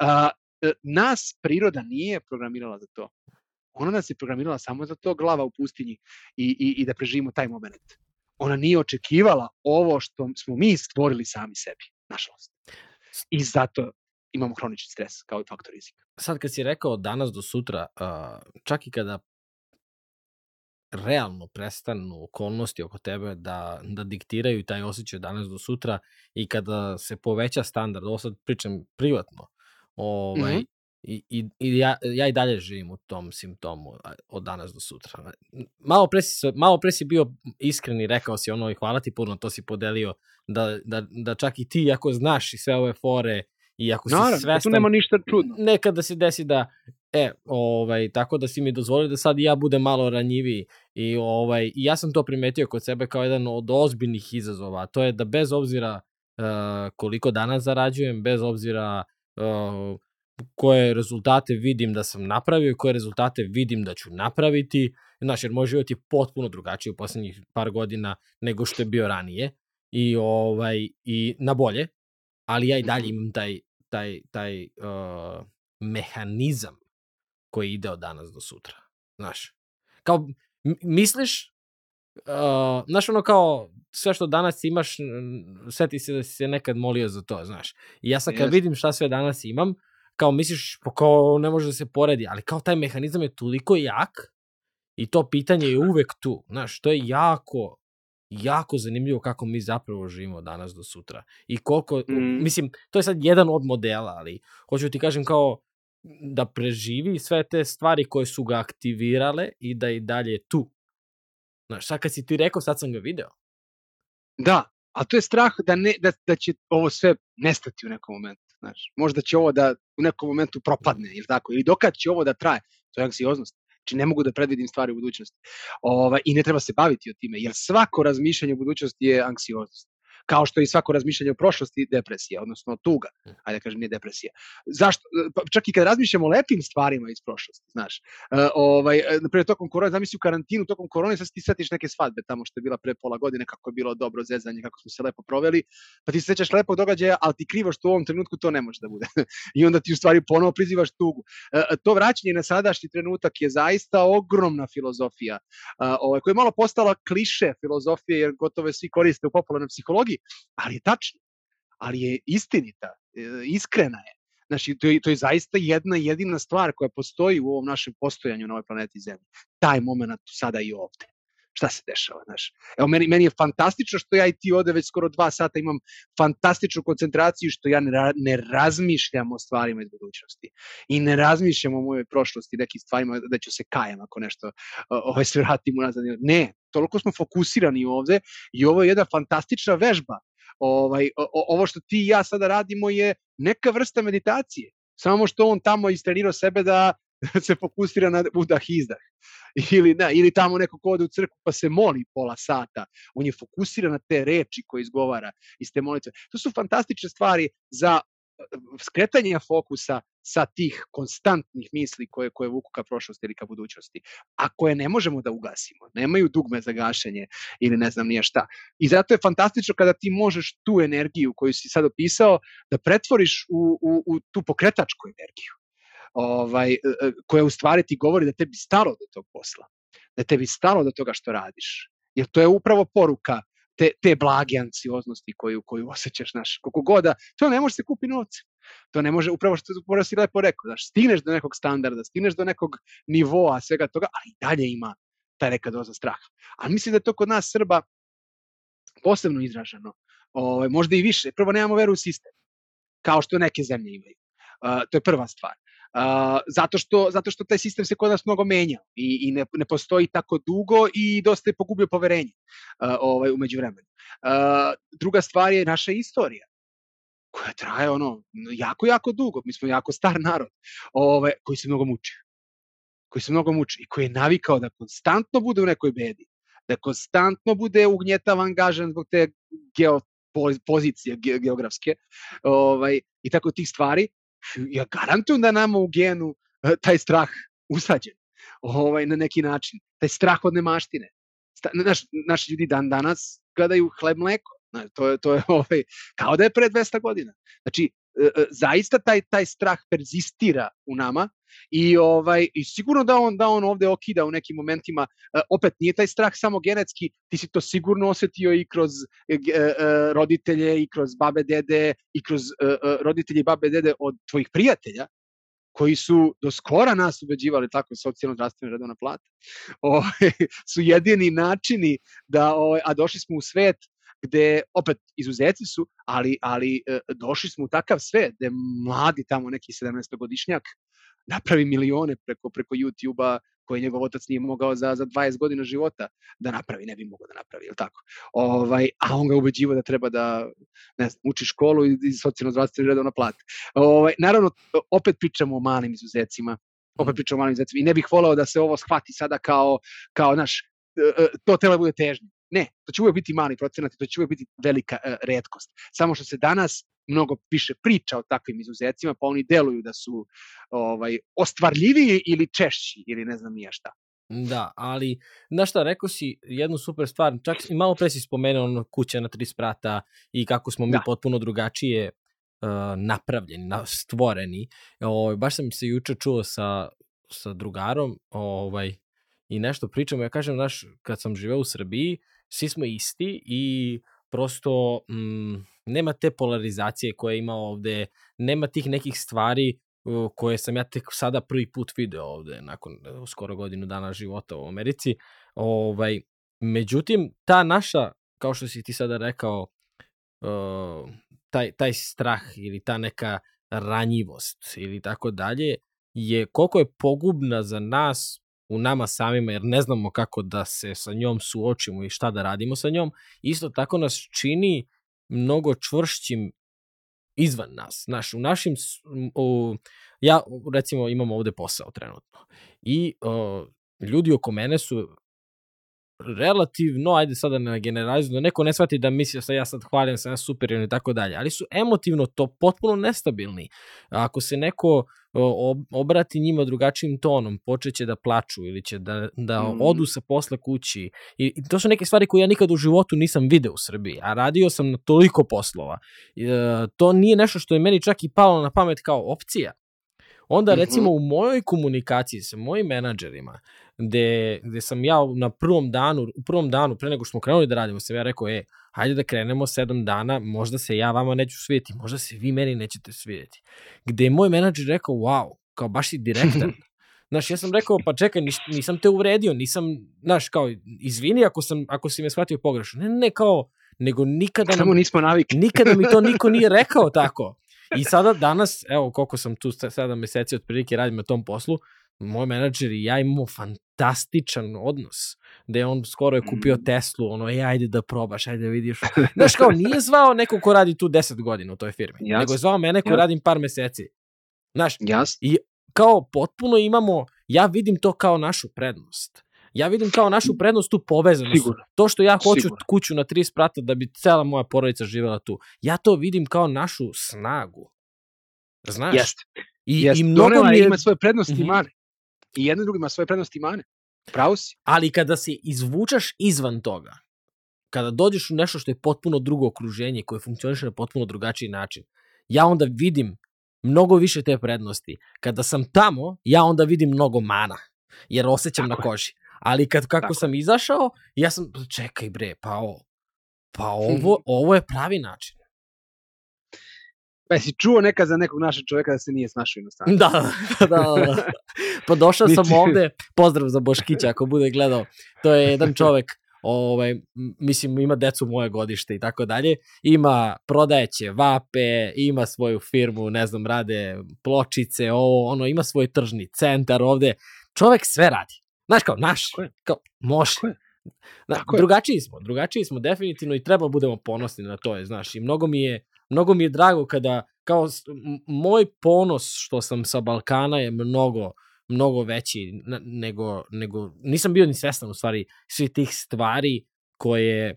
A, e, nas priroda nije programirala za to. Ona nas je programirala samo za to glava u pustinji i, i, i da preživimo taj moment. ona nije očekivala ovo što smo mi stvorili sami sebi, nažalost. I zato imamo hronični stres kao i faktor rizika. Sad kad si rekao danas do sutra, čak i kada realno prestanu okolnosti oko tebe da, da diktiraju taj osjećaj danas do sutra i kada se poveća standard, ovo sad pričam privatno, ovaj, mm -hmm. i, i, i ja, ja i dalje živim u tom simptomu od danas do sutra. Malo pre si, malo pre si bio iskren i rekao si ono i hvala ti puno, to si podelio, da, da, da čak i ti ako znaš i sve ove fore i ako si Naravno, svestan... tu nema ništa čudno. Nekada se desi da E, ovaj, tako da si mi dozvolio da sad ja budem malo ranjiviji i ovaj, i ja sam to primetio kod sebe kao jedan od ozbiljnih izazova, to je da bez obzira uh, koliko danas zarađujem, bez obzira uh, koje rezultate vidim da sam napravio, koje rezultate vidim da ću napraviti, znaš, jer moj život je potpuno drugačiji u poslednjih par godina nego što je bio ranije i, ovaj, i na bolje, ali ja i dalje imam taj, taj, taj uh, mehanizam koji ide od danas do sutra. Znaš, kao, misliš, uh, znaš ono kao, sve što danas imaš, seti se da si se nekad molio za to, znaš. I ja sad kad yes. vidim šta sve danas imam, kao misliš, pa kao ne može da se poredi, ali kao taj mehanizam je toliko jak i to pitanje je (laughs) uvek tu, znaš, to je jako, jako zanimljivo kako mi zapravo živimo danas do sutra. I koliko, mm. mislim, to je sad jedan od modela, ali hoću ti kažem kao, da preživi sve te stvari koje su ga aktivirale i da i dalje tu. Znaš, sad kad si ti rekao, sad sam ga video. Da, a to je strah da, ne, da, da će ovo sve nestati u nekom momentu. Znaš, možda će ovo da u nekom momentu propadne, ili tako, ili dokad će ovo da traje, to je anksioznost. Znači ne mogu da predvidim stvari u budućnosti. Ova, I ne treba se baviti o time, jer svako razmišljanje u budućnosti je anksioznost kao što je i svako razmišljanje o prošlosti depresija, odnosno tuga, ajde da kažem nije depresija. Zašto? Pa, čak i kad razmišljamo o lepim stvarima iz prošlosti, znaš, uh, ovaj, e, na primjer, tokom korone, zamisli u karantinu, tokom korone, sad ti setiš neke svadbe tamo što je bila pre pola godine, kako je bilo dobro zezanje, kako smo se lepo proveli, pa ti se sećaš lepog događaja, ali ti krivo što u ovom trenutku to ne može da bude. (laughs) I onda ti u stvari ponovo prizivaš tugu. Uh, to vraćanje na sadašnji trenutak je zaista ogromna filozofija, uh, ovaj, koja je malo postala kliše filozofije, jer gotovo svi koriste u popularnoj psihologiji, ali je tačno, ali je istinita, e, iskrena je. Znači, to je, to je zaista jedna jedina stvar koja postoji u ovom našem postojanju na ovoj planeti Zemlji. Taj moment sada i ovde. Šta se dešava, znaš? Evo, meni, meni je fantastično što ja i ti ovde već skoro dva sata imam fantastičnu koncentraciju što ja ne, ne razmišljam o stvarima iz budućnosti. I ne razmišljam o mojoj prošlosti, nekim stvarima da ću se kajem ako nešto ovaj, se vratim unazad. Ne, toliko smo fokusirani ovde i ovo je jedna fantastična vežba. Ovaj, o, ovo što ti i ja sada radimo je neka vrsta meditacije. Samo što on tamo istrenirao sebe da (laughs) se fokusira na udah izdah. Ili, ne, ili tamo neko ko ode u crkvu pa se moli pola sata. On je fokusiran na te reči koje izgovara iz te molitve. To su fantastične stvari za skretanje fokusa sa tih konstantnih misli koje, koje vuku ka prošlosti ili ka budućnosti, a koje ne možemo da ugasimo, nemaju dugme za gašenje ili ne znam nije šta. I zato je fantastično kada ti možeš tu energiju koju si sad opisao da pretvoriš u, u, u tu pokretačku energiju, ovaj, e, e, koja u stvari ti govori da tebi stalo do tog posla, da tebi stalo do toga što radiš. Jer to je upravo poruka te, te blage anksioznosti koju, koju osjećaš, znaš, koliko god da, to ne može se kupi novce. To ne može, upravo što upravo si lepo rekao, znaš, stigneš do nekog standarda, stigneš do nekog nivoa svega toga, ali i dalje ima ta neka doza straha. Ali mislim da je to kod nas Srba posebno izraženo. O, ovaj, možda i više. Prvo, nemamo veru u sistem, kao što neke zemlje imaju. Uh, to je prva stvar. Zato, što, zato što taj sistem se kod nas mnogo menja i, i ne, ne postoji tako dugo i dosta je pogubio poverenje uh, ovaj, umeđu vremenu. Uh, druga stvar je naša istorija koja traje ono jako, jako dugo. Mi smo jako star narod ovaj, koji se mnogo muči. Koji se mnogo muči i koji je navikao da konstantno bude u nekoj bedi. Da konstantno bude ugnjetavan, gažen zbog te geo, pozicije ge, geografske ovaj, i tako tih stvari ja garantujem da nama u genu e, taj strah usađen ovaj, na neki način. Taj strah od nemaštine. Naš, naši ljudi dan danas gledaju hleb mleko. To je, to je (laughs) ovaj, kao da je pre 200 godina. Znači, zaista taj taj strah perzistira u nama i ovaj i sigurno da on da on ovde okida u nekim momentima opet nije taj strah samo genetski ti si to sigurno osetio i kroz roditelje i kroz babe dede i kroz roditelje i babe dede od tvojih prijatelja koji su do skora nas ubeđivali tako socijalno zdravstvena redovna plata, o, (laughs) ovaj, su jedini načini da, o, ovaj, a došli smo u svet gde opet izuzeci su, ali, ali e, došli smo u takav svet gde mladi tamo neki 17-godišnjak napravi milione preko, preko YouTube-a koje njegov otac nije mogao za, za 20 godina života da napravi, ne bi mogao da napravi, je tako? Ovaj, a on ga ubeđivo da treba da, ne znam, uči školu i, i socijalno zdravstveno redovna plata. Ovaj, naravno, opet pričamo o malim izuzecima, opet pričamo o malim izuzecima i ne bih volao da se ovo shvati sada kao, kao naš, e, e, to treba da bude težnje. Ne, to će uvek biti mali procenat to će uvek biti velika uh, redkost. Samo što se danas mnogo piše priča o takvim izuzecima, pa oni deluju da su ovaj ostvarljiviji ili češći ili ne znam nije šta. Da, ali, znaš šta, rekao si jednu super stvar, čak i malo pre si spomenuo ono kuća na tri sprata i kako smo mi da. potpuno drugačije uh, napravljeni, na, stvoreni. O, ovaj, baš sam se juče čuo sa, sa drugarom ovaj, i nešto pričamo. Ja kažem, znaš, kad sam živeo u Srbiji, svi smo isti i prosto mm, nema te polarizacije koje ima ovde, nema tih nekih stvari koje sam ja tek sada prvi put video ovde nakon e, skoro godinu dana života u Americi. Ovaj, međutim, ta naša, kao što si ti sada rekao, uh, taj, taj strah ili ta neka ranjivost ili tako dalje, je koliko je pogubna za nas u nama samima, jer ne znamo kako da se sa njom suočimo i šta da radimo sa njom, isto tako nas čini mnogo čvršćim izvan nas. Naš, u našim, u, ja recimo imam ovde posao trenutno i o, ljudi oko mene su relativno, ajde sada na generalizu, da neko ne shvati da misli da ja sad hvalim, sam ja superiorni i tako dalje, ali su emotivno to potpuno nestabilni. Ako se neko obrati njima drugačijim tonom, počeće da plaču ili će da, da mm. odu sa posla kući. I, I to su neke stvari koje ja nikad u životu nisam video u Srbiji, a radio sam na toliko poslova. E, to nije nešto što je meni čak i palo na pamet kao opcija. Onda mhm. recimo u mojoj komunikaciji sa mojim menadžerima, gde, gde sam ja na prvom danu, u prvom danu, pre nego što smo krenuli da radimo, sam ja rekao, e, hajde da krenemo sedam dana, možda se ja vama neću svidjeti, možda se vi meni nećete svidjeti. Gde je moj menadžer rekao, wow, kao baš si direktan. (laughs) Znaš, ja sam rekao, pa čekaj, nis, nisam te uvredio, nisam, znaš, kao, izvini ako, sam, ako si me shvatio pogrešno. Ne, ne, kao, nego nikada... Samo nismo navikli. Nikada mi to niko nije (laughs) rekao tako. I sada danas, evo koliko sam tu 7 meseci otprilike radim na tom poslu, moj menadžer i ja imamo fantastičan odnos, gde on skoro je kupio mm. Teslu, ono, ej, ajde da probaš, ajde da vidiš. (laughs) Znaš, kao, nije zvao neko ko radi tu 10 godina u toj firmi, Jasne. nego je zvao mene ko Jasne. radim par meseci. Znaš, Jasne. i kao potpuno imamo, ja vidim to kao našu prednost. Ja vidim kao našu prednost tu povezanost. Sigurno. To što ja hoću Sigurno. kuću na tri sprata da bi cela moja porodica živela tu. Ja to vidim kao našu snagu. Znaš? Jeste. I, Jest. i mnogo Donela mi je... ima svoje prednosti mm -hmm. mane. I jedno drugo ima svoje prednosti i mane. Pravo si. Ali kada se izvučaš izvan toga, kada dođeš u nešto što je potpuno drugo okruženje koje funkcioniše na potpuno drugačiji način, ja onda vidim mnogo više te prednosti. Kada sam tamo, ja onda vidim mnogo mana, jer osjećam Tako na koži. Ali kad kako Tako. sam izašao, ja sam, čekaj bre, pa ovo, pa (laughs) ovo, ovo je pravi način. Pa si čuo nekad za nekog našeg čoveka da se nije snašao inostranstvo? Da, da, da, da. Pa došao sam ovde, pozdrav za Boškića ako bude gledao, to je jedan čovek, ovaj, mislim ima decu moje godište i tako dalje, ima prodajeće vape, ima svoju firmu, ne znam, rade pločice, ovo, ono, ima svoj tržni centar ovde, čovek sve radi. Znaš kao, naš, kao, može. Na, drugačiji smo, drugačiji smo definitivno i treba budemo ponosni na to, je, znaš, i mnogo mi je, mnogo mi je drago kada, kao, moj ponos što sam sa Balkana je mnogo, mnogo veći nego, nego nisam bio ni svestan u stvari svi tih stvari koje,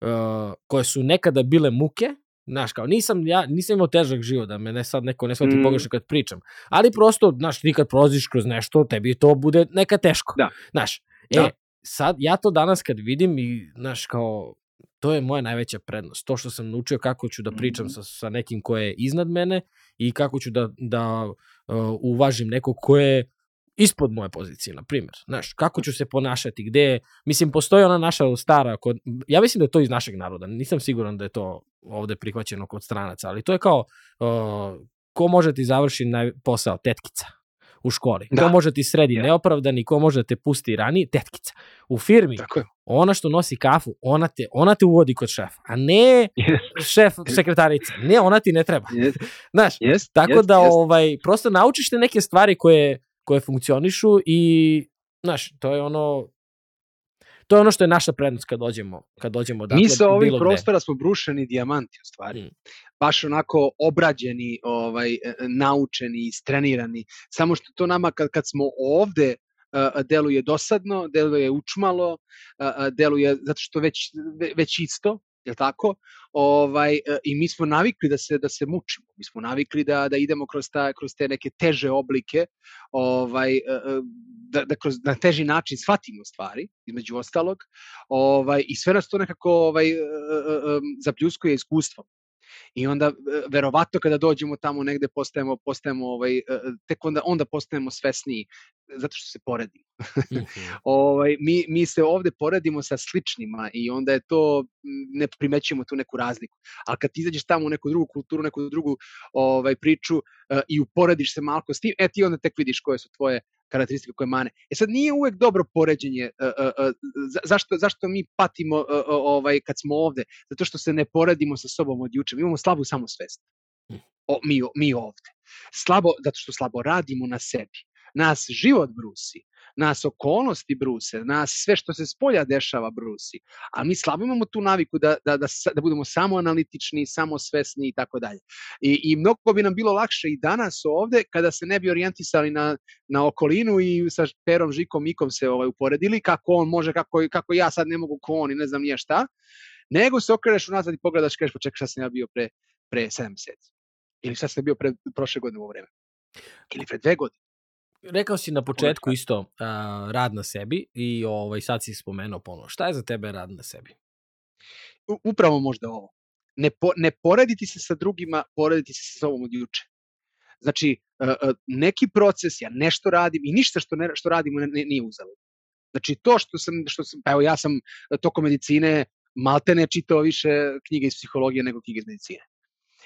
uh, koje su nekada bile muke, Znaš, kao, nisam, ja, nisam imao težak život, da me ne sad neko ne shvati mm. pogrešno kad pričam. Ali prosto, znaš, ti kad prolaziš kroz nešto, tebi to bude neka teško. Da. Znaš, e, da. sad, ja to danas kad vidim i, znaš, kao, To je moja najveća prednost. To što sam naučio kako ću da pričam Mhm. sa, sa nekim ko je iznad mene i kako ću da, da uh, uvažim nekog ko je ispod moje pozicije, na primjer. Znaš, kako ću se ponašati, gde je, mislim, postoji ona naša stara, kod, ja mislim da je to iz našeg naroda, nisam siguran da je to ovde prihvaćeno kod stranaca, ali to je kao, uh, ko može ti završi naj, posao? Tetkica u školi. Da. Ko može ti sredi Ja. neopravdani, ko može da te pusti ranije? Tetkica. U firmi, Tako je. ona što nosi kafu, ona te, ona te uvodi kod šefa, a ne Yes. šef sekretarica. Ne, ona ti ne treba. Yes. (laughs) Znaš, Yes. tako yes, da yes. ovaj prosto naučiš te neke stvari koje koje funkcionišu i znaš, to je ono to je ono što je naša prednost kad dođemo, kad dođemo odatle Mi sa ovih prostora smo brušeni dijamanti u stvari. Mm. Baš onako obrađeni, ovaj, e, e, naučeni, istrenirani. Samo što to nama kad, kad smo ovde e, deluje dosadno, deluje učmalo, deluje zato što već, ve- već isto, je tako? Ovaj, I mi smo navikli da se, da se mučimo. Mi smo navikli da, da idemo kroz, ta, kroz te neke teže oblike, ovaj, da, da kroz na teži način shvatimo stvari, između ostalog, ovaj, i sve nas to nekako ovaj, zapljuskuje iskustvom. I onda, e, verovatno, kada dođemo tamo negde, postajemo, postajemo ovaj, e, e, tek onda, onda postajemo svesniji, zato što se poredimo. Mhm. (laughs) ovaj, mi, mi se ovde poredimo sa sličnima i onda je to, ne primećujemo tu neku razliku. Ali kad ti izađeš tamo u neku drugu kulturu, neku drugu ovaj, priču i uporediš se malko s tim, e ti onda tek vidiš koje su tvoje karakteristike koje mane. E sad nije uvek dobro poređenje, e, e, za- zašto, zašto mi patimo e, e, ovaj, kad smo ovde? Zato što se ne poredimo sa sobom od juče. Mi imamo slabu samosvest. O, mi, mi ovde. Slabo, zato što slabo radimo na sebi. Nas život brusi, nas okolnosti bruse, nas sve što se spolja dešava brusi, a mi slabo imamo tu naviku da, da, da, da budemo samo analitični, samo svesni i tako dalje. I, I mnogo bi nam bilo lakše i danas ovde kada se ne bi orijentisali na, na okolinu i sa Perom, Žikom, Mikom se ovaj, uporedili kako on može, kako, kako ja sad ne mogu ko on i ne znam nije šta, nego se okreneš unazad i pogledaš kažeš pa čekaj šta sam ja bio pre, pre 7 meseci. Ili šta sam bio pre, prošle godine u ovo vreme. Ili pre dve godine. Rekao si na početku isto uh, rad na sebi i ovaj sad si spomenuo ponovo. Šta je za tebe rad na sebi? U- upravo možda ovo. Ne, po, ne porediti se sa drugima, porediti se sa sobom od juče. Znači, e, e, neki proces, ja nešto radim i ništa što, ne, što radimo ne, ne, nije uzalud. Znači, to što sam, što sam, pa evo ja sam tokom medicine malte ne čitao više knjige iz psihologije nego knjige iz medicine.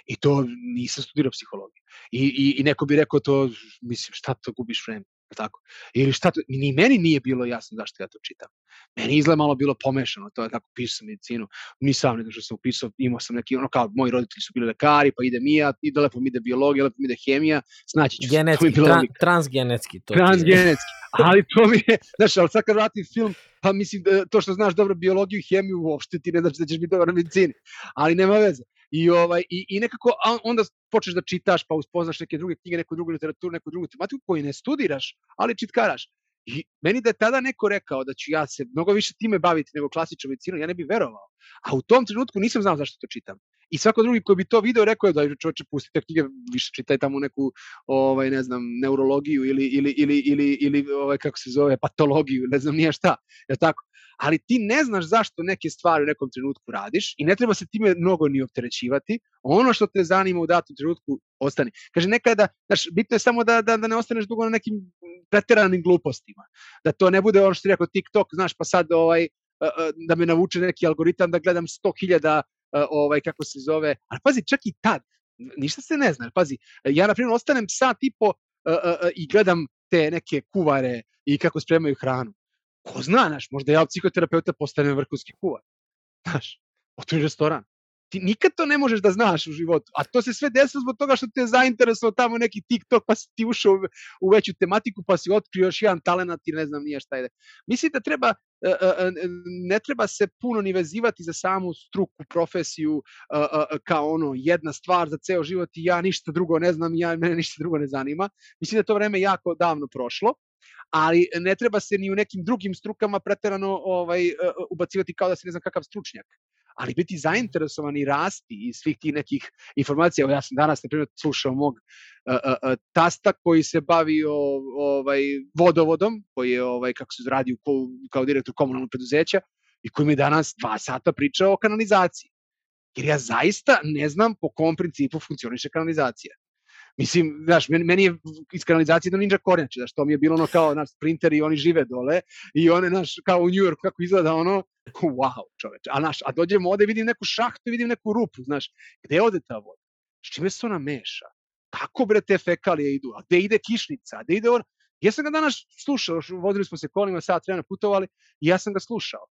I to nisam studirao psihologiju. I, i, I neko bi rekao to, mislim, šta to gubiš vreme, tako? Ili šta to, ni meni nije bilo jasno zašto ja to čitam. Meni izgleda malo bilo pomešano, to je tako, pisao sam medicinu, ni sam nego što sam upisao, imao sam neki, ono kao, moji roditelji su bili lekari, pa ide mija, ide lepo mi ide biologija, lepo mi ide hemija, snaći ću se, to mi Genetski, je bila tra, logika. transgenetski. To. Transgenetski. (laughs) Ali to mi je, znaš, ali sad kad vratim film, pa mislim da to što znaš dobro biologiju i hemiju uopšte ti ne znači da ćeš biti dobar na medicini. Ali nema veze. I, ovaj, i, i nekako onda počneš da čitaš, pa uspoznaš neke druge knjige, neku drugu literaturu, neku drugu tematiku koju ne studiraš, ali čitkaraš. I meni da je tada neko rekao da ću ja se mnogo više time baviti nego klasičnom medicinom, ja ne bih verovao. A u tom trenutku nisam znao zašto to čitam. I svako drugi koji bi to video rekao je da čoveče pusti te knjige, više čitaj tamo neku ovaj ne znam neurologiju ili ili ili ili ili ovaj kako se zove patologiju, ne znam nije šta. Je tako? Ali ti ne znaš zašto neke stvari u nekom trenutku radiš i ne treba se time mnogo ni opterećivati. Ono što te zanima u datom trenutku ostane. Kaže nekada, znaš, bitno je samo da, da, da ne ostaneš dugo na nekim preteranim glupostima. Da to ne bude ono što ti rekao TikTok, znaš, pa sad ovaj, a, a, da me navuče neki algoritam da gledam 100.000 ovaj kako se zove. Ali pazi, čak i tad ništa se ne zna. Pazi, ja na primjer ostanem sat i po a, a, a, i gledam te neke kuvare i kako spremaju hranu. Ko zna, znaš, možda ja od psihoterapeuta postanem vrhunski kuvar. Znaš, otvori restoran. Ti nikad to ne možeš da znaš u životu. A to se sve desilo zbog toga što te je zainteresovao tamo neki TikTok, pa si ti ušao u, veću tematiku, pa si otkrio još jedan talent i ne znam nije šta je. Mislim da treba, e, e, ne treba se puno ni vezivati za samu struku, profesiju, e, e, kao ono jedna stvar za ceo život i ja ništa drugo ne znam, ja mene ništa drugo ne zanima. Mislim da to vreme jako davno prošlo ali ne treba se ni u nekim drugim strukama preterano ovaj, ubacivati kao da si ne znam kakav stručnjak. Ali biti zainteresovan i rasti iz svih tih nekih informacija. Evo ja sam danas, na primjer, slušao mog uh, uh, tasta koji se bavio ovaj, vodovodom, koji je, ovaj, kako se radi, kao direktor komunalnog preduzeća, i koji mi danas dva sata pričao o kanalizaciji. Jer ja zaista ne znam po kom principu funkcioniše kanalizacija. Mislim, znaš, meni, je iz kanalizacije do ninja kornjače, znaš, to mi je bilo ono kao, naš sprinter i oni žive dole i one, znaš, kao u New York, kako izgleda ono, wow, čoveče. A, naš, a dođemo ovde, vidim neku šahtu i vidim neku rupu, znaš, gde ode ta voda? S čime se ona meša? Kako bre te fekalije idu? A gde ide kišnica? A gde ide on? Ja sam ga danas slušao, vodili smo se kolima, sat vremena putovali i ja sam ga slušao.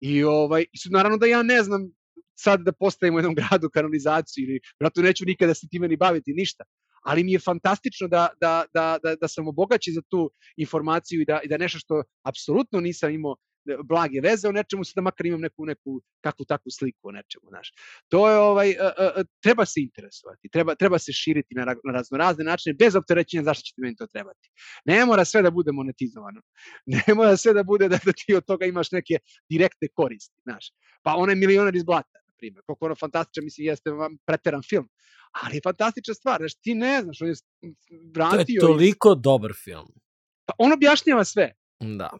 I ovaj, naravno da ja ne znam sad da postavimo u jednom gradu kanalizaciju ili vratno neću nikada se time ni baviti ništa, ali mi je fantastično da, da, da, da, da sam obogaćen za tu informaciju i da, i da nešto što apsolutno nisam imao E, blage veze o nečemu, da makar imam neku, neku kakvu takvu sliku o nečemu, znaš. To je, ovaj, a, a, treba se interesovati, treba, treba se širiti na, na raznorazne načine, bez opterećenja zašto će ti meni to trebati. Ne mora sve da bude monetizovano. (laughs) Ne mora sve da bude da, da ti od toga imaš neke direktne koristi, znaš. Pa onaj milioner iz blata, primjer, koliko ono fantastičan, mislim, jeste preteran film, ali je fantastična stvar, znaš, ti ne znaš, on je vratio... To je toliko iz... dobar film. Pa on objašnjava sve. Da.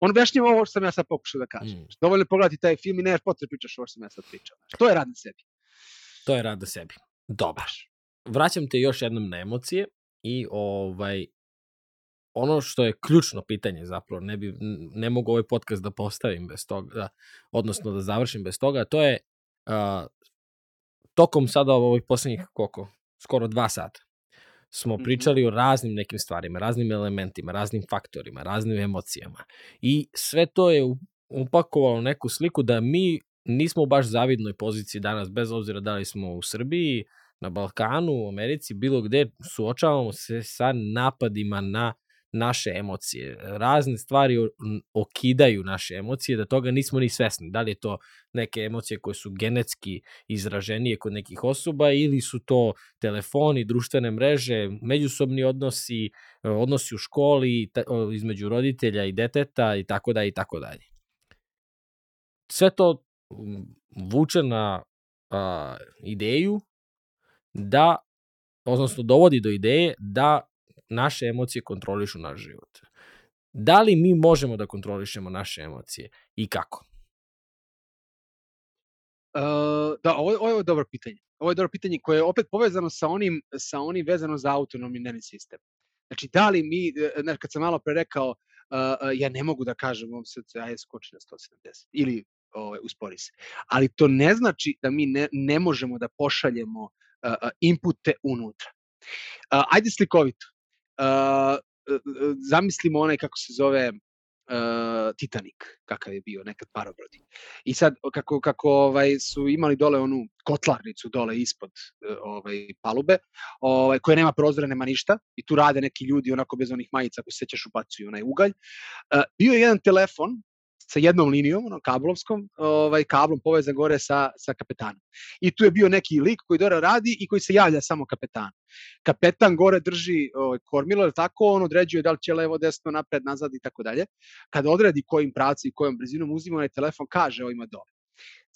On objašnjava ovo što sam ja sad pokušao da kažem. Mm. Dovoljno pogledati taj film i nemaš potrebe pričaš ovo što sam ja sad pričao. To je rad na sebi. To je rad na sebi. Dobar. Vraćam te još jednom na emocije i ovaj ono što je ključno pitanje zapravo, ne, bi, ne mogu ovaj podcast da postavim bez toga, da, odnosno da završim bez toga, to je uh, tokom sada ovih poslednjih koliko? Skoro dva sata smo mhm. pričali o raznim nekim stvarima, raznim elementima, raznim faktorima, raznim emocijama. I sve to je upakovalo neku sliku da mi nismo u baš zavidnoj poziciji danas, bez obzira da li smo u Srbiji, na Balkanu, u Americi, bilo gde, suočavamo se sa napadima na naše emocije. Razne stvari okidaju naše emocije, da toga nismo ni svesni. Da li je to neke emocije koje su genetski izraženije kod nekih osoba ili su to telefoni, društvene mreže, međusobni odnosi, odnosi u školi između roditelja i deteta i tako dalje i tako dalje. Sve to vuče na a, ideju da, odnosno dovodi do ideje da naše emocije kontrolišu naš život. Da li mi možemo da kontrolišemo naše emocije i kako? Uh, da, ovo, ovo je dobro pitanje. Ovo je dobro pitanje koje je opet povezano sa onim, sa onim vezano za autonomni nervni sistem. Znači, da li mi, znači, kad sam malo pre rekao, uh, uh, ja ne mogu da kažem ovom srcu, aj skoči na 170, ili ovaj, uspori se. Ali to ne znači da mi ne, ne možemo da pošaljemo uh, inpute unutra. Uh, ajde slikovito zamislimo onaj kako se zove uh, Titanic, kakav je bio nekad parobrodi. I sad kako kako ovaj su imali dole onu kotlarnicu dole ispod ovaj palube, ovaj koja nema prozora, nema ništa i tu rade neki ljudi onako bez onih majica, ako se sećaš ubacuju onaj ugalj. Uh, bio je jedan telefon sa jednom linijom, ono, kablovskom, ovaj, kablom povezan gore sa, sa kapetanom. I tu je bio neki lik koji dobro radi i koji se javlja samo kapetanu. Kapetan gore drži ovaj, kormilo, tako, on određuje da li će levo, desno, napred, nazad i tako dalje. Kada odredi kojim pravcem i kojom brzinom uzima onaj telefon, kaže ovima dole.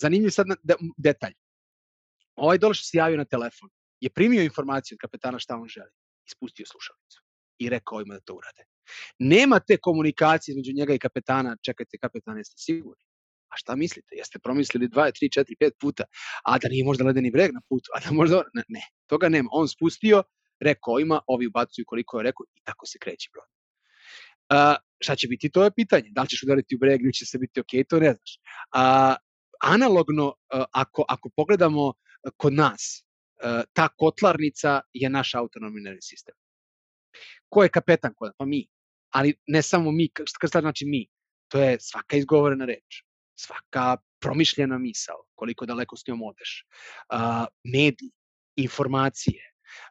Zanimljiv sad de, detalj. Ovaj dole što se javio na telefon je primio informaciju od kapetana šta on želi. Ispustio slušalicu i rekao ovima da to urade. Nema te komunikacije između njega i kapetana, čekajte kapetane, jeste sigurni? A šta mislite? Jeste promislili 2, 3, 4, 5 puta, a da nije možda ledeni breg na putu, a da možda... Ne, ne toga nema. On spustio, rekao ima, ovi ubacuju koliko je rekao i tako se kreće brod. Uh, šta će biti, to je pitanje. Da li ćeš udariti u breg ili će se biti ok, to ne znaš. Uh, analogno, uh, ako, ako pogledamo kod nas, uh, ta kotlarnica je naš autonomni nervni sistem. Ko je kapetan kod Pa mi. Ali ne samo mi, šta znači mi? To je svaka izgovorena reč, svaka promišljena misao, koliko daleko s njom odeš, uh, mediji, informacije,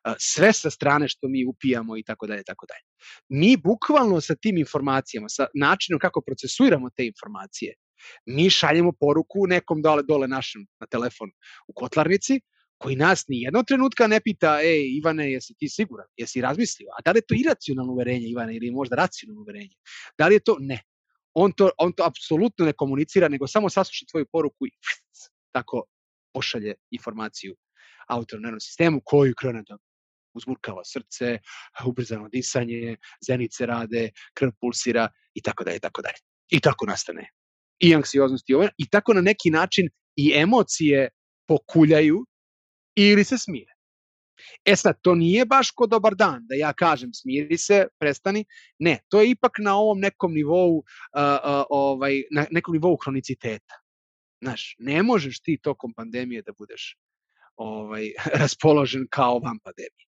uh, sve sa strane što mi upijamo i tako dalje, tako dalje. Mi bukvalno sa tim informacijama, sa načinom kako procesuiramo te informacije, mi šaljemo poruku nekom dole, dole našem na telefon u kotlarnici, koji nas ni jednog trenutka ne pita, ej, Ivane, jesi ti siguran? Jesi razmislio? A da li je to iracionalno uverenje, Ivane, ili možda racionalno uverenje? Da li je to? Ne. On to, on to apsolutno ne komunicira, nego samo sasluša tvoju poruku i tako pošalje informaciju autonomnom sistemu koju krene da uzburkava srce, ubrzano disanje, zenice rade, krv pulsira i tako dalje, tako dalje. I tako nastane i anksioznost i ovo, i tako na neki način i emocije pokuljaju ili se smire. E sad, to nije baš ko dobar dan, da ja kažem smiri se, prestani. Ne, to je ipak na ovom nekom nivou, uh, uh, ovaj, na nekom nivou hroniciteta. Znaš, ne možeš ti tokom pandemije da budeš ovaj, (laughs) raspoložen kao van pandemije.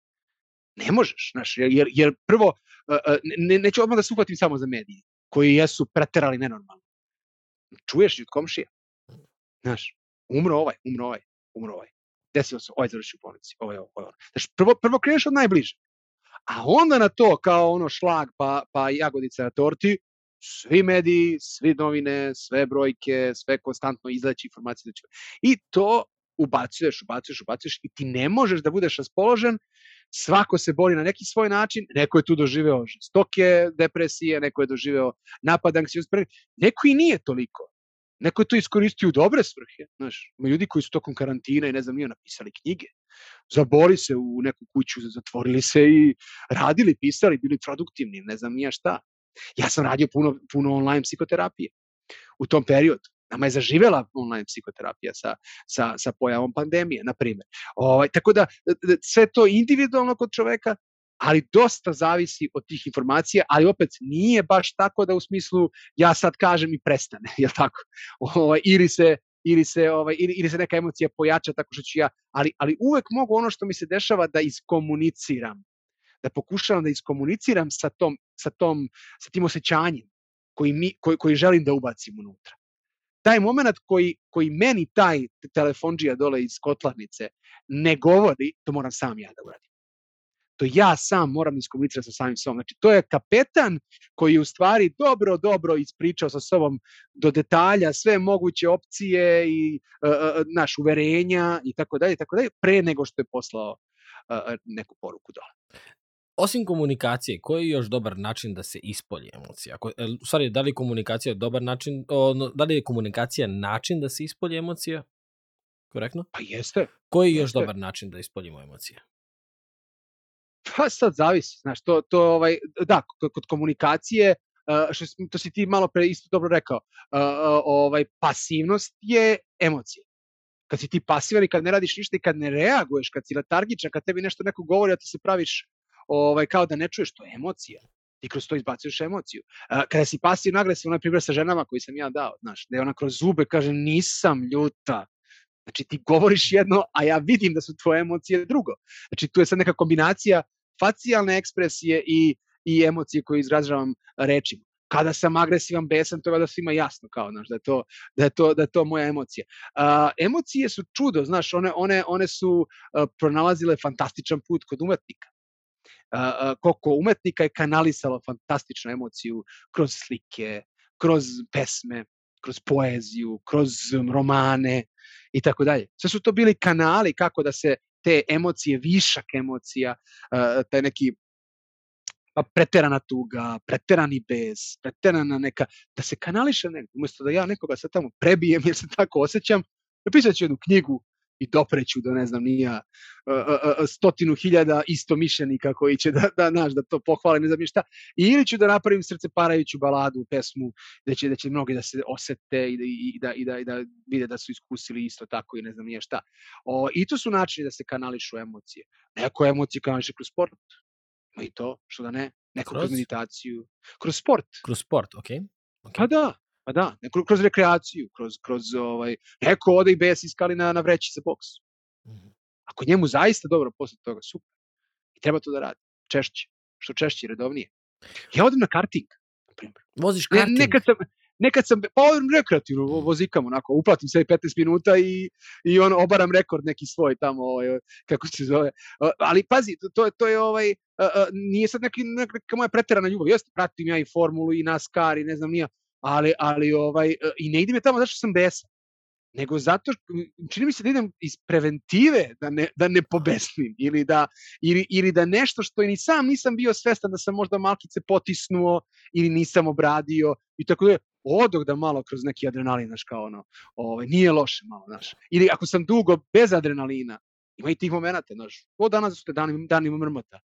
Ne možeš, znaš, jer, jer prvo, ne, neću odmah da se uhvatim samo za medije, koji jesu preterali nenormalno. Čuješ i od komšija. Znaš, umro ovaj, umro ovaj, umro ovaj. Desilo se, ovaj završi u bolnici, ovaj, ovaj, ovaj. Znaš, prvo, prvo kreneš od najbliže. A onda na to, kao ono šlag pa, pa jagodica na torti, svi mediji, svi novine, sve brojke, sve konstantno izleći informacije. I to ubacuješ, ubacuješ, ubacuješ i ti ne možeš da budeš raspoložen, svako se bori na neki svoj način, neko je tu doživeo stoke depresije, neko je doživeo napad anksioznosti, neko i nije toliko. Neko je to iskoristio u dobre svrhe. Znaš, ima ljudi koji su tokom karantina i ne znam, nije napisali knjige. Zabori se u neku kuću, zatvorili se i radili, pisali, bili produktivni, ne znam nije šta. Ja sam radio puno, puno online psihoterapije u tom periodu. Nama je zaživela online psihoterapija sa, sa, sa pojavom pandemije, na primjer. Ovaj, tako da, sve to individualno kod čoveka, ali dosta zavisi od tih informacija, ali opet nije baš tako da u smislu ja sad kažem i prestane, (laughs) je tako? Ovaj, ili se ili se ovaj ili, ili se neka emocija pojača tako što ću ja, ali ali uvek mogu ono što mi se dešava da iskomuniciram. Da pokušavam da iskomuniciram sa tom sa tom sa tim osećanjem koji mi koji koji želim da ubacim unutra taj moment koji, koji meni taj telefonđija dole iz kotlarnice ne govori, to moram sam ja da uradim. To ja sam moram da iskomunicirati sa samim sobom. Znači, to je kapetan koji je u stvari dobro, dobro ispričao sa sobom do detalja sve moguće opcije i uh, uh, naš uverenja i tako dalje, tako dalje, pre nego što je poslao uh, neku poruku dole osim komunikacije, koji je još dobar način da se ispolji emocija? Ako, u stvari, da li komunikacija dobar način, o, da li je komunikacija način da se ispolji emocija? Korektno? Pa jeste. Koji je još jeste. dobar način da ispoljimo emocije? Pa sad zavisi, znaš, to, to ovaj, da, kod komunikacije, što, to si ti malo pre isto dobro rekao, ovaj, pasivnost je emocija. Kad si ti pasivan i kad ne radiš ništa i kad ne reaguješ, kad si letargičan, kad tebi nešto neko govori, a ti se praviš ovaj, kao da ne čuješ, to je emocija. Ti kroz to izbacuješ emociju. Kada si pasivno agresivan, na primjer sa ženama koji sam ja dao, znaš, da je ona kroz zube kaže nisam ljuta, Znači ti govoriš jedno, a ja vidim da su tvoje emocije drugo. Znači tu je sad neka kombinacija facijalne ekspresije i, i emocije koje izražavam rečima. Kada sam agresivan, besan, to je da svima jasno kao, znaš, da je to, da je to, da je to moja emocija. Uh, emocije su čudo, znaš, one, one, one su uh, pronalazile fantastičan put kod umetnika koliko umetnika je kanalisalo fantastičnu emociju kroz slike, kroz pesme, kroz poeziju, kroz romane i tako dalje. Sve su to bili kanali kako da se te emocije, višak emocija, taj neki pa preterana tuga, preterani bez, preterana neka, da se kanališe negdje, umesto da ja nekoga sad tamo prebijem (laughs) jer se tako osjećam, napisat ću jednu knjigu i dopreću do, ne znam, nija stotinu hiljada istomišljenika koji će da, da, naš, da to pohvale, ne znam šta. Ili ću da napravim srce parajuću baladu, pesmu, da će, da će mnogi da se osete i da, i da, i da, i da vide da su iskusili isto tako i ne znam nije šta. O, I to su načini da se kanališu emocije. Neko emocije kanališe kroz sport, ma i to, što da ne, neko kroz, kroz meditaciju, kroz sport. Kroz sport, okej. Okay. Okay. Pa da, Pa da, neko, kroz rekreaciju, kroz, kroz ovaj, neko ode i bes iskali na, na vreći za boks. Mhm. Ako njemu zaista dobro posle toga, super. I treba to da radi. Češće. Što češće i redovnije. Ja odem na karting, na primjer. Voziš karting? Ne, nekad sam, nekad sam, pa odem rekreativno, vozikam onako, uplatim sve 15 minuta i, i on obaram rekord neki svoj tamo, ovaj, kako se zove. Ali pazi, to, to je ovaj, nije sad neki, neka moja preterana ljubav. Jeste, pratim ja i formulu i NASCAR i ne znam nija, ali, ali ovaj, i ne idem je tamo zato što sam besan, nego zato, čini mi se da idem iz preventive da ne, da ne pobesnim ili da, ili, ili da nešto što ni sam nisam bio svestan da sam možda malkice potisnuo ili nisam obradio i tako da odog da malo kroz neki adrenalin, znaš, kao ono, ovaj, nije loše malo, znaš. Ili ako sam dugo bez adrenalina, ima i tih momenta, znaš, o danas su te dani, dani mrmota.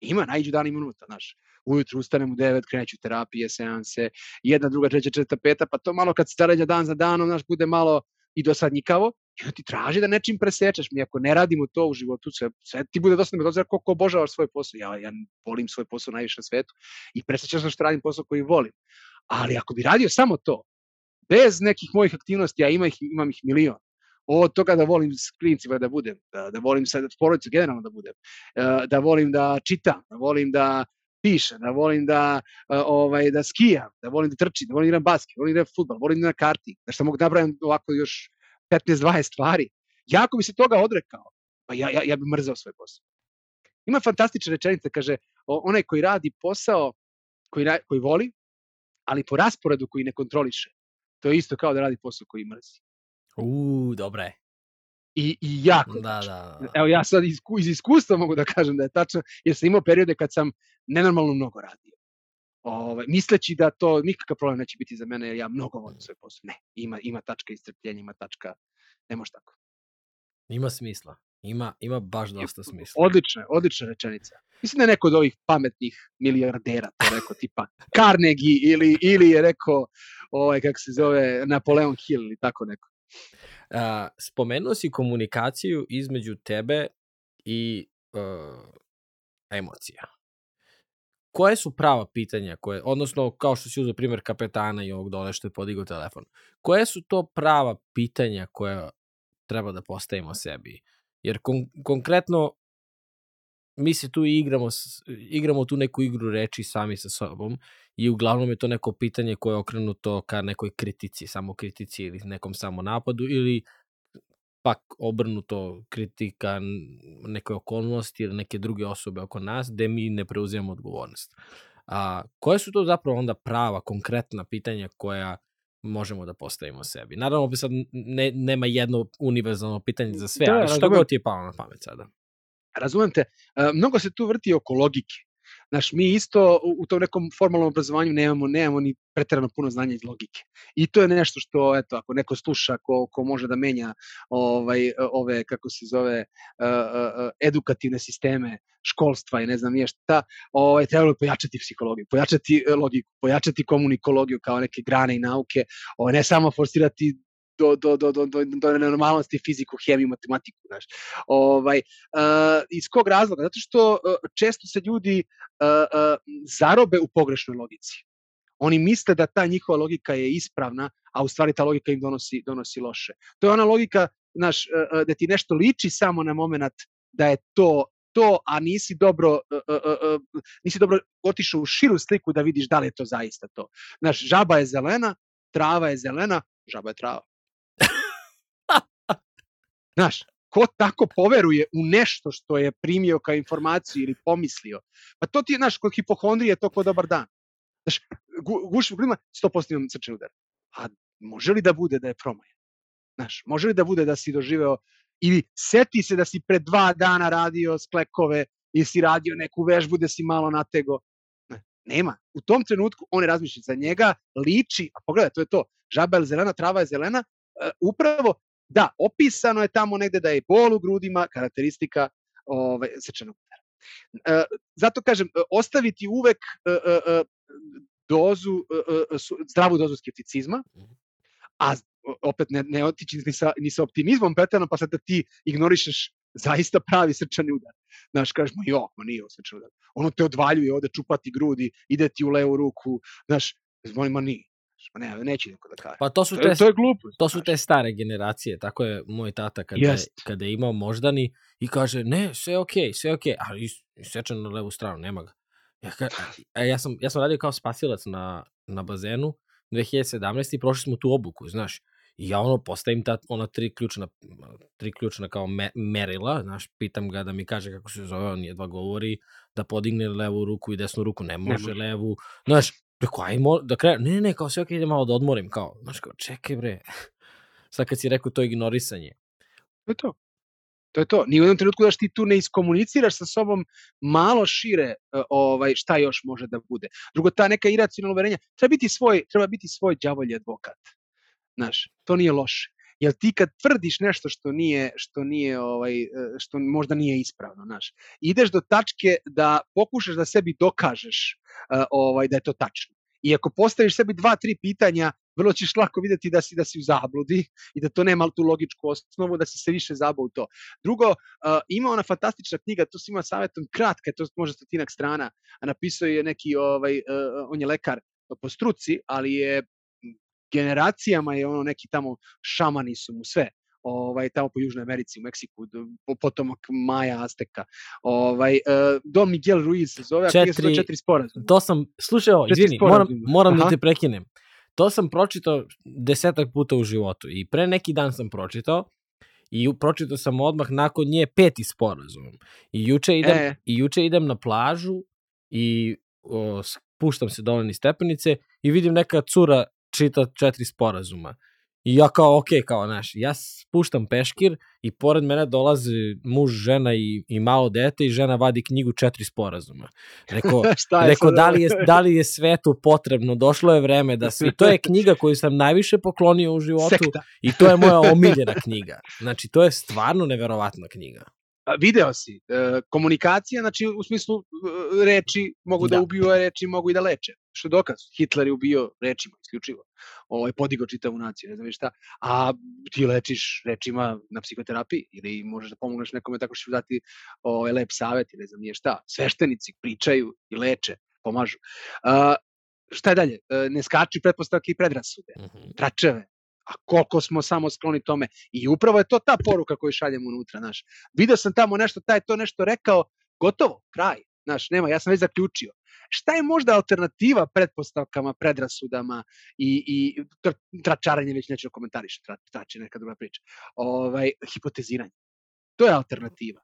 Ima, najđu dan i minuta, znaš. Ujutru ustanem u 9, kreću terapije, seanse, jedna, druga, treća, četvrta, peta, pa to malo kad se staređa dan za danom, znaš, bude malo i dosadnjikavo, i ti traži da nečim presečeš. Mi ako ne radimo to u životu, sve, sve ti bude dosadno, bez obzira koliko obožavaš svoj posao. Ja, ja volim svoj posao najviše na svetu i presjećam se što radim posao koji volim. Ali ako bi radio samo to, bez nekih mojih aktivnosti, a ima ih, imam ih milion, od toga da volim s klincima da budem, da, da volim sa porodicu generalno da budem, e, da volim da čitam, da volim da pišem, da volim da e, ovaj da skijam, da volim da trčim, da volim da igram basket, da volim da igram fudbal, volim da na karti, da što mogu da napravim ovako još 15-20 stvari. Ja ako bi se toga odrekao, pa ja, ja, ja bi mrzao svoj posao. Ima fantastična rečenica, kaže, onaj koji radi posao koji, koji voli, ali po rasporedu koji ne kontroliše, to je isto kao da radi posao koji mrzi. Uuu, dobra je. I, i jako. Da, da, da. Evo ja sad iz, iz iskustva mogu da kažem da je tačno, jer sam imao periode kad sam nenormalno mnogo radio. Ove, ovaj, misleći da to nikakav problem neće biti za mene, jer ja mnogo volim svoj posao. Ne, ima, ima tačka istrpljenja, ima tačka, ne može tako. Ima smisla. Ima, ima baš dosta smisla. Odlična, odlična rečenica. Mislim da je neko od ovih pametnih milijardera to rekao, tipa Carnegie ili, ili je rekao, ovaj, kako se zove, Napoleon Hill ili tako neko. Spomenuo si komunikaciju između tebe i uh, emocija. Koje su prava pitanja, koje, odnosno kao što si uzao primjer kapetana i ovog dole što je podigao telefon, koje su to prava pitanja koje treba da postavimo sebi? Jer kon konkretno mi se tu igramo, igramo tu neku igru reči sami sa sobom i uglavnom je to neko pitanje koje je okrenuto ka nekoj kritici, samo kritici ili nekom samo napadu ili pak obrnuto kritika neke okolnosti ili neke druge osobe oko nas gde mi ne preuzimamo odgovornost. A, koje su to zapravo onda prava, konkretna pitanja koja možemo da postavimo sebi? Naravno, sad ne, nema jedno univerzalno pitanje za sve, da, ali šta god ti je palo na pamet sada. Razumem te. E, mnogo se tu vrti oko logike. Znaš, mi isto u, tom nekom formalnom obrazovanju nemamo, nemamo ni preterano puno znanja iz logike. I to je nešto što, eto, ako neko sluša, ko, ko može da menja ovaj, ove, kako se zove, uh, edukativne sisteme školstva i ne znam nije šta, ovaj, trebalo je pojačati psihologiju, pojačati logiku, pojačati komunikologiju kao neke grane i nauke, ovaj, ne samo forsirati do, do, do, do, do, do normalnosti fiziku, hemiju, matematiku, znaš. Ovaj, uh, iz kog razloga? Zato što uh, često se ljudi uh, uh, zarobe u pogrešnoj logici. Oni misle da ta njihova logika je ispravna, a u stvari ta logika im donosi, donosi loše. To je ona logika, znaš, uh, da ti nešto liči samo na moment da je to to, a nisi dobro, uh, uh, uh, nisi dobro otišao u širu sliku da vidiš da li je to zaista to. Znaš, žaba je zelena, trava je zelena, žaba je trava. Znaš, ko tako poveruje u nešto što je primio kao informaciju ili pomislio? Pa to ti je, znaš, kod hipohondrije to ko dobar dan. Znaš, gu, guš glima 100% imam srčani udar. A može li da bude da je promaja? Znaš, može li da bude da si doživeo ili seti se da si pre dva dana radio sklekove ili si radio neku vežbu da si malo natego. Ne, nema. U tom trenutku on razmišlja za njega, liči, a pogledaj, to je to, žaba je zelena, trava je zelena, uh, upravo Da, opisano je tamo negde da je bol u grudima karakteristika ovaj, srčanog udara. E, zato kažem, e, ostaviti uvek e, dozu, zdravu dozu skepticizma, a opet ne, ne otići ni sa, ni sa optimizmom petano, pa sad da ti ignorišeš zaista pravi srčani udar. Znaš, kažeš, ma jo, ma nije ovo srčani udar. Ono te odvaljuje, ode čupati grudi, ide ti u levu ruku, znaš, ma nije. Pa ne, neće niko da kaže. Pa to su te, to je glupo. To su te stare generacije, tako je moj tata kada, je, kada je imao moždani i kaže, ne, sve okej, okay, sve okej, okay, ali sečan na levu stranu, nema ga. Ja, ka, a ja, sam, ja sam radio kao spasilac na, na bazenu 2017. i prošli smo tu obuku, znaš. I ja ono postavim ta, ona tri ključna, tri ključna kao me, merila, znaš, pitam ga da mi kaže kako se zove, on jedva govori, da podigne levu ruku i desnu ruku, ne može, ne može. levu, znaš, Rekao, ajmo da krenu. Ne, ne, ne, kao sve ok, idem malo da odmorim, kao, znaš, kao, čekaj bre. (laughs) Sad kad si rekao to ignorisanje. To je to. To je to. Ni u jednom trenutku da ti tu ne iskomuniciraš sa sobom malo šire uh, ovaj šta još može da bude. Drugo, ta neka iracionalna uverenja, treba biti svoj, treba biti svoj đavolji advokat. Znaš, to nije loše. Jel ti kad tvrdiš nešto što nije, što nije, ovaj, e, što možda nije ispravno, znaš, ideš do tačke da pokušaš da sebi dokažeš uh, ovaj, da je to tačno. I ako postaviš sebi dva, tri pitanja, vrlo ćeš lako videti da si da si u zabludi i da to nema tu logičku osnovu, da si se više zabao u to. Drugo, uh, ima ona fantastična knjiga, to si ima savjetom kratka, to može stotinak strana, a napisao je neki, ovaj, uh, on je lekar po struci, ali je generacijama je ono neki tamo šamani su mu sve ovaj tamo po Južnoj Americi, u Meksiku, potomak Maja, Azteka. Ovaj uh, Don Miguel Ruiz se zove, četiri, a četiri sporazuma. To sam, slušaj ovo, izvini, moram, moram da te prekinem. To sam pročitao desetak puta u životu i pre neki dan sam pročitao i pročitao sam odmah nakon nje peti sporazum. I juče idem, e. i juče idem na plažu i o, spuštam se dole ni stepenice i vidim neka cura čita četiri sporazuma. I ja kao, ok, kao, znaš, ja spuštam peškir i pored mene dolaze muž, žena i, i malo dete i žena vadi knjigu četiri sporazuma. Rekao, reko, (laughs) da, li je, da li je svetu potrebno, došlo je vreme da svi, to je knjiga koju sam najviše poklonio u životu Sekta. i to je moja omiljena knjiga. Znači, to je stvarno neverovatna knjiga video si, e, komunikacija, znači u smislu e, reči mogu da, da ubiju, a reči mogu i da leče. Što je dokaz, Hitler je ubio rečima isključivo. Ovaj, podigo čitavu naciju, ne znam šta. A ti lečiš rečima na psihoterapiji ili možeš da pomogneš nekome tako što ćeš dati ovaj, lep savet ili ne znam nije šta. Sveštenici pričaju i leče, pomažu. Uh, šta je dalje? Uh, ne skači pretpostavke i predrasude. -hmm. Tračeve, a koliko smo samo skloni tome. I upravo je to ta poruka koju šaljemo unutra, znaš. Video sam tamo nešto, taj to nešto rekao, gotovo, kraj, znaš, nema, ja sam već zaključio. Šta je možda alternativa pretpostavkama, predrasudama i, i tračaranje, već neću da komentariš, tra, trač je neka druga priča, ovaj, hipoteziranje. To je alternativa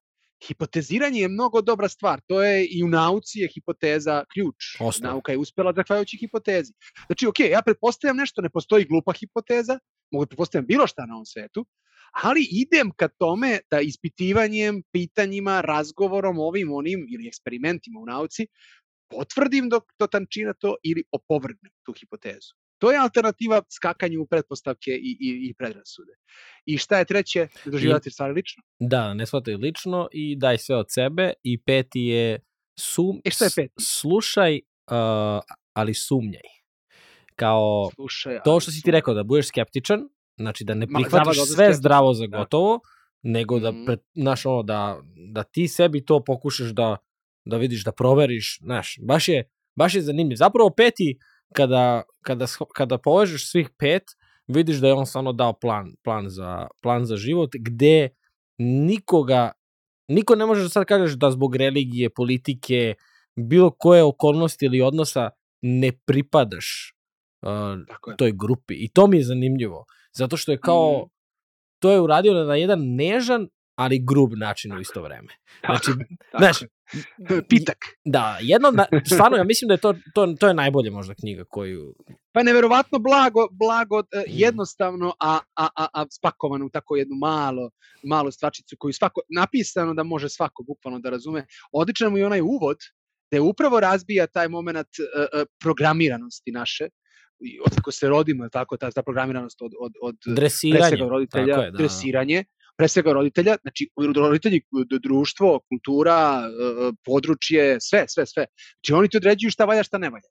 hipoteziranje je mnogo dobra stvar. To je i u nauci je hipoteza ključ. Osnov. Nauka je uspela zahvaljujući hipotezi. Znači, ok, ja pretpostavljam nešto, ne postoji glupa hipoteza, mogu da pretpostavljam bilo šta na ovom svetu, ali idem ka tome da ispitivanjem, pitanjima, razgovorom, ovim, onim ili eksperimentima u nauci, potvrdim do, do tančina to ili opovrgnem tu hipotezu. To je alternativa skakanju u pretpostavke i, i, i predrasude. I šta je treće? Doživljati stvari lično. Da, ne shvataju lično i daj sve od sebe. I peti je, sum, e šta je peti? slušaj, uh, ali sumnjaj. Kao slušaj, to što si ti rekao, da budeš skeptičan, znači da ne prihvatiš sve skeptičan. zdravo za da. gotovo, da. nego da, mm. pre, znaš, ono, da, da ti sebi to pokušaš da, da vidiš, da proveriš, znaš, baš je, baš je zanimljiv. Zapravo peti, kada, kada, kada povežeš svih pet, vidiš da je on stvarno dao plan, plan, za, plan za život, gde nikoga, niko ne može da sad kažeš da zbog religije, politike, bilo koje okolnosti ili odnosa ne pripadaš uh, toj grupi. I to mi je zanimljivo. Zato što je kao, mm. to je uradio na jedan nežan, ali grub način u isto vreme. Znači, znaš, pitak. Da, jedno, stvarno, ja mislim da je to, to, to je najbolje možda knjiga koju... Pa je neverovatno blago, blago uh, jednostavno, a, a, a, a spakovano u tako jednu malo, malo stvačicu koju svako, napisano da može svako bukvalno da razume. Odličan mu i onaj uvod, da je upravo razbija taj moment uh, programiranosti naše, od kako se rodimo, tako, ta, ta programiranost od, od, od dresiranje, roditelja, je, da, da. dresiranje, pre svega roditelja, znači roditelji, društvo, kultura, e, područje, sve, sve, sve. Znači oni ti određuju šta valja, šta ne valja.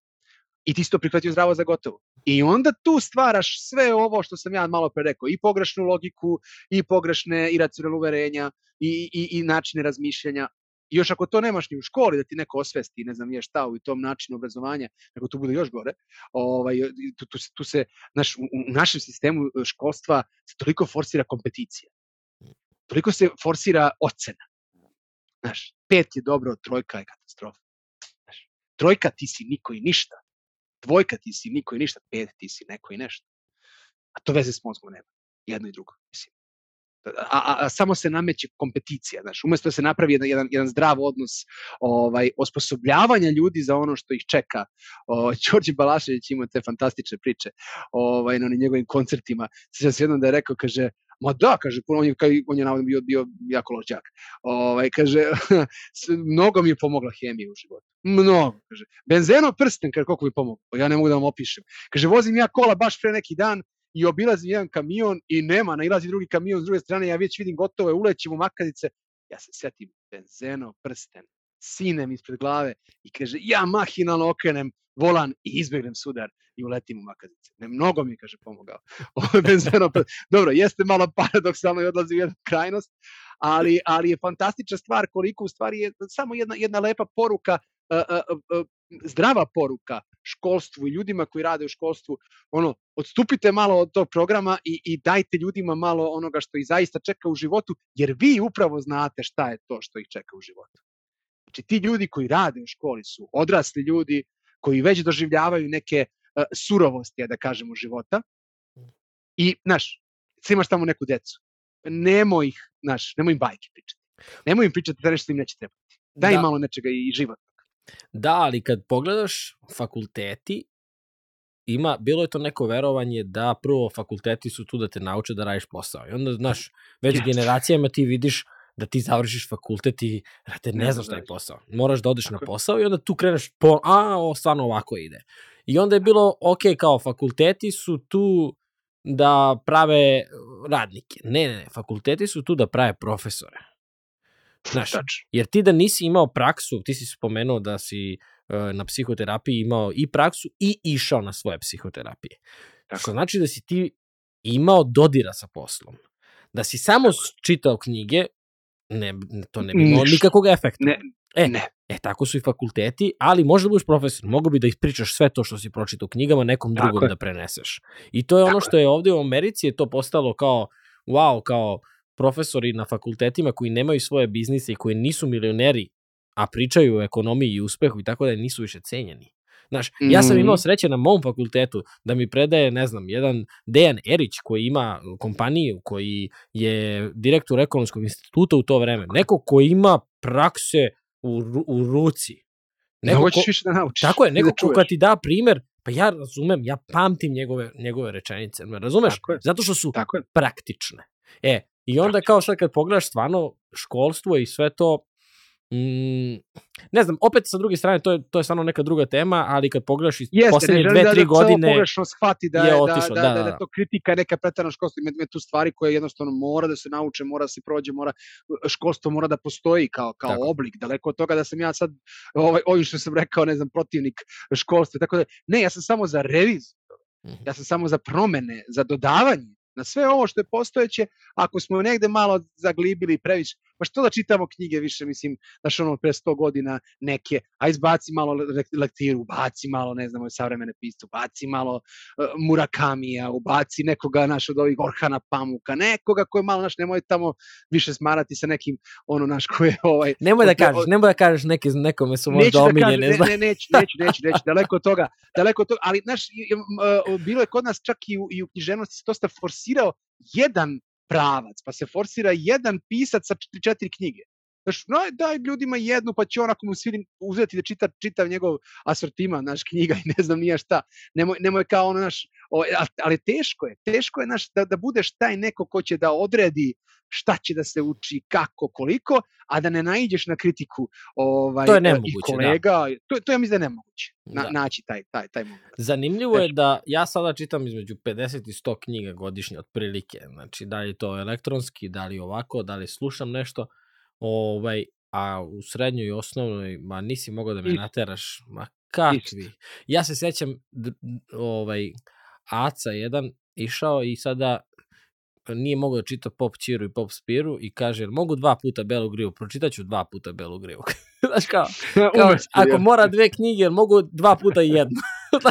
I ti si to prihvatio zdravo za gotovo. I onda tu stvaraš sve ovo što sam ja malo pre rekao, i pogrešnu logiku, i pogrešne iracionalne uverenja, i, i, i načine razmišljanja. I još ako to nemaš ni u školi, da ti neko osvesti, ne znam je šta u tom načinu obrazovanja, nego to bude još gore, ovaj, tu, tu, tu se, naš, u, u našem sistemu školstva se toliko forsira kompeticija toliko se forsira ocena. Znaš, pet je dobro, trojka je katastrofa. Znaš, trojka ti si niko i ništa. Dvojka ti si niko i ništa, pet ti si neko i nešto. A to veze s mozgom nema. Jedno i drugo, mislim. A, a, a samo se nameće kompeticija, znaš, umesto da se napravi jedan, jedan, jedan zdrav odnos ovaj, osposobljavanja ljudi za ono što ih čeka. O, (laughs) Đorđe Balašević ima te fantastične priče ovaj, na njegovim koncertima. Sjećam se jednom da je rekao, kaže, Ma da, kaže, on je, on je navodno bio, bio jako loš džak. Ovaj, kaže, (laughs) mnogo mi je pomogla hemija u životu. Mnogo, kaže. Benzeno prsten, kaže, koliko mi pomogla. Ja ne mogu da vam opišem. Kaže, vozim ja kola baš pre neki dan i obilazim jedan kamion i nema, nailazi drugi kamion s druge strane, ja već vidim je, ulećem u makazice, ja se setim benzeno, prsten, sinem ispred glave i kaže, ja mahinalno okrenem volan i izbegnem sudar i uletim u makazice. Ne, mnogo mi, kaže, pomogao. (laughs) Je benzeno, dobro, jeste malo paradoksalno i odlazi u jednu krajnost, ali, ali je fantastična stvar koliko u stvari je samo jedna, jedna lepa poruka, zdrava poruka školstvu i ljudima koji rade u školstvu, ono, odstupite malo od tog programa i, i dajte ljudima malo onoga što ih zaista čeka u životu, jer vi upravo znate šta je to što ih čeka u životu. Znači, ti ljudi koji rade u školi su odrasli ljudi koji već doživljavaju neke uh, surovosti, da kažemo, života. I, znaš, imaš tamo neku decu. Nemoj ih, znaš, nemoj im bajke pričati. Nemoj im pričati da nešto im neće trebati. Daj da. im malo nečega i život. Da, ali kad pogledaš fakulteti, ima, bilo je to neko verovanje da prvo fakulteti su tu da te nauče da radiš posao. I onda, znaš, već yes. generacijama ti vidiš da ti završiš fakultet i da te ne, ne znaš šta je posao. Moraš da odeš Tako. na posao i onda tu kreneš po, a, o, stvarno ovako ide. I onda je bilo, ok, kao fakulteti su tu da prave radnike. Ne, ne, ne, fakulteti su tu da prave profesore. Znaš, jer ti da nisi imao praksu, ti si spomenuo da si uh, na psihoterapiji imao i praksu i išao na svoje psihoterapije. Tako. Što znači da si ti imao dodira sa poslom. Da si samo Tako. čitao knjige, ne, to ne bi imao nikakvog efekta. Ne, e, ne. E, tako su i fakulteti, ali možda budeš profesor, mogu bi da ispričaš sve to što si pročitao u knjigama nekom drugom tako da preneseš. I to je tako ono što je ovde u Americi je to postalo kao, wow, kao profesori na fakultetima koji nemaju svoje biznise i koji nisu milioneri, a pričaju o ekonomiji i uspehu i tako da nisu više cenjeni. Znaš, ja sam imao mhm. sreće na mom fakultetu da mi predaje, ne znam, jedan Dejan Erić koji ima kompaniju, koji je direktor ekonomskog instituta u to vreme. Neko ko ima prakse u, u ruci. Neko ko, više da naučiš. Tako je, neko da ko kad ti da primer, pa ja razumem, ja pamtim njegove, njegove rečenice. Razumeš? Tako je. Zato što su praktične. E, I onda kao sad kad pogledaš stvarno školstvo i sve to, mm, ne znam, opet sa druge strane, to je, to je stvarno neka druga tema, ali kad pogledaš i Jeste, poslednje dve, da, tri da, godine... pogrešno shvati da, je otišlo, da, da, da, da, da, to kritika neka pretarana školstva, ima, ima tu stvari koje jednostavno mora da se nauče, mora da se prođe, mora, školstvo mora da postoji kao, kao tako. oblik, daleko od toga da sam ja sad, ovaj, ovim što sam rekao, ne znam, protivnik školstva, tako da, ne, ja sam samo za reviziju, mhm. ja sam samo za promene, za dodavanje na sve ovo što je postojeće, ako smo negde malo zaglibili previše, pa što da čitamo knjige više, mislim, znaš ono pre 100 godina neke, a izbaci malo lektiru, baci malo, ne znam, savremene pisce, baci malo uh, Murakamija, ubaci nekoga, naš, od ovih Orhana Pamuka, nekoga ko je malo, naš, nemoj tamo više smarati sa nekim, ono, naš, ko je, ovaj... Nemoj da kažeš, nemoj da kažeš neki, nekome su možda da omiljene. Ne, ne, neću, neću, neću, neću, daleko od toga, daleko od toga, ali, znaš, bilo je kod nas čak i u, i u književnosti dosta forsirao jedan pravac, pa se forsira jedan pisac sa četiri knjige. Znaš, no, daj ljudima jednu, pa će on ako mu svidim uzeti da čita čitav njegov asortima, naš knjiga i ne znam nija šta. Nemoj, nemoj kao ono, naš, o, ali teško je, teško je naš, da, da budeš taj neko ko će da odredi šta će da se uči, kako, koliko, a da ne naiđeš na kritiku ovaj, to je nemoguće, i kolega. Da. To, to ja mislim da je nemoguće, na, da. naći taj, taj, taj moment. Zanimljivo Teško. je da ja sada čitam između 50 i 100 knjiga godišnje otprilike. Znači, da li to elektronski, da li ovako, da li slušam nešto, ovaj, a u srednjoj i osnovnoj, ma nisi mogao da me nateraš, ma kakvi. Ja se sećam, ovaj, Aca jedan išao i sada nije mogao da čita Pop Čiru i Pop Spiru i kaže, mogu dva puta Belu grivu, pročitaću dva puta Belu grivu. (laughs) Znaš kao, (laughs) kao ako mora dve knjige, mogu dva puta i jednu. (laughs)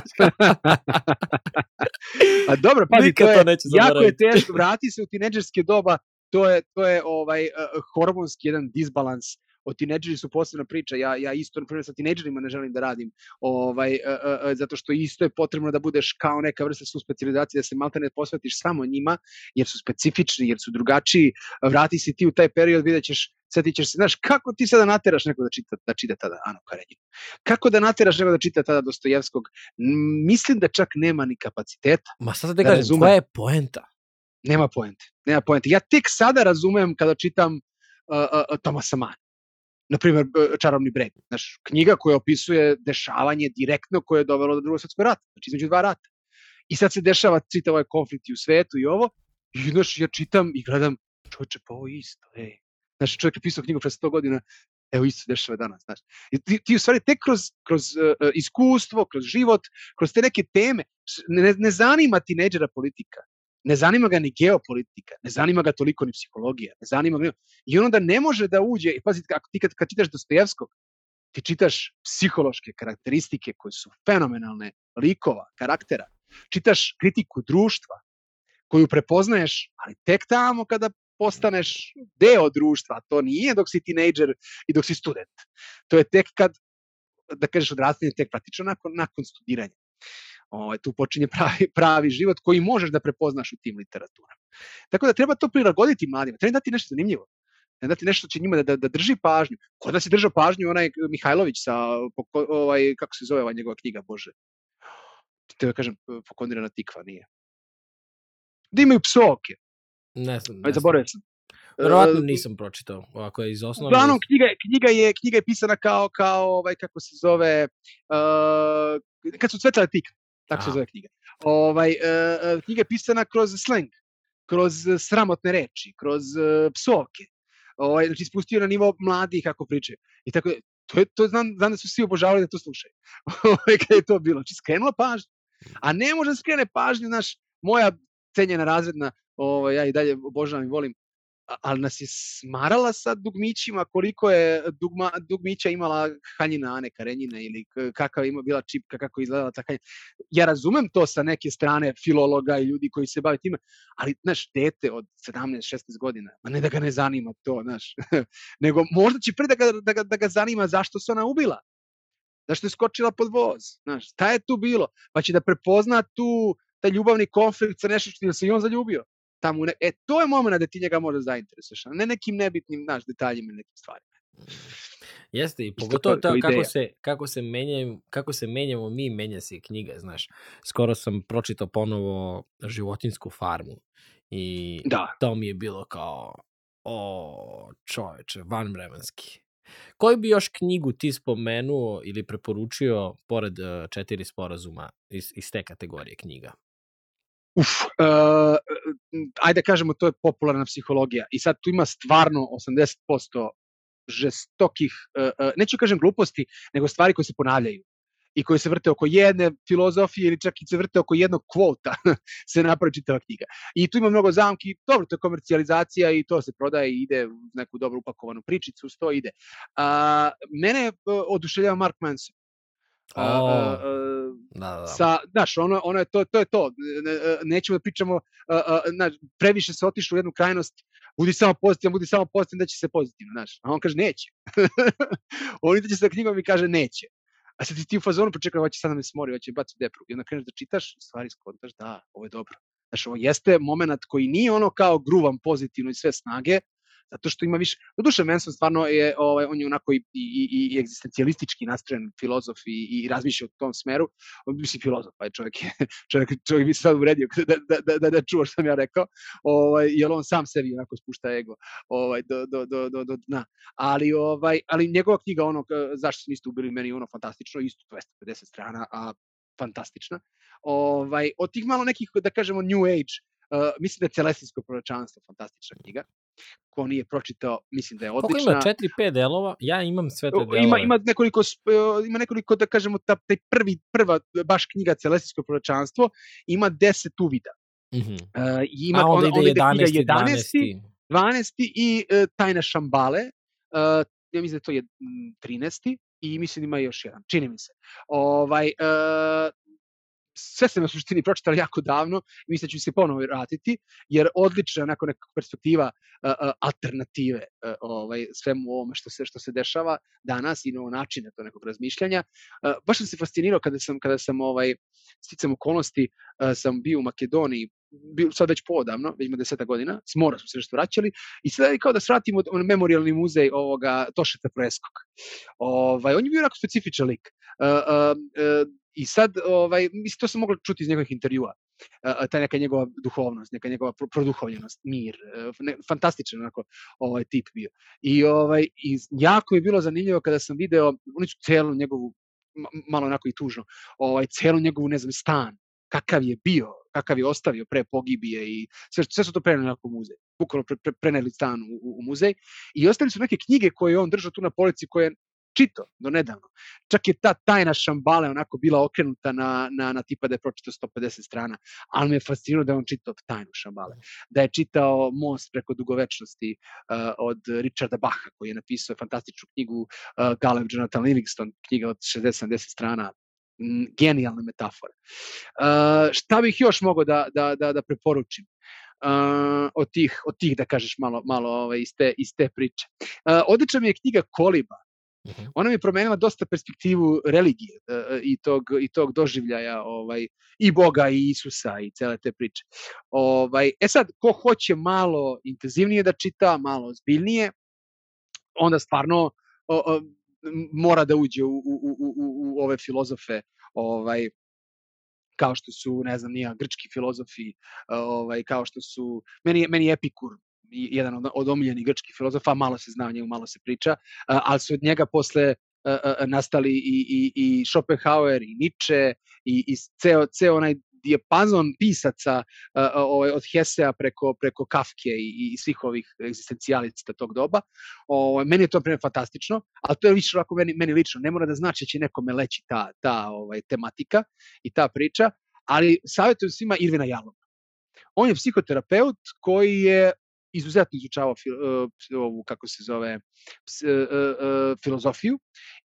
A dobro, pazi, to je, to jako je teško, vrati se u tineđerske doba, to je, to je ovaj, uh, hormonski jedan disbalans o tineđeri su posebna priča. Ja, ja isto, na primjer, sa tineđerima ne želim da radim, ovaj, uh, uh, zato što isto je potrebno da budeš kao neka vrsta su specializacije, da se malta ne posvetiš samo njima, jer su specifični, jer su drugačiji. Vrati se ti u taj period, vidjet ćeš, setit ćeš se, znaš, kako ti sada nateraš neko da čita, da čita tada Anu Karenjinu? Kako da nateraš neko da čita tada Dostojevskog? Mislim da čak nema ni kapaciteta. Ma sad da, da kažem, koja je poenta? Nema poente. Nema poente. Ja tek sada razumem kada čitam uh, uh, Tomasa Mann na primjer, Čarobni breg. Znaš, knjiga koja opisuje dešavanje direktno koje je dovelo do drugog svetskog rata, znači između dva rata. I sad se dešava čitav ovaj konflikt i u svetu i ovo, i znaš, ja čitam i gledam, čovječe, pa ovo je isto, ej. Znaš, čovjek je pisao knjigu pre 100 godina, evo isto dešava danas, znaš. I ti, ti u stvari tek kroz, kroz uh, iskustvo, kroz život, kroz te neke teme, ne, ne zanima tineđera politika, ne zanima ga ni geopolitika, ne zanima ga toliko ni psihologija, ne zanima ga... I onda ne može da uđe, i pazi, ako ti kad, kad čitaš Dostojevskog, ti čitaš psihološke karakteristike koje su fenomenalne likova, karaktera, čitaš kritiku društva, koju prepoznaješ, ali tek tamo kada postaneš deo društva, to nije dok si tinejdžer i dok si student. To je tek kad, da kažeš, odrastanje tek praktično nakon, nakon studiranja. Ovaj, tu počinje pravi, (laughs) pravi život koji možeš da prepoznaš u tim literaturama. Tako da treba to prilagoditi mladima, treba dati nešto zanimljivo. Treba dati nešto će njima da, da, da drži pažnju. Kod da si držao pažnju onaj Mihajlović sa, ovaj, kako se zove ova njegova knjiga, Bože. Te da kažem, pokondirana tikva, nije. Da imaju psovke. Ne znam. Aj, zaboravio sam. Verovatno nisam pročitao, ovako je iz osnovne. Uglavnom, knjiga, knjiga, je, knjiga je pisana kao, kao ovaj, kako se zove, uh, kad su cvetale tikve tako se zove knjiga. Ovaj, uh, knjiga je pisana kroz slang, kroz sramotne reči, kroz uh, psovke. Ovaj, znači, spustio na nivo mladih kako pričaju. I tako, to, je, to znam, znam da su svi obožavali da to slušaju. (laughs) Ovaj, kad je to bilo. Znači, skrenula pažnju. A ne može da skrene pažnju, naš, moja cenjena razredna, ovaj, ja i dalje obožavam i volim, ali nas je smarala sa dugmićima, koliko je dugma, dugmića imala Hanjina Ane Karenjina ili kakva ima bila čipka, kako izgledala ta Hanjina. Ja razumem to sa neke strane filologa i ljudi koji se bave time, ali, znaš, dete od 17-16 godina, ma ne da ga ne zanima to, znaš, (laughs) nego možda će pre da ga, da, ga, da ga zanima zašto se ona ubila, zašto je skočila pod voz, znaš, šta je tu bilo, pa će da prepozna tu taj ljubavni konflikt sa nešto što se i on zaljubio tamo, ne, e, to je moment da ti njega možda zainteresuješ, a ne nekim nebitnim, znaš, detaljima i nekim stvarima. Jeste, i pogotovo to, kako, se, kako, se menjaju, kako se menjamo mi, menja se knjiga, znaš. Skoro sam pročitao ponovo životinsku farmu i da. to mi je bilo kao, o čoveče, vanvremenski. Koju bi još knjigu ti spomenuo ili preporučio pored uh, četiri sporazuma iz, iz te kategorije knjiga? uf, uh, ajde da kažemo, to je popularna psihologija. I sad tu ima stvarno 80% žestokih, uh, uh, neću kažem gluposti, nego stvari koje se ponavljaju i koje se vrte oko jedne filozofije ili čak i se vrte oko jednog kvota (laughs) se napravi čitava knjiga. I tu ima mnogo zamki, dobro, to je komercijalizacija i to se prodaje i ide u neku dobro upakovanu pričicu, to ide. A, mene oduševljava Mark Manson. Oh. A, a, Da, da, da. Sa, znaš, ono, ono je to, to je to. Nećemo da pričamo, na, previše se otišlo u jednu krajnost, budi samo pozitivan, budi samo pozitivan da će se pozitivno, znaš. A on kaže neće. (laughs) on ide sa knjigom i kaže neće. A sad ti ti u fazonu počekaj, hoće sad da me smori, hoće baci depru. I onda kreneš da čitaš, stvari skontaš, da, ovo je dobro. Znaš, ovo jeste moment koji nije ono kao gruvan pozitivno i sve snage, zato što ima više, do duše Manson stvarno je, ovaj, on je onako i, i, i, i egzistencijalistički nastrojen filozof i, i razmišlja u tom smeru, on mislim filozof, pa je čovjek, je, (laughs) čovjek, čovjek bi se sad uredio (laughs) da, da, da, da, da čuva što sam ja rekao, ovaj, jer on sam sebi onako spušta ego ovaj, do, do, do, do, do dna. Ali, ovaj, ali njegova knjiga, ono, zašto se niste ubili meni, ono, fantastično, isto 250 strana, a fantastična. Ovaj, od tih malo nekih, da kažemo, new age, uh, mislim da je Celestinsko proročanstvo fantastična knjiga ko nije pročitao, mislim da je odlična. Koliko ima? Četiri, pet delova? Ja imam sve te delove. Ima, ima, nekoliko, e, ima nekoliko, da kažemo, ta, taj prvi, prva baš knjiga Celestijsko proročanstvo, ima deset uvida. Mm -hmm. uh, ima, A onda, onda ide 11. 11. 12. i uh, Tajna Šambale, uh, ja mislim da to je 13. i mislim da ima još jedan, čini mi se. Ovaj, uh, sve sam na suštini pročitali jako davno i mislim da ću se ponovo vratiti, jer odlična onako neka perspektiva uh, alternative uh, ovaj, svemu ovome što se, što se dešava danas i novo načine to nekog razmišljanja. Uh, baš sam se fascinirao kada sam, kada sam ovaj, sticam okolnosti, uh, sam bio u Makedoniji bio sad već poodavno, već ima deseta godina, s mora smo se nešto vraćali i sad je kao da svratimo memorialni muzej ovoga Tošeta Preskog. Ovaj, on je bio onako specifičan lik. Uh, I sad, ovaj, mislim, to sam mogla čuti iz njegovih intervjua. Ta neka njegova duhovnost, neka njegova produhovljenost, mir, uh, ne, fantastičan onako ovaj tip bio. I ovaj i jako je bilo zanimljivo kada sam video oni su celu njegovu malo onako i tužno, ovaj celu njegovu ne znam stan kakav je bio, kakav je ostavio pre pogibije i sve, sve su to preneli na muzej. Bukvalno pre, pre, preneli stan u, u, muzej i ostali su neke knjige koje on držao tu na polici koje čito do nedavno. Čak je ta tajna šambale onako bila okrenuta na, na, na tipa da je pročitao 150 strana, ali me je fascinirao da je on čitao tajnu šambale. Da je čitao Most preko dugovečnosti uh, od Richarda Baha, koji je napisao fantastičnu knjigu uh, Galeb Jonathan Livingston, knjiga od 60-70 strana, genijalne metafore. Uh, šta bih još mogao da, da, da, da preporučim? Uh, od tih, od tih da kažeš malo, malo ovaj, iz, te, iz te priče. Uh, odlična mi je knjiga Koliba. Ona mi je promenila dosta perspektivu religije uh, i tog i tog doživljaja ovaj i Boga i Isusa i cele te priče. Ovaj e sad ko hoće malo intenzivnije da čita, malo ozbiljnije, onda stvarno o, o, mora da uđe u, u, u, u, u ove filozofe ovaj kao što su, ne znam, nija, grčki filozofi, ovaj, kao što su, meni, meni Epikur jedan od, od omiljenih grčkih filozofa, malo se zna o njemu, malo se priča, ali su od njega posle nastali i, i, i Schopenhauer i Nietzsche i, i ceo, ceo onaj dijapazon pisaca ovaj, od Hesea preko, preko Kafke i, i svih ovih egzistencijalica tog doba. Ovaj, meni je to primjer fantastično, ali to je više ovako meni, meni lično. Ne mora da znači da će nekome leći ta, ta ovaj, tematika i ta priča, ali savjetujem svima Irvina Jaloma. On je psihoterapeut koji je izuzetno izučavao fil, uh, ovu, kako se zove, ps, uh, uh, filozofiju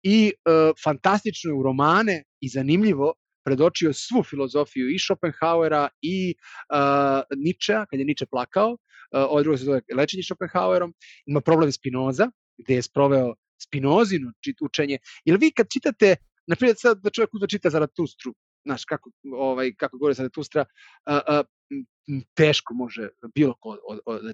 i uh, fantastično je u romane i zanimljivo predočio svu filozofiju i Schopenhauera i uh, Nietzschea, kad je Nietzsche plakao, uh, ovo drugo se zove lečenje Schopenhauerom, ima problem Spinoza, gde je sproveo Spinozino učenje. Ili vi kad čitate, na primjer sad da čovjek uzme čita Zaratustru, znaš, kako, ovaj, kako govori Zaratustra, uh, uh, teško može bilo ko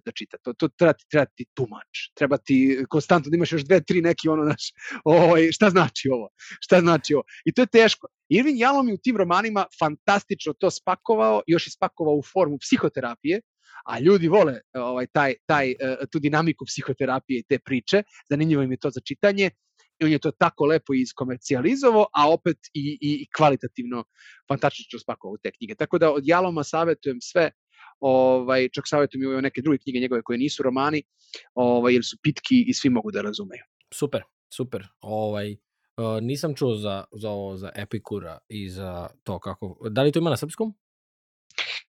da čita. To, to treba ti, treba ti tumač. Treba ti konstantno da imaš još dve, tri neki ono, naš, ovaj, šta znači ovo? Šta znači ovo? I to je teško. Irvin Jalom je u tim romanima fantastično to spakovao, još je spakovao u formu psihoterapije, a ljudi vole ovaj taj taj e, tu dinamiku psihoterapije i te priče, zanimljivo im je to za čitanje i on je to tako lepo iskomercijalizovao, a opet i, i, kvalitativno fantastično spakovao te knjige. Tako da od Jaloma savetujem sve ovaj, čak savjetujem i neke druge knjige njegove koje nisu romani, ovaj, jer su pitki i svi mogu da razumeju. Super, super. Ovaj, uh, nisam čuo za, za ovo, za Epikura i za to kako... Da li to ima na srpskom?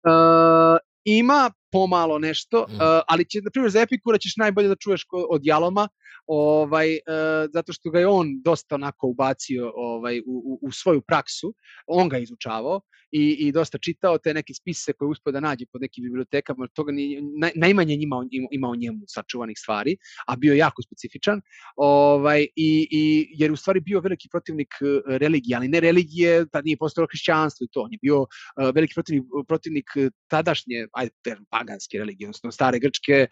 Uh, ima pomalo nešto, mm. uh, ali će, na primjer, za Epikura ćeš najbolje da čuješ od Jaloma, ovaj, uh, zato što ga je on dosta onako ubacio ovaj, u, u, u svoju praksu, on ga izučavao i, i dosta čitao te neke spise koje uspio da nađe pod nekim bibliotekama, toga ni, naj, najmanje njima, ima o njemu sačuvanih stvari, a bio je jako specifičan, ovaj, i, i, jer u stvari bio veliki protivnik e, religije, ali ne religije, tad nije postalo hrišćanstvo i to, on je bio uh, veliki protivnik, protivnik tadašnje, ajde, paganske religije, odnosno stare grčke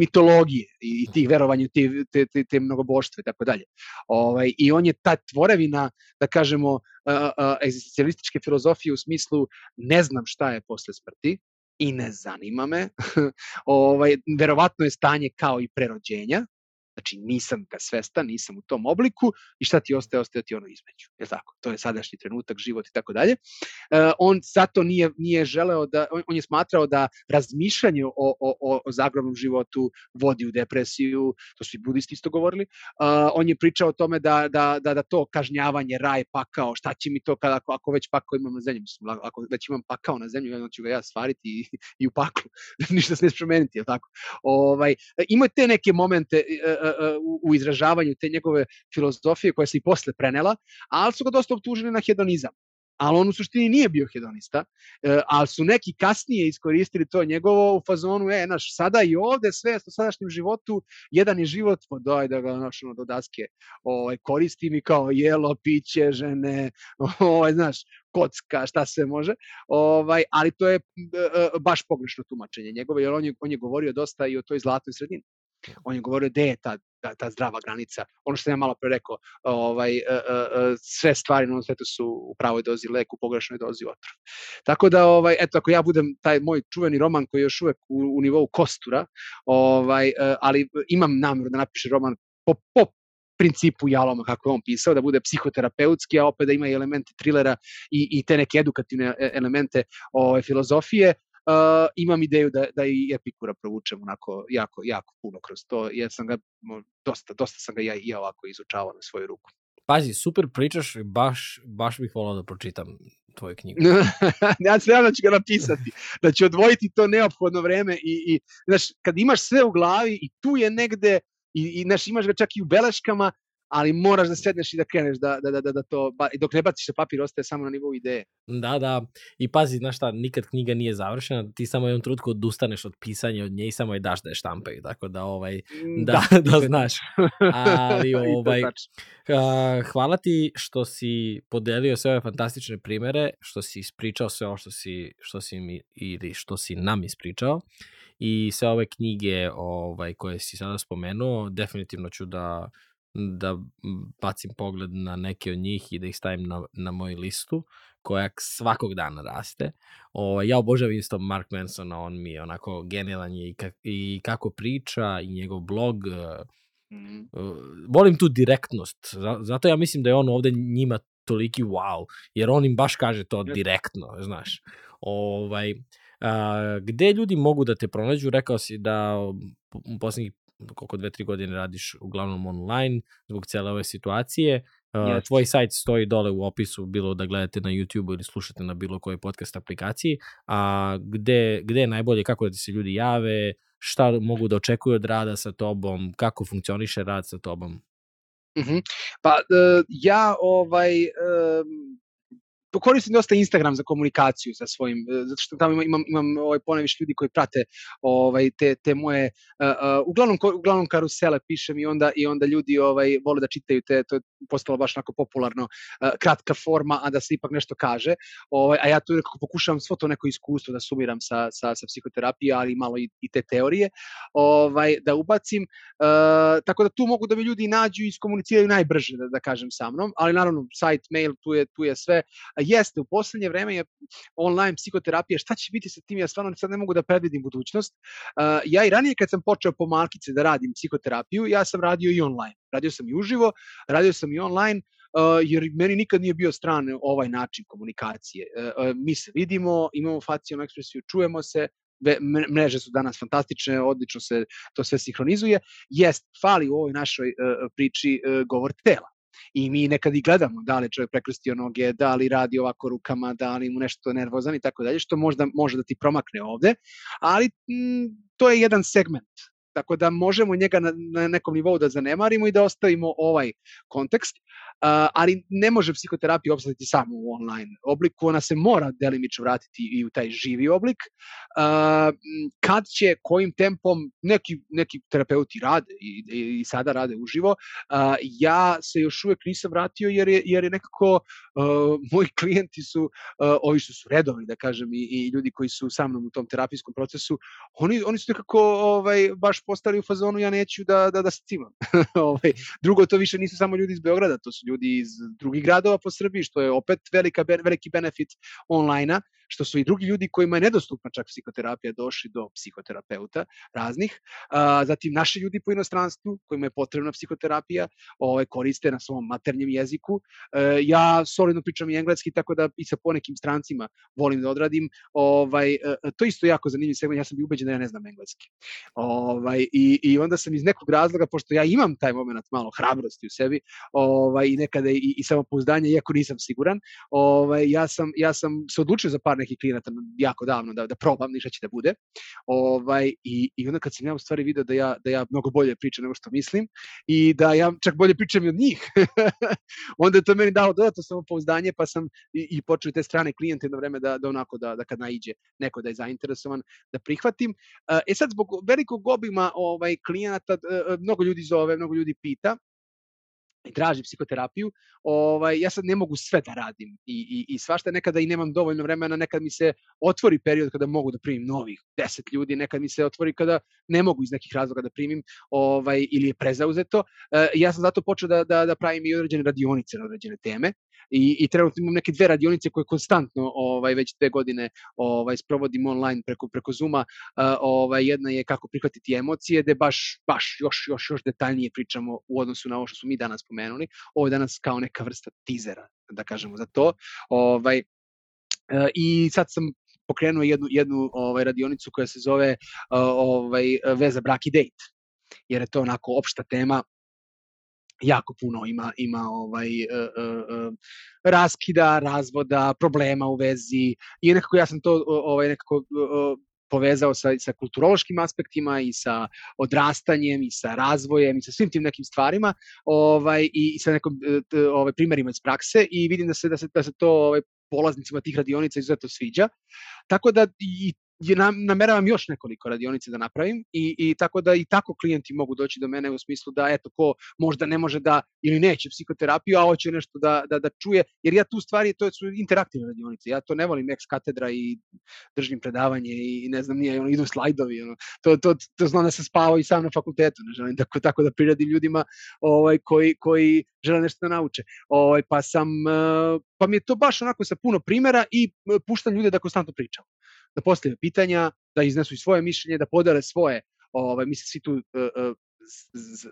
mitologije i tih verovanja, te, te, te, te mnogoboštve tako dalje. Ovaj, I on je ta tvorevina, da kažemo, egzistencijalističke filozofije u smislu ne znam šta je posle smrti, i ne zanima me. (laughs) ovaj, verovatno je stanje kao i prerođenja, Znači nisam ga svestan, nisam u tom obliku i šta ti ostaje, ostaje ti ono između. Je tako? To je sadašnji trenutak, život i tako dalje. E, on zato nije, nije želeo da, on, on je smatrao da razmišljanje o, o, o zagrobnom životu vodi u depresiju, to su i budisti isto govorili. Uh, on je pričao o tome da, da, da, da to kažnjavanje, raj, pakao, šta će mi to kada, ako, ako već pakao imam na zemlji, mislim, ako već imam pakao na zemlji, onda ću ga ja stvariti i, i u paklu. (laughs) Ništa se ne promeniti, je tako? Ovaj, ima te neke momente, uh, u, u izražavanju te njegove filozofije koja se i posle prenela, ali su ga dosta optužili na hedonizam ali on u suštini nije bio hedonista, e, ali su neki kasnije iskoristili to njegovo u fazonu, e, naš, sada i ovde sve u sadašnjem životu, jedan je život, pa daj da ga naš, ono, do daske ovaj, koristim i kao jelo, piće, žene, (laughs) ovaj, znaš, kocka, šta se može, ovaj, ali to je e, e, baš pogrešno tumačenje njegove, jer on je, on je govorio dosta i o toj zlatoj sredini. On je govorio gde je ta, ta, ta zdrava granica. Ono što sam ja malo pre rekao, ovaj, uh, uh, sve stvari na ovom svetu su u pravoj dozi lek, u pogrešnoj dozi otrov. Tako da, ovaj, eto, ako ja budem taj moj čuveni roman koji je još uvek u, u nivou kostura, ovaj, ali imam nameru da napišem roman po, po principu Jaloma, kako je on pisao, da bude psihoterapeutski, a opet da ima i elemente trilera i, i te neke edukativne e, elemente ove, filozofije, uh, imam ideju da, da i Epikura provučem onako jako, jako puno kroz to, jer sam ga, dosta, dosta sam ga ja, ja ovako izučavao na svoju ruku. Pazi, super pričaš, baš, baš bih volao da pročitam tvoju knjigu. (laughs) ja se nadam da ću ga napisati, da ću odvojiti to neophodno vreme i, i znaš, kad imaš sve u glavi i tu je negde, i, i znaš, imaš ga čak i u beleškama, ali moraš da sedneš i da kreneš da, da, da, da, da to, ba, dok ne baciš papir, ostaje samo na nivou ideje. Da, da, i pazi, znaš šta, nikad knjiga nije završena, ti samo jednom trutku odustaneš od pisanja od nje i samo je daš da je štampaju, tako da, ovaj, mm, da, da, (laughs) da znaš. (laughs) Ali, ovaj, hvala ti što si podelio sve ove fantastične primere, što si ispričao sve ovo što si, što si mi, ili što si nam ispričao i sve ove knjige ovaj, koje si sada spomenuo, definitivno ću da da bacim pogled na neke od njih i da ih stavim na, na moju listu koja svakog dana raste. O, ja obožavam isto Mark Mansona, on mi je onako genijalan je i, ka, i kako priča i njegov blog. Mm. Uh, volim tu direktnost, zato ja mislim da je on ovde njima toliki wow, jer on im baš kaže to direktno, znaš. Ovaj, a, gde ljudi mogu da te pronađu? Rekao si da u poslednjih koliko dve, tri godine radiš uglavnom online zbog cele ove situacije. Uh, tvoj sajt stoji dole u opisu, bilo da gledate na YouTube ili slušate na bilo kojoj podcast aplikaciji. A gde, gde je najbolje, kako da se ljudi jave, šta mogu da očekuju od rada sa tobom, kako funkcioniše rad sa tobom? Uh -huh. Pa uh, ja ovaj um, koristim dosta Instagram za komunikaciju sa svojim, e, zato što tamo imam, imam, ovaj, poneviš ljudi koji prate ovaj, te, te moje, uh, uh, uglavnom, uglavnom karusele pišem i onda, i onda ljudi ovaj, vole da čitaju te, to je postalo baš onako popularno, uh, kratka forma, a da se ipak nešto kaže, ovaj, a ja tu nekako pokušavam svo to neko iskustvo da sumiram sa, sa, sa psihoterapije, ali malo i, i te teorije, ovaj, da ubacim, uh, tako da tu mogu da mi ljudi nađu i iskomuniciraju najbrže, da, da kažem, sa mnom, ali naravno, sajt, mail, tu je, tu je sve, jeste, u poslednje vreme je online psihoterapija, šta će biti sa tim, ja stvarno sad ne mogu da predvidim budućnost. Uh, ja i ranije kad sam počeo po malkice da radim psihoterapiju, ja sam radio i online. Radio sam i uživo, radio sam i online, Uh, jer meni nikad nije bio stran ovaj način komunikacije. Uh, uh, mi se vidimo, imamo facijalnu ekspresiju, čujemo se, mreže su danas fantastične, odlično se to sve sinhronizuje. Jest, fali u ovoj našoj priči govor tela i mi nekad i gledamo da li čovjek prekrstio noge, da li radi ovako rukama, da li mu nešto nervozan i tako dalje, što možda može da ti promakne ovde, ali m, mm, to je jedan segment Tako da možemo njega na, na nekom nivou da zanemarimo i da ostavimo ovaj kontekst, uh, ali ne može psihoterapija obstati samo u online obliku, ona se mora delimično vratiti i u taj živi oblik. Uh, kad će, kojim tempom, neki, neki terapeuti rade i, i, i sada rade uživo, uh, ja se još uvek nisam vratio jer je, jer je nekako uh, moji klijenti su, uh, ovi što su redovni, da kažem, i, i ljudi koji su sa mnom u tom terapijskom procesu, oni, oni su nekako ovaj, baš postali u fazonu ja neću da, da, da se cimam. (laughs) ovaj, drugo, to više nisu samo ljudi iz Beograda, to su ljudi iz drugih gradova po Srbiji, što je opet velika, veliki benefit online-a, što su i drugi ljudi kojima je nedostupna čak psihoterapija došli do psihoterapeuta raznih. A, zatim naši ljudi po inostranstvu kojima je potrebna psihoterapija ovaj, koriste na svom maternjem jeziku. E, ja solidno pričam i engleski, tako da i sa ponekim strancima volim da odradim. Ovaj, e, to isto jako zanimljiv segment, ja sam bi ubeđen da ja ne znam engleski. Ovaj, i, I onda sam iz nekog razloga, pošto ja imam taj moment malo hrabrosti u sebi ovaj, i nekada i, i samopouzdanja, iako nisam siguran, ovaj, ja, sam, ja sam se odlučio za par nekih klijenata jako davno da, da probam ništa će da bude. Ovaj, i, I onda kad sam ja u stvari video da ja, da ja mnogo bolje pričam nego što mislim i da ja čak bolje pričam i od njih, (laughs) onda je to meni dalo dodatno samopouzdanje pa sam i, i počeo te strane klijente jedno vreme da, da onako da, da kad naiđe neko da je zainteresovan da prihvatim. E sad zbog velikog obima ovaj klijenata mnogo ljudi zove, mnogo ljudi pita i traži psihoterapiju, ovaj, ja sad ne mogu sve da radim i, i, i svašta nekada i nemam dovoljno vremena, nekad mi se otvori period kada mogu da primim novih deset ljudi, nekad mi se otvori kada ne mogu iz nekih razloga da primim ovaj, ili je prezauzeto. E, ja sam zato počeo da, da, da pravim i određene radionice na određene teme i, i trenutno imam neke dve radionice koje konstantno ovaj, već dve godine ovaj, sprovodim online preko, preko Zuma. Ovaj, jedna je kako prihvatiti emocije, gde baš, baš još, još, još detaljnije pričamo u odnosu na ovo što smo mi danas pomenuli. Ovo je danas kao neka vrsta tizera, da kažemo za to. Ovaj, I sad sam pokrenuo jednu, jednu ovaj, radionicu koja se zove ovaj, veza brak i dejt, jer je to onako opšta tema jako puno ima ima ovaj uh, uh, raskida, razvoda, problema u vezi i nekako ja sam to ovaj nekako uh, povezao sa, sa kulturološkim aspektima i sa odrastanjem i sa razvojem i sa svim tim nekim stvarima ovaj, i, i sa nekom ovaj, primerima iz prakse i vidim da se, da se, da se to ovaj, polaznicima tih radionica izuzetno sviđa. Tako da i nam, nameravam još nekoliko radionice da napravim i, i tako da i tako klijenti mogu doći do mene u smislu da eto ko možda ne može da ili neće psihoterapiju, a hoće nešto da, da, da čuje, jer ja tu stvari, to su interaktivne radionice, ja to ne volim ex katedra i držim predavanje i ne znam, nije, ono, idu slajdovi, ono, to, to, to znam da sam spavao i sam na fakultetu, ne želim tako, tako da priradim ljudima ovaj, koji, koji žele nešto da nauče. Ovaj, pa sam, eh, pa mi je to baš onako sa puno primera i eh, puštam ljude da konstantno pričam da postave pitanja, da iznesu svoje mišljenje, da podele svoje, ovaj, mi se svi tu uh, uh,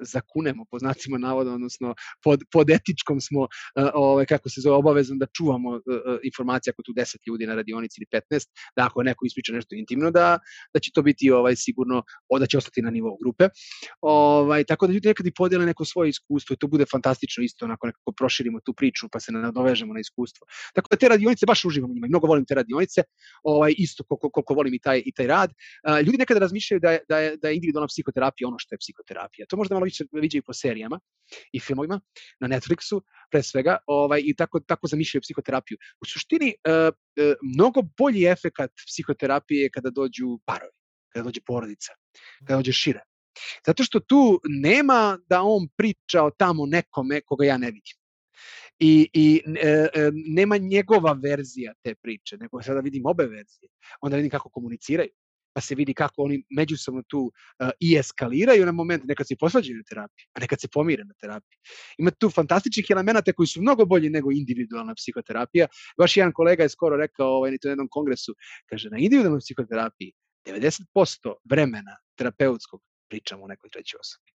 zakunemo po znacima navoda, odnosno pod, pod etičkom smo, uh, ovaj, kako se zove, obavezan da čuvamo uh, informacije ako tu 10 ljudi na radionici ili 15, da ako neko ispriča nešto intimno, da, da će to biti ovaj sigurno, da će ostati na nivou grupe. Ovaj, tako da ljudi nekad i podele neko svoje iskustvo i to bude fantastično isto, onako nekako proširimo tu priču pa se nadovežemo na iskustvo. Tako da te radionice baš uživam u njima mnogo volim te radionice, ovaj, isto koliko, koliko volim i taj, i taj rad. Ljudi nekada razmišljaju da je, da je, da je individualna psihoterapija ono što je psihoterapija terapija. To možda malo više viđaju po serijama i filmovima na Netflixu, pre svega, ovaj, i tako, tako zamišljaju psihoterapiju. U suštini, e, e, mnogo bolji efekat psihoterapije kada dođu parovi, kada dođe porodica, kada dođe šire. Zato što tu nema da on priča o tamo nekome koga ja ne vidim. I, i e, e, nema njegova verzija te priče, nego sada vidim obe verzije. Onda vidim kako komuniciraju pa se vidi kako oni međusobno tu uh, i eskaliraju na moment, nekad se posvađaju na terapiji, a nekad se pomire na terapiji. Ima tu fantastičnih elemenata koji su mnogo bolji nego individualna psihoterapija. Baš jedan kolega je skoro rekao ovaj, na jednom kongresu, kaže, na individualnoj psihoterapiji 90% vremena terapeutskog pričamo o nekoj trećoj osobi.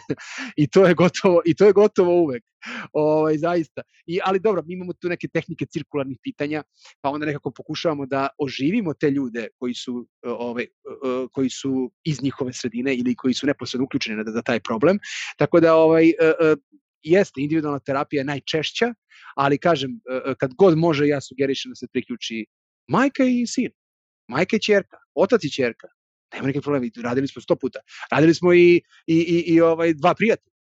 (laughs) I to je gotovo i to je gotovo uvek. Ovaj zaista. I ali dobro, mi imamo tu neke tehnike cirkularnih pitanja, pa onda nekako pokušavamo da oživimo te ljude koji su ovaj koji su iz njihove sredine ili koji su neposredno uključeni na, na taj problem. Tako da ovaj jeste individualna terapija je najčešća, ali kažem kad god može ja sugerišem da se priključi majka i sin, majka i ćerka, otac i ćerka, Nema nikakvih problema, radili smo sto puta. Radili smo i, i, i, i ovaj, dva prijatelja.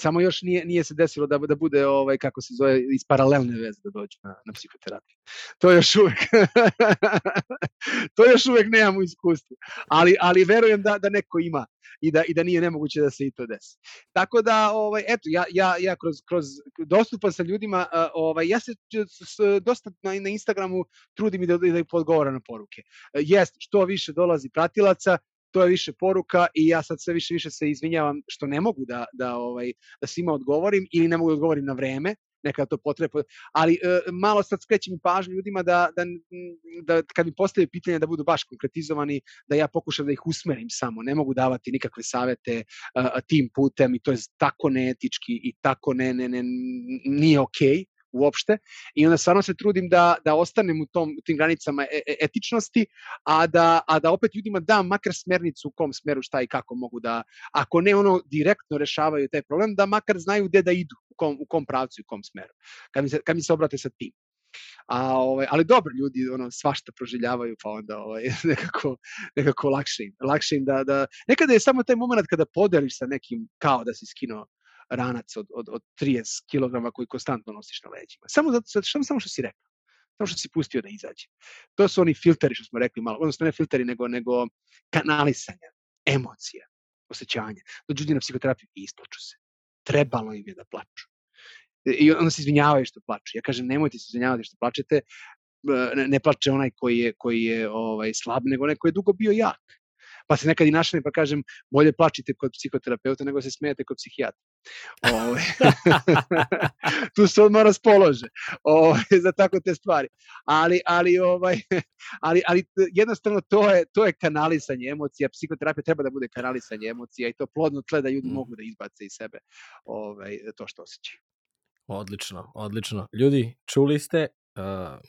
Samo još nije, nije se desilo da, da bude, ovaj, kako se zove, iz paralelne veze da dođe na, na psihoterapiju. To još uvek, (laughs) to još uvek nemam u iskustvu. Ali, ali verujem da, da neko ima i da, i da nije nemoguće da se i to desi. Tako da, ovaj, eto, ja, ja, ja kroz, kroz dostupan sa ljudima, ovaj, ja se dosta na, na Instagramu trudim i da, da ih podgovoram na poruke. Jest, što više dolazi pratilaca, to je više poruka i ja sad sve više više se izvinjavam što ne mogu da da ovaj da svima odgovorim ili ne mogu da odgovorim na vreme nekada to potreba, ali e, malo sad skrećem pažnju ljudima da, da, da kad mi postave pitanja da budu baš konkretizovani, da ja pokušam da ih usmerim samo, ne mogu davati nikakve savete a, tim putem i to je tako neetički i tako ne, ne, ne, nije okej. Okay uopšte i onda stvarno se trudim da, da ostanem u tom, tim granicama e, e, etičnosti, a da, a da opet ljudima dam makar smernicu u kom smeru šta i kako mogu da, ako ne ono direktno rešavaju taj problem, da makar znaju gde da idu, u kom, u kom pravcu i u kom smeru, kad mi se, kad mi se obrate sa tim. A, ovaj, ali dobro ljudi ono svašta proživljavaju pa onda ovaj (laughs) nekako nekako lakše im, lakše im da da nekada je samo taj momenat kada podeliš sa nekim kao da si skinuo ranac od, od, od 30 kg koji konstantno nosiš na leđima. Samo zato, zato samo što si rekao. Samo što si pustio da izađe. To su oni filteri što smo rekli malo, odnosno ne filteri, nego, nego kanalisanja, emocija, osjećanja. Dođu ljudi na psihoterapiju i isplaču se. Trebalo im je da plaču. I onda se izvinjavaju što plaču. Ja kažem, nemojte se izvinjavati što plačete, ne, ne plače onaj koji je, koji je ovaj, slab, nego onaj koji je dugo bio jak. Pa se nekad i našli pa kažem, bolje plačite kod psihoterapeuta nego se smijete kod psihijatra Ove, (laughs) tu se odmah raspolože ove, za tako te stvari. Ali, ali, ovaj, (laughs) ali, ali jednostavno to je, to je kanalisanje emocija. Psihoterapija treba da bude kanalisanje emocija i to plodno tle da ljudi mm. mogu da izbace iz sebe ovaj, to što osjećaju. Odlično, odlično. Ljudi, čuli ste, uh,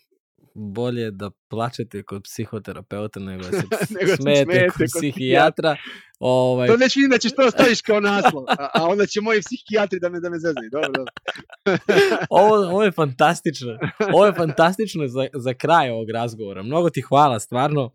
bolje da plačete kod psihoterapeuta nego da se (laughs) nego smete, smete kod psihijatra. Ovaj... To već vidim da ćeš to staviš kao naslov, a, a onda će moji psihijatri da me, da me zezaju. Dobro, dobro. (laughs) ovo, ovo je fantastično. Ovo je fantastično za, za kraj ovog razgovora. Mnogo ti hvala, stvarno.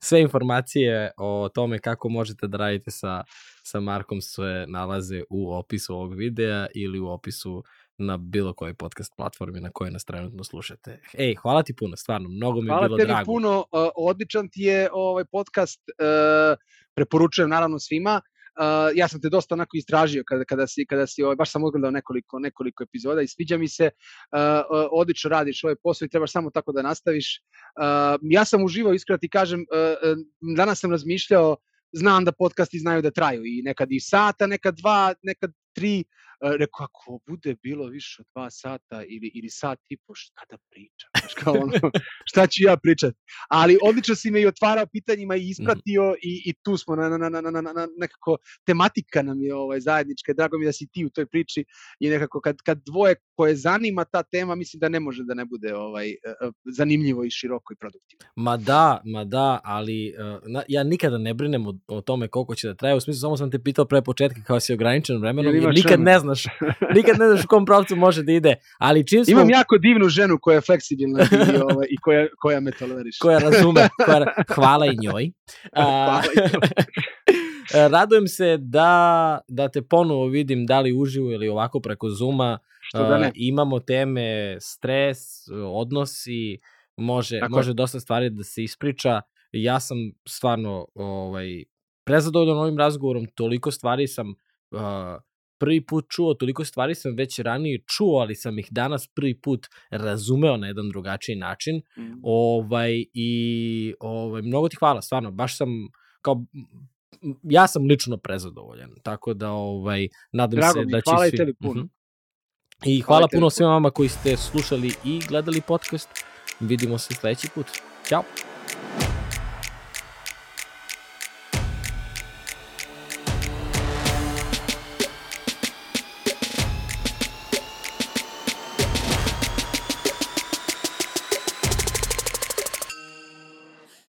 Sve informacije o tome kako možete da radite sa, sa Markom sve nalaze u opisu ovog videa ili u opisu na bilo kojoj podcast platformi na kojoj nas trenutno slušate. Ej, hvala ti puno, stvarno, mnogo mi je bilo drago. Hvala tebi puno, uh, odličan ti je ovaj podcast, uh, preporučujem naravno svima. Uh, ja sam te dosta onako istražio kada, kada si, kada si ovaj, baš sam odgledao nekoliko, nekoliko epizoda i sviđa mi se, uh, uh, odlično radiš ovaj posao i trebaš samo tako da nastaviš. Uh, ja sam uživao, iskreno ti kažem, uh, danas sam razmišljao, znam da podcasti znaju da traju i nekad i sata, nekad dva, nekad tri, rekao, ako bude bilo više od dva sata ili, ili sat i po, šta da pričam? Znaš, kao ono, (laughs) šta ću ja pričati? Ali odlično si me i otvarao pitanjima i ispratio mm. i, i tu smo na, na, na, na, na, na, nekako tematika nam je ovaj, zajednička. Drago mi da si ti u toj priči i nekako kad, kad dvoje koje zanima ta tema, mislim da ne može da ne bude ovaj zanimljivo i široko i produktivno. Ma da, ma da, ali uh, ja nikada ne brinem o, o tome koliko će da traje. U smislu, samo sam te pitao pre početka kao si ograničen vremenom i nikad ne znam znaš, nikad ne znaš u kom pravcu može da ide, ali čim smo... Imam jako divnu ženu koja je fleksibilna i, ovaj, i koja, koja me toleriše. Koja razume, (laughs) koja, hvala i njoj. hvala i njoj. (laughs) Radujem se da, da te ponovo vidim da li uživo ili ovako preko Zuma. Što da ne? imamo teme stres, odnosi, može, Tako može dosta stvari da se ispriča. Ja sam stvarno ovaj, prezadovoljan ovim razgovorom, toliko stvari sam uh, prvi put čuo, toliko stvari sam već ranije čuo, ali sam ih danas prvi put razumeo na jedan drugačiji način. Mm. Ovaj, I ovaj, mnogo ti hvala, stvarno, baš sam kao ja sam lično prezadovoljan, tako da ovaj, nadam Drago se mi, da će hvala svi... i tebi puno. Uh -huh. I hvala, hvala puno svima vama koji ste slušali i gledali podcast. Vidimo se sledeći put. Ćao!